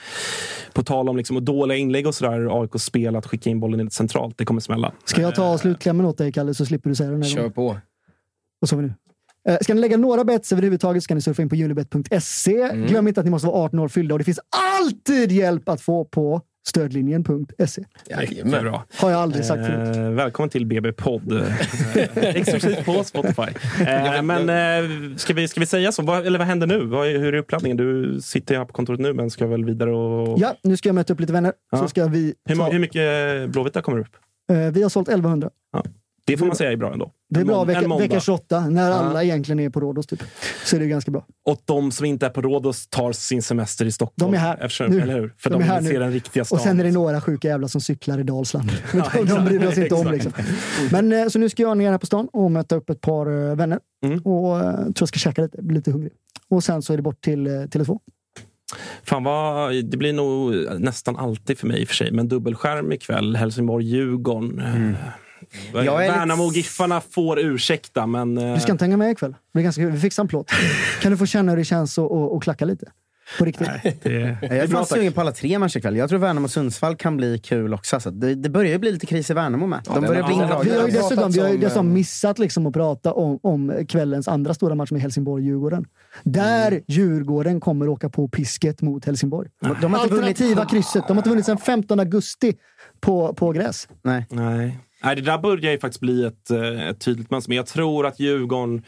på tal om liksom dåliga inlägg och sådär, AIKs spel att skicka in bollen centralt. Det kommer smälla. Ska jag ta slutklämmen åt dig, Kalle, så slipper du säga den här Kör gången. på. Vad sa vi nu? Eh, Ska ni lägga några bets överhuvudtaget ska ni surfa in på unibet.se. Mm. Glöm inte att ni måste vara 18 år fyllda och det finns alltid hjälp att få på stödlinjen.se. Mycket bra. Har jag aldrig sagt förut. Eh, välkommen till BB-podd. Eh, Exklusivt på Spotify. Eh, men eh, ska, vi, ska vi säga så? Vad, eller vad händer nu? Vad, hur är uppladdningen? Du sitter här på kontoret nu, men ska väl vidare och... Ja, nu ska jag möta upp lite vänner. Ja. Så ska vi, Hur, ta, mo- hur mycket Blåvita kommer upp? eh, vi har sålt 1100. Det får man säga är bra ändå. Det är bra vecka, vecka 28, när Ja. alla egentligen är på Rhodos. Typ. Så är det ganska bra. Och de som inte är på Rhodos tar sin semester i Stockholm. De är här. Eftersom, nu. Eller hur? För de, är här vill se nu. den riktiga stan. Och sen är det några sjuka jävlar som cyklar i Dalsland. Ja, de, de bryr oss inte om. Liksom. Men, eh, så nu ska jag ner här på stan och möta upp ett par eh, vänner. Mm. Och eh, tror jag ska käka lite, bli lite hungrig. Och sen så är det bort till eh, Tele2. Fan vad, det blir nog nästan alltid för mig i och för sig, men dubbelskärm ikväll. Helsingborg-Djurgården. Mm. Jag är lite- Värnamo-Giffarna får ursäkta, men... eh, Du ska inte hänga med ikväll. Det blir ganska kul. Vi fixar en plåt. Kan du få känna hur det känns att att- att klacka lite? På riktigt. det, Jag är fan sugen på alla tre matcher ikväll. Jag tror Värnamo och Sundsvall kan bli kul också. Alltså, det, det börjar ju bli lite kris i Värnamo med. De börjar har- bli Vi har ju dessutom, vi har ju som, dessutom eh, missat liksom att prata om, om kvällens andra stora match med Helsingborg-Djurgården. Där Mm. Djurgården kommer åka på pisket mot Helsingborg. De har inte vunnit- Alternativa krysset. De har inte vunnit sedan 15 augusti på, på gräs. Nej. Nej. Nej, det där börjar ju faktiskt bli ett, eh, ett tydligt mönster. Men jag tror att Djurgården,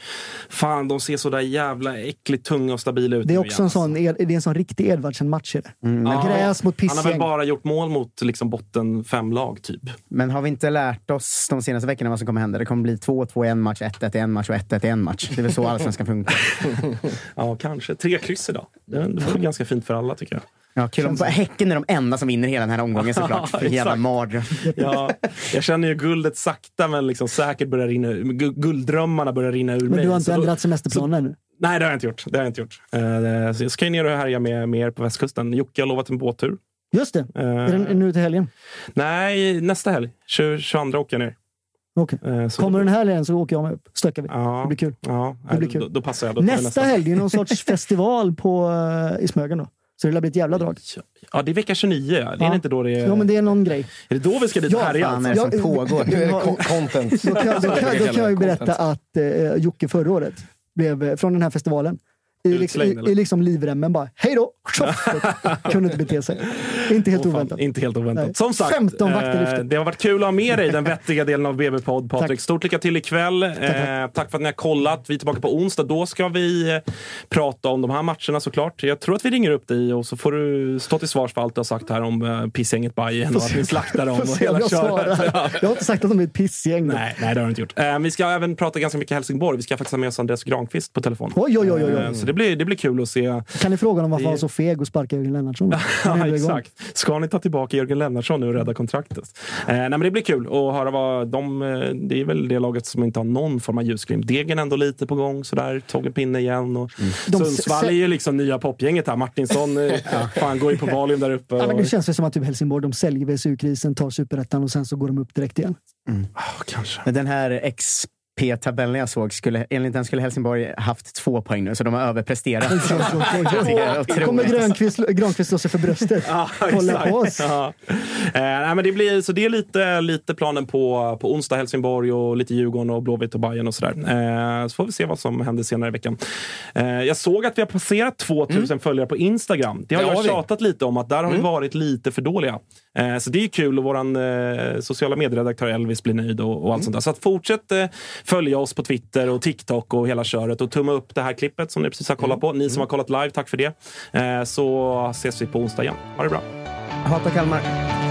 fan de ser så där jävla äckligt tunga och stabila ut Det är också en sån, Ed- det är en sån riktig Edvardsen-match. Mm. Ja. Gräs mot Han har väl pissgäng. bara gjort mål mot liksom, botten fem lag typ. Men har vi inte lärt oss de senaste veckorna vad som kommer hända? Det kommer bli 2-2 i en match, 1-1 i en match och 1-1 i en match. Det är väl så allsvenskan funkar. Ja, kanske. Tre kryss idag. Det väl ganska fint för alla tycker jag. Ja, kul om häcken är de enda som vinner hela den här omgången såklart. För jävla mardröm. Ja, jag känner ju guldet sakta men liksom säkert börjar rinna ur. gu- Gulddrömmarna börjar rinna ur Men mig. du har inte Så då- ändrat semesterplanen? Nej, det har jag inte gjort. Det har jag inte gjort. Eh, så jag ska ju ner och härja med, med er på västkusten. Jocke har lovat en båttur. Just det. Eh, Är den nu till helgen? Nej, nästa helg. 20, 22 åker jag ner. Okej. Eh, så- Kommer den här helgen så åker jag med upp. Stökar vi. Ja, Det blir kul. Ja, Det blir kul. Då, då passar jag. Då jag Nästa helg, det är någon sorts festival på, i Smögen då. Så det lär bli ett jävla drag. Ja, det är vecka 29. Ja. Det är Ja. inte då det är... Ja, men det är någon grej. Är det då vi ska dit och Ja, härja? fan, är det som pågår? Nu är det co- content. Då kan, då kan, då kan jag ju berätta att eh, Jocke förra året blev, eh, från den här festivalen, i, liksom, i, i liksom livremmen bara, hej då! Kunde inte bete sig. Inte helt fan, oväntat. Inte helt oväntat. Nej. Som sagt, 15 vakter eh, det har varit kul att ha med dig i den vettiga delen av BB-podd. Patrik, Tack. stort lycka till ikväll. Eh, tack för att ni har kollat. Vi är tillbaka på onsdag. Då ska vi eh, prata om de här matcherna såklart. Jag tror att vi ringer upp dig och så får du stå till svars för allt du har sagt här om uh, pissgänget Bajen och att ni slaktar dem och hela jag köret. Jag har inte sagt att de är ett pissgäng. Nej, nej, det har du inte gjort. Eh, vi ska även prata ganska mycket Helsingborg. Vi ska faktiskt ha med oss Andreas Granqvist på telefon. Oj, oj, oj, oj, oj. Det blir, det blir kul att se. Kan ni fråga honom varför Det- han var så feg och sparkade Jörgen Lennartsson? Ja, exakt. Ska ni ta tillbaka Jörgen Lennartsson nu och rädda kontraktet? Eh, nej, men det blir kul att höra vad de... Eh, det är väl det laget som inte har någon form av ljusglimt. Degen ändå lite på gång sådär. Togge Pinne igen. Och Mm. Sundsvall är ju liksom nya popgänget här. Martinsson eh, fan, går ju på Valium där uppe. Ja, men det och- känns ju som att typ Helsingborg de säljer VSU-krisen, tar superettan och sen så går de upp direkt igen. kanske. Men den här XP-tabellen jag såg, skulle, enligt den skulle Helsingborg haft två poäng nu, så de har överpresterat. Otroligt. Kommer Grönqvist, Granqvist slå sig för bröstet? Kolla på oss! Ja. Eh, nej, men det, blir, så det är lite, lite planen på, på onsdag, Helsingborg och lite Djurgården och Blåvitt och Bayern och sådär. Eh, så får vi se vad som händer senare i veckan. Eh, jag såg att vi har passerat 2000 följare på Instagram. Det har jag vi. tjatat lite om att där har vi varit lite för dåliga. Eh, så det är kul och vår eh, sociala medieredaktör Elvis blir nöjd och, och allt sånt där. Så att fortsätt eh, följa oss på Twitter och TikTok och hela köret och tumma upp det här klippet som ni precis har kollat på. Ni som har kollat live, tack för det. Så ses vi på onsdag igen. Ha det bra. Hata Kalmar.